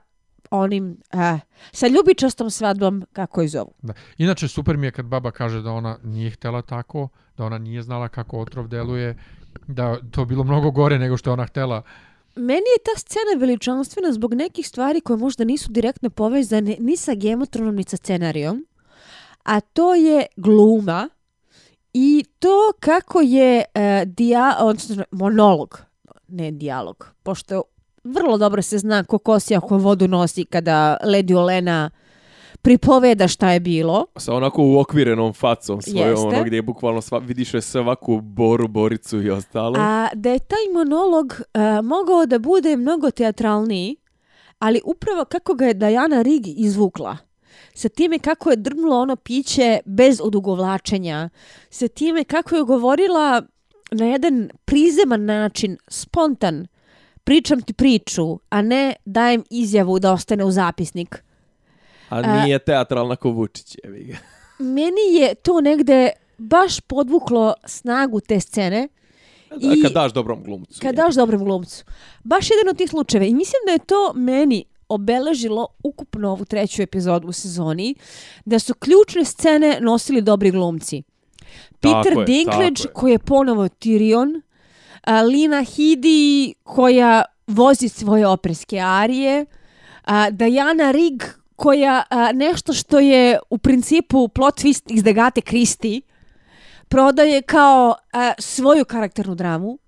onim eh, sa ljubičastom svadbom kako je zovu. Da. Inače super mi je kad baba kaže da ona nije htela tako, da ona nije znala kako otrov deluje, da to bilo mnogo gore nego što je ona htela. Meni je ta scena veličanstvena zbog nekih stvari koje možda nisu direktno povezane ni sa gemotronom ni sa scenarijom, a to je gluma i to kako je eh, dia, odnosno, monolog, ne dijalog, pošto vrlo dobro se zna ko kosi ako vodu nosi kada Lady Olena pripoveda šta je bilo. Sa onako uokvirenom facom svojom, ono gdje je bukvalno sva, vidiš svaku boru, boricu i ostalo. A da je taj monolog uh, mogao da bude mnogo teatralniji, ali upravo kako ga je Dajana Rig izvukla, sa time kako je drmlo ono piće bez odugovlačenja, sa time kako je govorila na jedan prizeman način, spontan, uh, pričam ti priču, a ne dajem izjavu da ostane u zapisnik. A e, nije uh, teatralna ko Vučić, evi ga. meni je to negde baš podvuklo snagu te scene. E I kad daš dobrom glumcu. Kad je. daš dobrom glumcu. Baš jedan od tih slučajeva. I mislim da je to meni obeležilo ukupno ovu treću epizodu u sezoni, da su ključne scene nosili dobri glumci. Peter tako je, Dinklage, tako je. koji je ponovo Tyrion, Lina Hidi koja vozi svoje operske arije, a, Diana Rigg koja a, nešto što je u principu plot twist iz Degate Kristi prodaje kao a, svoju karakternu dramu,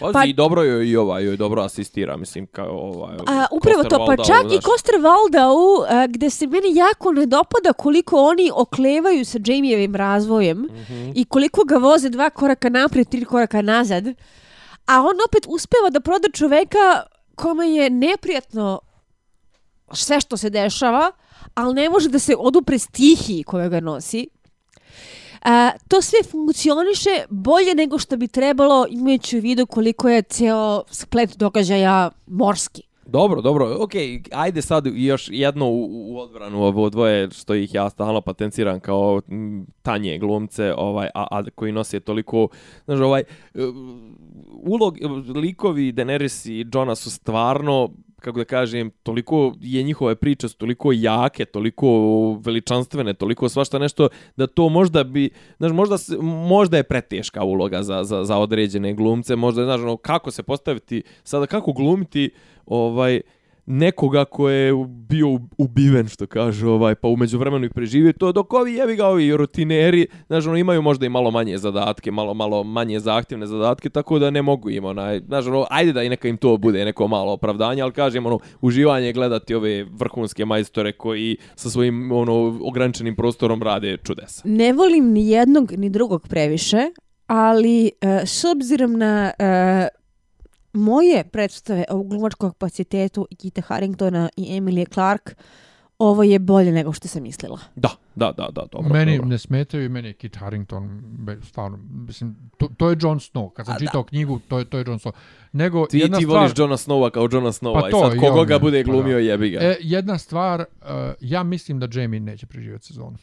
Pazi, pa, i dobro joj i ova joj dobro asistira, mislim, kao ovaj... A, upravo pa Koster to, Valdau, pa čak znaš. i Koster Valdau, a, gde se meni jako ne dopada koliko oni oklevaju sa Jamievim razvojem mm -hmm. i koliko ga voze dva koraka naprijed, tri koraka nazad, a on opet uspeva da proda čoveka kome je neprijatno sve što se dešava, ali ne može da se odupre stihiji koja ga nosi to sve funkcioniše bolje nego što bi trebalo imajući u vidu koliko je ceo splet događaja morski. Dobro, dobro, okej, okay, ajde sad još jedno u, u odbranu ovo dvoje što ih ja stalno patenciram kao tanje glumce ovaj, a, a koji nosi toliko, znaš, ovaj, e, ulog, likovi Daenerys i Jona su stvarno kako da kažem, toliko je njihove priče toliko jake, toliko veličanstvene, toliko svašta nešto, da to možda bi, znaš, možda, se, možda je preteška uloga za, za, za određene glumce, možda, znaš, ono, kako se postaviti, sada kako glumiti, ovaj, nekoga ko je bio ubiven, što kaže, ovaj, pa umeđu vremenu i preživio to, dok ovi jebi ga ovi rutineri, znaš, ono, imaju možda i malo manje zadatke, malo, malo manje zahtjevne zadatke, tako da ne mogu im, onaj, znaš, ono, ajde da i neka im to bude neko malo opravdanje, ali kažem, ono, uživanje gledati ove vrhunske majstore koji sa svojim, ono, ograničenim prostorom rade čudesa. Ne volim ni jednog, ni drugog previše, ali uh, s obzirom na uh, moje predstave o glumačkom kapacitetu Gita Harringtona i Emilije Clark, ovo je bolje nego što sam mislila. Da, da, da, da, dobro. Meni dobro. ne smetaju i meni je Kit Harrington, stvarno, mislim, to, to je Jon Snow, kad sam A, čitao da. knjigu, to je, to je Jon Snow. Nego, ti, jedna ti stvar, voliš Jona Snowa kao Jona Snowa pa i to, sad koga ga bude pa glumio, pa jebi ga. E, jedna stvar, uh, ja mislim da Jamie neće preživjeti sezonu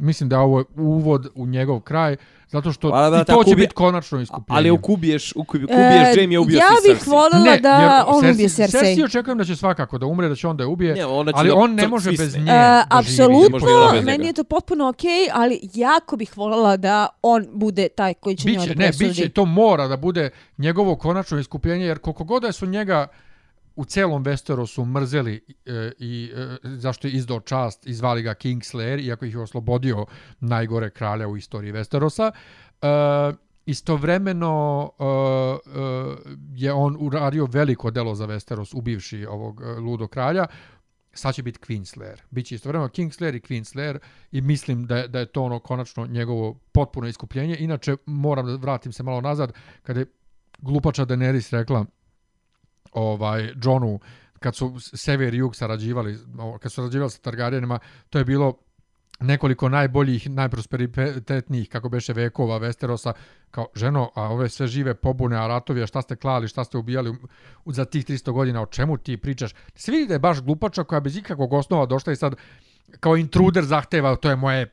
mislim da je ovo uvod u njegov kraj, zato što pa, da, i to će biti konačno iskupljenje. Ali ukubiješ, ukubiješ, e, Jamie ubio ja si Ja bih voljela da jer, on ubije Cersei. Cersei očekujem da će svakako da umre, da će on da je ubije, ne, ali on ne može bez e, nje uh, Apsolutno, meni je to potpuno okej, okay, ali jako bih voljela da on bude taj koji će biće, njoj da presudi. Ne, biće, to mora da bude njegovo konačno iskupljenje, jer koliko god da su njega u celom Westerosu mrzeli e, i e, zašto je izdao čast i zvali ga Kingslayer, iako ih je oslobodio najgore kralja u istoriji Westerosa. E, istovremeno e, e, je on uradio veliko delo za Westeros ubivši ovog e, ludo kralja. Sad će biti Queenslayer. Biće istovremeno Kingslayer i Queenslayer i mislim da je, da je to ono konačno njegovo potpuno iskupljenje. Inače, moram da vratim se malo nazad, kada je glupača Daenerys rekla ovaj Johnu kad su sever i jug sarađivali kad su sarađivali sa Targaryenima to je bilo nekoliko najboljih najprosperitetnijih kako beše vekova Westerosa kao ženo a ove sve žive pobune a ratovi a šta ste klali šta ste ubijali za tih 300 godina o čemu ti pričaš se vidi da je baš glupača koja bez ikakvog osnova došla i sad kao intruder zahteva, to je moje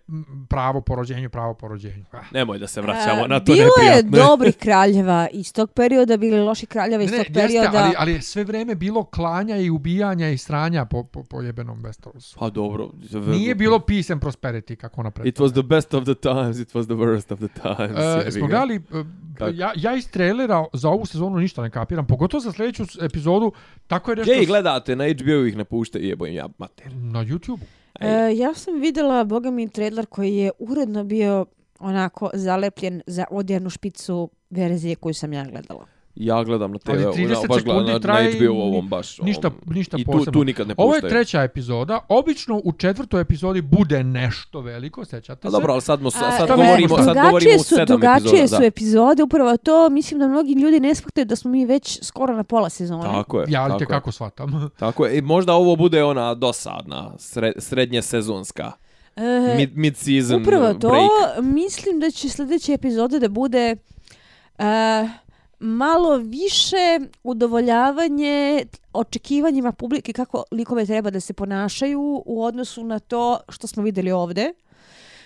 pravo porođenju, pravo porođenju. Ah. Pa. Nemoj da se vraćamo na to neprijatno. Bilo je dobri kraljeva iz tog perioda, bili loši kraljeva iz ne, tog perioda. Jeste, ali, ali sve vrijeme bilo klanja i ubijanja i sranja po, po, po jebenom Westerosu. Pa dobro. Zavrlo. Nije bilo peace and prosperity, kako ona predstavlja. It was the best of the times, it was the worst of the times. Uh, smo gledali, uh, ja, ja iz trailera za ovu sezonu ništa ne kapiram, pogotovo za sljedeću epizodu, tako je nešto... Gdje gledate, na HBO ih ne puštaju, jebojim ja mater. Na YouTube. E, ja sam videla, boga mi, trailer koji je uredno bio onako zalepljen za odjernu špicu verzije koju sam ja gledala ja gledam na TV, ali 30 ja baš gledam traje, na HBO ovom baš. Ovom. Ništa, ništa I tu, posebno. tu nikad ne postaje. Ovo je treća epizoda, obično u četvrtoj epizodi bude nešto veliko, sećate se. A, dobro, ali sad, mo, sad, sad, A, govorimo, sad govorimo su, sedam drugačije epizoda. su da. epizode, upravo to, mislim da mnogi ljudi ne shvataju da smo mi već skoro na pola sezona. Tako je. Ja li te kako shvatam. Tako je, i možda ovo bude ona dosadna, sre, srednje sezonska. E, mid, mid season upravo to, break. mislim da će sljedeća epizoda da bude... Uh, malo više udovoljavanje očekivanjima publike kako likove treba da se ponašaju u odnosu na to što smo videli ovde.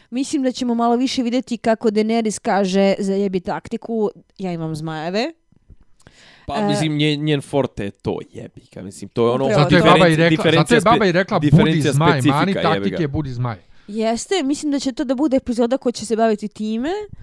Mislim da ćemo malo više videti kako Daenerys kaže za jebi taktiku, ja imam zmajeve. Pa, uh, mislim, njen, njen forte je to jebika. Mislim, to je ono... Zato je baba i rekla, zato je baba i rekla budi zmaj, mani taktike, budi zmaj. Jeste, mislim da će to da bude epizoda koja će se baviti time. Uh,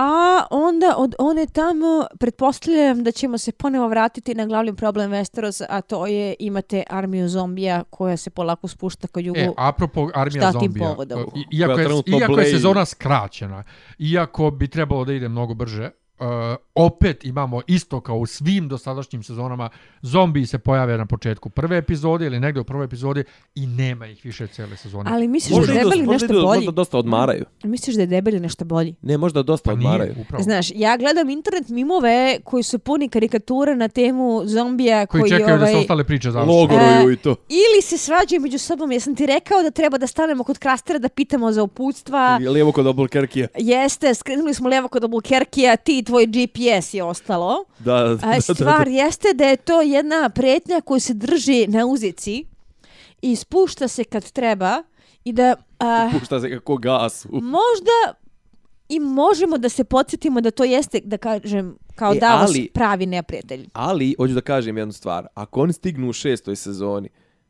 A onda od one tamo pretpostavljam da ćemo se ponovo vratiti na glavni problem Westeros, a to je imate armiju zombija koja se polako spušta kod jugu. E, apropo armija Šta zombija. Tim povodom? E, iako je, iako je sezona skraćena, iako bi trebalo da ide mnogo brže, uh, uh, opet imamo isto kao u svim dosadašnjim sezonama, zombiji se pojave na početku prve epizode ili negde u prvoj epizodi i nema ih više cijele sezone. Ali misliš možda da je debeli nešto možda bolji? Možda dosta odmaraju. Mm. Misliš da je debeli nešto bolji? Ne, možda dosta pa odmaraju. Nije, Znaš, ja gledam internet mimove koji su puni karikature na temu zombija koji, koji čekaju ovaj, da se ovaj, ostale priče završi. Logoruju uh, i to. Ili se svađaju među sobom. Jesam ti rekao da treba da stanemo kod krastera da pitamo za uputstva. Lijevo kod obulkerkija. Jeste, skrenuli smo lijevo kod obulkerkija. Ti tvoj GPS je ostalo. Da, da, da, Stvar da, da. jeste da je to jedna pretnja koju se drži na uzici i spušta se kad treba i da... A, spušta se kako gasu. Možda i možemo da se podsjetimo da to jeste, da kažem, kao e, Davos ali, pravi neprijatelj. Ali, hoću da kažem jednu stvar. Ako oni stignu u šestoj sezoni,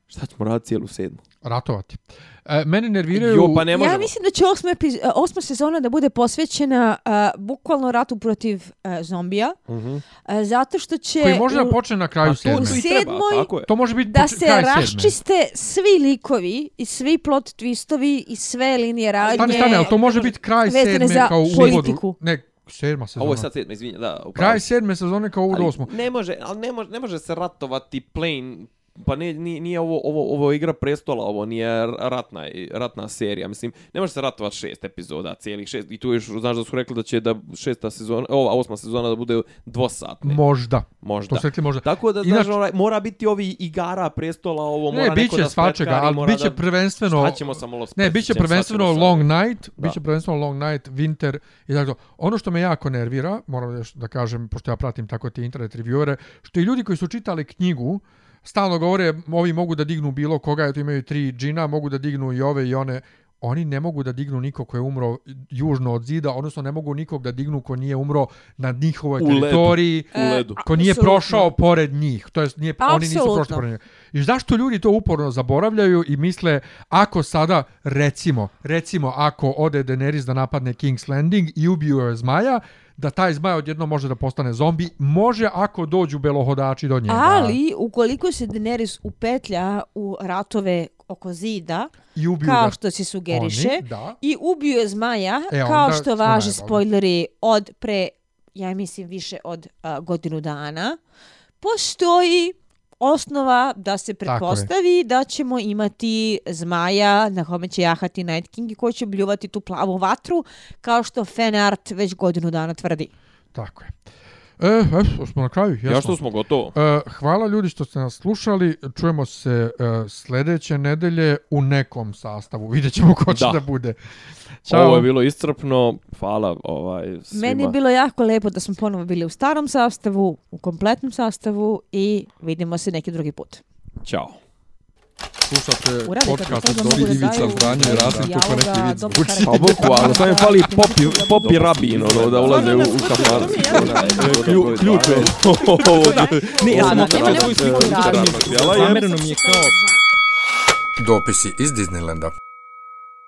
Šta ćemo raditi cijelu sedmu? Ratovati. E, mene nerviraju... Jo, pa ne možemo. Ja mislim da će osma, epiz... E, osma sezona da bude posvećena uh, bukvalno ratu protiv uh, zombija. Uh -huh. uh, zato što će... Koji može u... da počne na kraju pa, sedmoj. U sedmoj treba, tako je. to može biti da poč... se raščiste sedme. svi likovi i svi plot twistovi i sve linije radnje... Stane, stane, ali to može biti kraj sedme za kao u politiku. Uvodu. Ne, sedma sezona. Ovo je sad sedma, izvinja, da. Upravo. Kraj sedme sezone kao u osmo. Ne može, ali ne može, ne može se ratovati plain pa ne, nije, nije ovo, ovo, ovo igra prestola, ovo nije ratna, ratna serija. Mislim, ne može se ratovati šest epizoda, cijelih šest. I tu još znaš da su rekli da će da šesta sezona, ova osma sezona da bude dvosatne. Možda. Možda. To rekli možda. Tako da, Inač... znaš, ovaj, mora biti ovi igara prestola, ovo mora ne, bit će neko svačega, da svačega, ali bit će prvenstveno... Da... Ćemo samo ne, bit će prvenstveno Long Night, da. bit će prvenstveno Long Night, Winter i tako. Ono što me jako nervira, moram da kažem, pošto ja pratim tako te internet reviewere, što i ljudi koji su čitali knjigu, stalno govore, ovi mogu da dignu bilo koga, eto imaju tri džina, mogu da dignu i ove i one. Oni ne mogu da dignu niko ko je umro južno od zida, odnosno ne mogu nikog da dignu ko nije umro na njihovoj u teritoriji, ledu. U ledu. E, ko nije Absolutno. prošao pored njih. To jest, nije, Absolutno. oni nisu prošli pored njih. I zašto ljudi to uporno zaboravljaju i misle, ako sada, recimo, recimo, ako ode Daenerys da napadne King's Landing i ubiju je zmaja, da taj zmaj odjedno može da postane zombi. Može ako dođu belohodači do njega. Ali, ukoliko se Daenerys upetlja u ratove oko zida, I kao ga. što se sugeriše, Oni, da. i ubio je zmaja, e, kao što važi spoileri od pre, ja mislim, više od uh, godinu dana, postoji osnova da se pretpostavi da ćemo imati zmaja na kome će jahati Night King i koji će bljuvati tu plavu vatru, kao što fanart već godinu dana tvrdi. Tako je. E, e, smo na kraju. Jesmo. Ja što smo gotovo. E, hvala ljudi što ste nas slušali. Čujemo se e, sljedeće nedelje u nekom sastavu. Vidjet ćemo ko će da, da bude. Ćao. Ovo je bilo iscrpno. Hvala ovaj, svima. Meni je bilo jako lepo da smo ponovo bili u starom sastavu, u kompletnom sastavu i vidimo se neki drugi put. Ćao. Slušate podcast od Dobri Divica, Zbranje, Rasim, kako neki vid zvuči. Pa boku, ali sam je fali popi, popi rabin, ono, da ulaze u, u kafar. Ključe. Ne, ja sam okrat. Zamereno mi je kao... Dopisi iz Disneylanda.